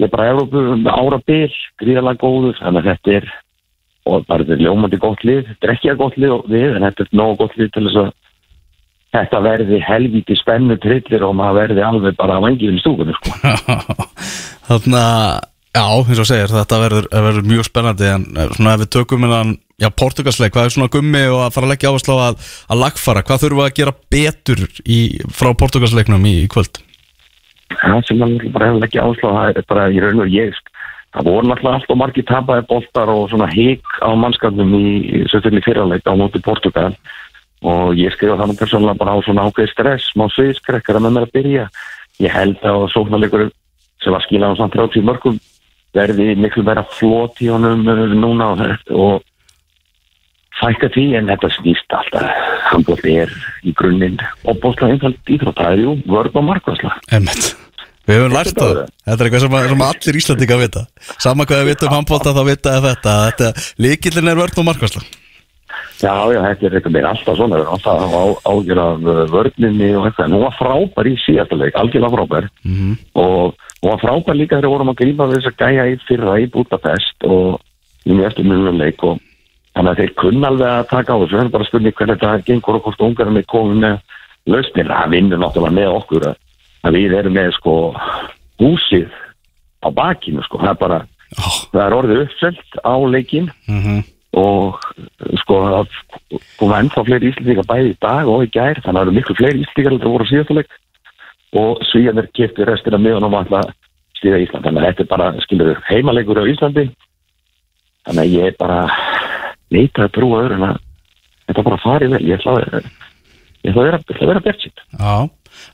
ég er bara Európu ára bil, gríðalega góður þannig að þetta er og bara þetta er ljómandi gott lið, þetta er ekki að gott lið við, en þetta er nógu gott lið til þess að þetta verði helvíti spennu trillir og maður verði alveg bara að vangið í stúkunni sko. Þarna, já, eins og segir, þetta verður, verður mjög spennandi en eh, svona ef við tökum innan, já, portugalsleik, hvað er svona gummi og að fara að leggja áherslu á að, að lagfara, hvað þurfum við að gera betur í, frá portugalsleiknum í, í kvöld? Það sem maður bara hefur ekki áslá það er bara í raun og ég það voru náttúrulega allt og margir tapaði boltar og svona hík á mannskapnum í, sérstaklega fyrirleik á móti Portugal. Og ég skrifa það nú persónulega bara á svona ákveð stress, má sviðskrekkara með mér að byrja? Ég held að sóknarleikur sem var skilað á samt 30 mörgum verði miklu meira flott í honum uh, núna og, og fækka því en þetta snýst alltaf handbóll er í grunninn og bólla einfald íþrótt, það er jú vörð og markvæsla Emmett Við höfum lært það, þetta er eitthvað sem, að- sem allir Íslandinga vita. Sama hvað við vitum handbólta þá vita að þetta, þetta Líkillin er vörn og markværsla Já, já, þetta er eitthvað meira alltaf svona, við erum alltaf á, ágjör af uh, vörninni og eitthvað, en hún var frábær í síðasta leik, algjörlega frábær. Mhm. og hún var frábær líka þegar við vorum að grípa þess að gæja í fyrra í Budapest og í mjög eftir mjög leik og þannig að þeir kunna alveg að taka á þessu, það er bara spurning hvernig þetta gengur og hvort ungarinn er komið með lausnir, það vinnur náttúrulega með okkur að, við erum með sko húsið á bakinu sko, það er bara, oh. það er orðið uppselt á leikin mm og sko það koma ennþá fleiri íslendingar bæði í dag og í gær. Þannig að það eru miklu fleiri íslendingar en það voru síðastuleik og svíjanir kipti restina miðan og valla stíða Ísland. Þannig að þetta er bara, skilur heimaleikur á Íslandi. Þannig að ég er bara neita að trúa öðru en að þetta bara farið vel ég ætla að, ég ætla að vera, að vera bjart sitt Já,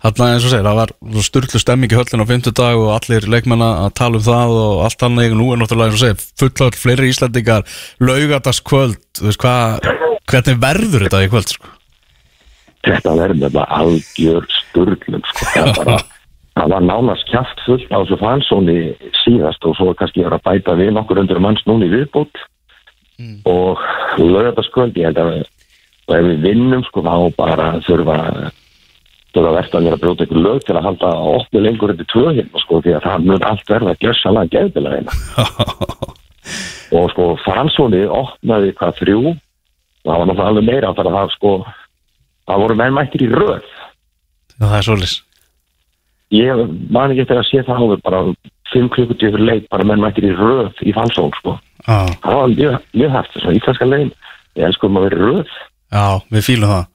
þarna eins og segir, það var sturglu stemming í höllin á fimmtudag og allir leikmenn að tala um það og allt annað, nú er náttúrulega eins og segir fullall fleiri Íslandingar, laugardagskvöld þú veist hvað, hvernig verður þetta í kvöld sko? þetta verður bara algjör sturglum sko. það, er bara, það var nánast kjaft fullt á þessu fansóni síðast og svo kannski er að bæta við nokkur undir manns núni í viðbútt og lögataskvöld ég held að og ef við vinnum sko þá bara þurfa þurfa verðstanir að brjóta ykkur lög til að halda að opni lengur undir tvö hérna sko því að það mun allt verða gjössalega geðbilega hérna. Og sko fansóni opnaði hvað þrjú? Það var náttúrulega alveg meira þar að það sko það voru menn mættir í röð. Já, það er svolítið ég man ekki eftir að sé það áður bara fimm klukkutíu fyrir leik bara menn mættir í röð í falsól sko Já, það var mjög, mjög hægt þess að íslenska legin ég elskum að vera röð já, við fýlum það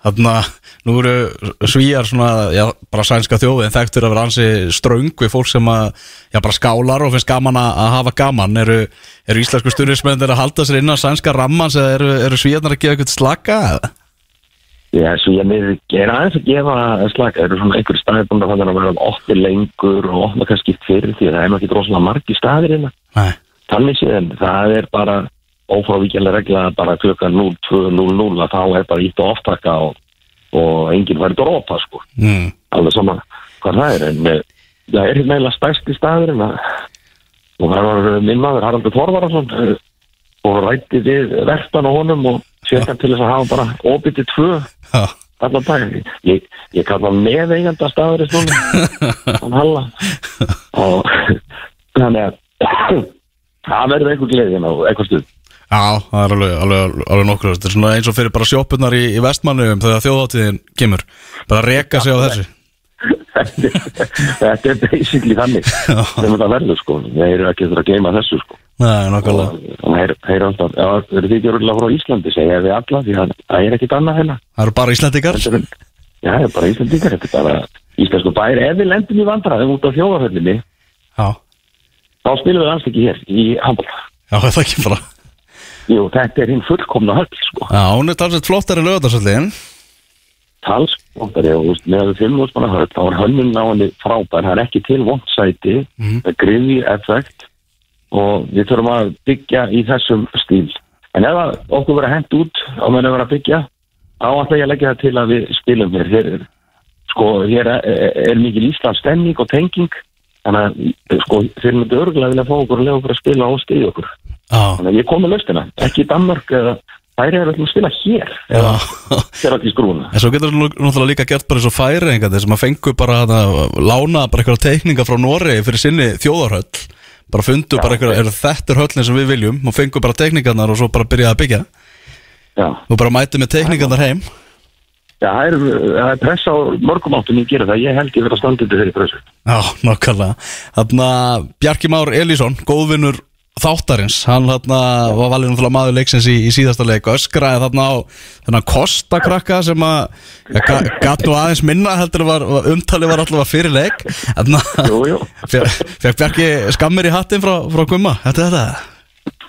Þannig að nú eru svíjar svona, já, bara sænska þjóðin þekktur að vera ansi ströng við fólk sem að, já, bara skálar og finnst gaman að hafa gaman. Eru, eru íslensku stundismennir að halda sér innan sænska rammans eða eru, eru svíjarnar að gefa eitthvað slaka? Já, með gera aðeins að gefa slaka, það eru svona einhverju staðir búin að það að vera opni lengur og opna kannski fyrir því að það er ekki droslega margi staðir hérna. Nei, Þannig séðan, það er bara ófrávíkjala regla bara klukkan 02.00 að þá er bara ítt og oftaka og, og enginn væri drópa sko, mm, alveg sama hvað það er, en eh, það er hérna eiginlega stærsti staður en að og það var minn maður Haraldur Þorvarason eh, og rætti við vertan á honum og sérkan til þess að hafa bara til tvö já, allan dag ég, ég kalla með eiganda staður þannig að það verður einhver gleðin á eitthvað stuð. Já, það er alveg, alveg, alveg nokkur. Þetta er svona eins og fyrir bara sjoppunar í, í vestmannum þegar þjóðáttíðin kemur. Bara reka sig á þessu. þetta er basically þannig. Sem þetta verður sko. Þeir eru ekki þurfa að geima þessu sko. Nei, nokkulega. þeir þeir alltaf, já, þeir eru því ekki örgulega frá Íslandi segja við alla því að það er ekkit annað hérna Það eru bara er- já, það er bara er bara íslensku bæri ef við lendum í vandræðum út á þjóðaföllinni þá spilum við alls ekki hér í handbólta. Já, það er ekki bara. jú, þetta er hinn fullkomna höll sko. Já, hún er talsett flottari lögðarsöldin. talskóntari og veist, með að við fimmum úr höll þá er hönnun á henni frábær. Það er ekki til vondsæti Mhm. með griði effekt og við þurfum að byggja í þessum stíl. En ef okkur verið hent út á meðan við verðum að byggja. Þá ætla ég að leggja það til að við spilum hér. Hér er, sko, hér er, er mikil Íslands stemning og tenging þannig að sko, þeir myndu örgulega vilja fá okkur og lega okkur að spila og stíða okkur. Já, þannig að ég kom með löstina, ekki í Danmark eða þær eru að spila hér eða já. hér allir skrúna En svo getur það náttúrulega líka gert bara eins og færi einhvern sem að fengu bara að lána bara eitthvað teikninga frá Noregi fyrir sinni þjóðarhöll. Bara fundu bara eitthvað, er þetta er höllin sem við viljum og fengu bara teikningarnar og svo bara byrjaði að byggja. Já, og bara mæti með teikningarnar heim Já, það er, það er pressa á mörgum áttum ég gera það, ég held ég verið að standa undir þeirri pressu. Já, nokkarlega Þannig að Bjarki Már Elísson, góðvinnur þáttarins, hann þarna var valið náttúrulega maður leiksins í, í síðasta leik. Öskraði þarna á þennan kostakrakka sem að ja, ga, gat nú aðeins minna heldur var, umtalið var alltaf fyrir leik. Þannig að fekk Bjarki skammir í hattin frá, frá Gumma, er þetta?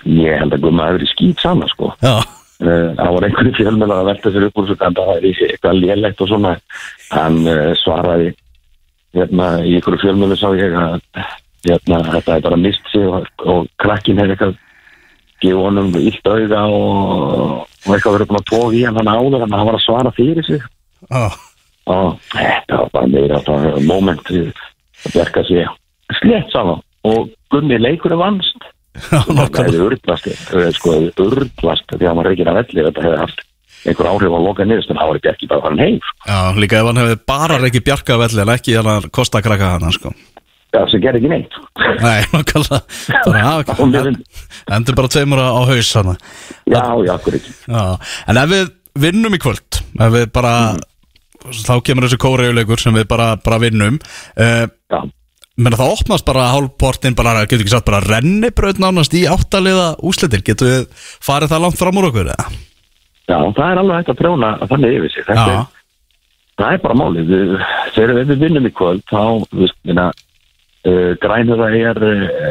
Ég held að Gumma hefur verið skýt sama, sko. Já, Það var einhverju fjölmjöla að velta sér upp úr þessu en það er eitthvað lélegt og svona. Hann uh, svaraði, hérna, í einhverju fjölmjölu sá ég að hérna, þetta er bara mist sig og, og krakkin hefði eitthvað gefa honum illt auga og, og eitthvað verið búin að tóka í hann áður að hann var að svara fyrir sig. já, og þetta var bara meira moment við að bjarga sig slett saman og Gunni leikur er vannst nokkarlega hefði urðlast sko, urðlast því að var reikin að velli þetta hefði haft einhver áhrif á loka niðurst en það var bjargi bara farin heim sko. Já, líka ef hann hefði bara reikið Bjarka velli en ekki hann kostakrakka hann sko. já, sem gerði ekki neitt Nei, Þannig að Og mér finn- endur bara tveimur á haus hann já, já, okkur ekki Já, en ef við vinnum í kvöld ef við bara þá kemur þessi kórejuleikur sem við bara, bara vinnum uh, já, menn það opnast bara hálfportin bara, getur ekki sagt bara rennibraut nánast í áttaliða úslitir, getur við farið það langt fram úr okkur eða? já, það er alveg hægt að prjóna þannig yfir sig. Er, það er bara málið. Við- þegar við vinnum í kvöld þá, veist, minna uh, grænur er,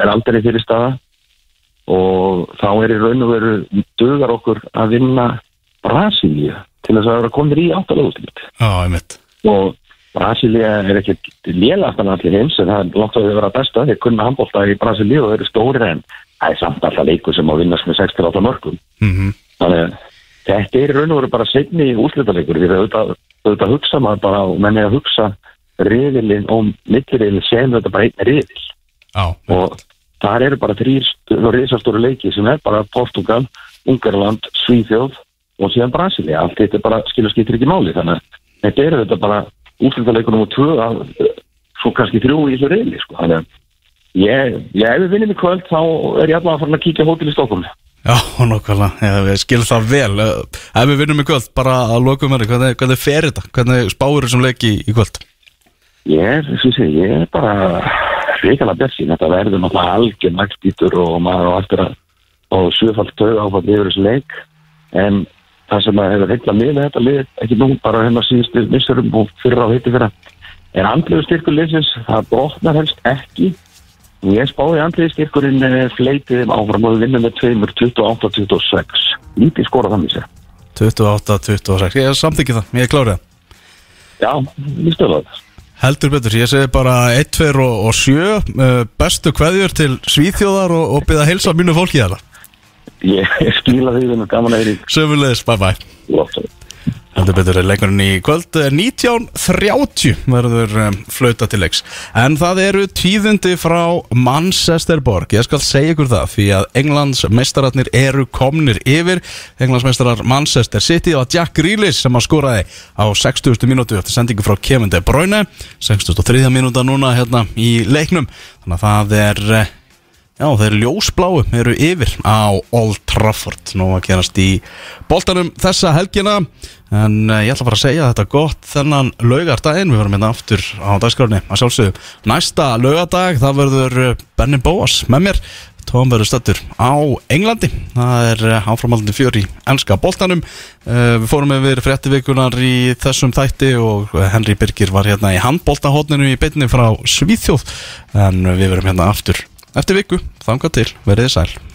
er aldrei fyrir staða og þá er í raun og veru dugar okkur að vinna Brasilíu til þess að vera komið í áttalagústild já, einmitt. Og Brasilia er ekkert lélast en allir heims en það er langt að þau vera besta. Þeir kunna handbólta í Brasilíu og þeir eru stóri en það er samt alltaf leikur sem á vinnast með 6-8 mörgum. Mm þannig að þetta er raun og veru bara setni úrslitaleikur því að auðvitað, auðvitað hugsa maður bara og menn er að hugsa riðilinn og mittriðilinn sem þetta bara einn riðil Já, og þar eru bara þrýr risastóru leiki sem er bara Portugal, Ungarland, Svíþjóð og síðan Brasilia, allt þetta bara skilur skiptir ekki máli, þannig að þetta eru þetta bara úrslitaleikur nummer tvö að svo kannski þrjú í þessu reyli sko. þannig að ég, ég ef við vinnum í kvöld þá er ég allavega farin að kíkja á hótel í Stokkum Já, nokkvæmlega, ég, skil það vel Eh, Ef við vinnum í kvöld, bara að lokum hvernig, hvernig fer þetta, hvernig spáur þessum leiki í kvöld Ég er, að segja, ég er bara hrikalega björnsinn. Þetta verður náttúrulega algjör naglbítur og maður á eftir að og sjöfald tög áfall yfir þessu leik. En það sem að hefur heitla með þetta lið, ekki nú bara hennar síðustu missurum og fyrra á heiti fyrra, er andlegu styrkur liðsins, það brotnar helst ekki. Og ég spáði andlegu styrkurinn eh, fleitið áfram og við vinnum með tveimur 28-26. Lítið skora þannig sér. 28-26, ég samþykki það, ég er klárið Já, stöðum það. Heldur betur, ég segi bara 1, 2 og, og 7 uh, Bestu kveðjur til Svíþjóðar og, og byrða að heilsa mínu fólki þarna Ég, ég skila því þeim gaman að þeirri Söfulegis, bye bye. Heldur betur leikurinn í kvöld eh, 19.30 verður um, flauta til leiks En það eru tíðindi frá Manchesterborg Ég skal segja ykkur það Því að Englands meistararnir eru komnir yfir Englands meistarar Manchester City Og Jack Grealish sem að skoraði á 60. mínútu Eftir sendingu frá Kevin De Bruyne 63. mínúta núna hérna í leiknum Þannig að það er eh, Já, þeir ljósbláu eru yfir á Old Trafford. Nú að gerast í boltanum þessa helgina. En uh, ég ætla að fara að segja þetta gott þennan laugardaginn. Við verum hérna aftur á dagskrárni að sjálfsögðu Næsta laugardag það verður uh, Benny Bóas með mér. Tóm verður stöttur á Englandi. Það er uh, áframaldandi fjör í enska boltanum. Uh, Við fórum yfir fréttivikunar í þessum þætti Og Henry Birgir var hérna í handboltahotninu í beinni frá Svíþjóð. En við verum hérna aftur eftir viku, þangað til, verið þið sæl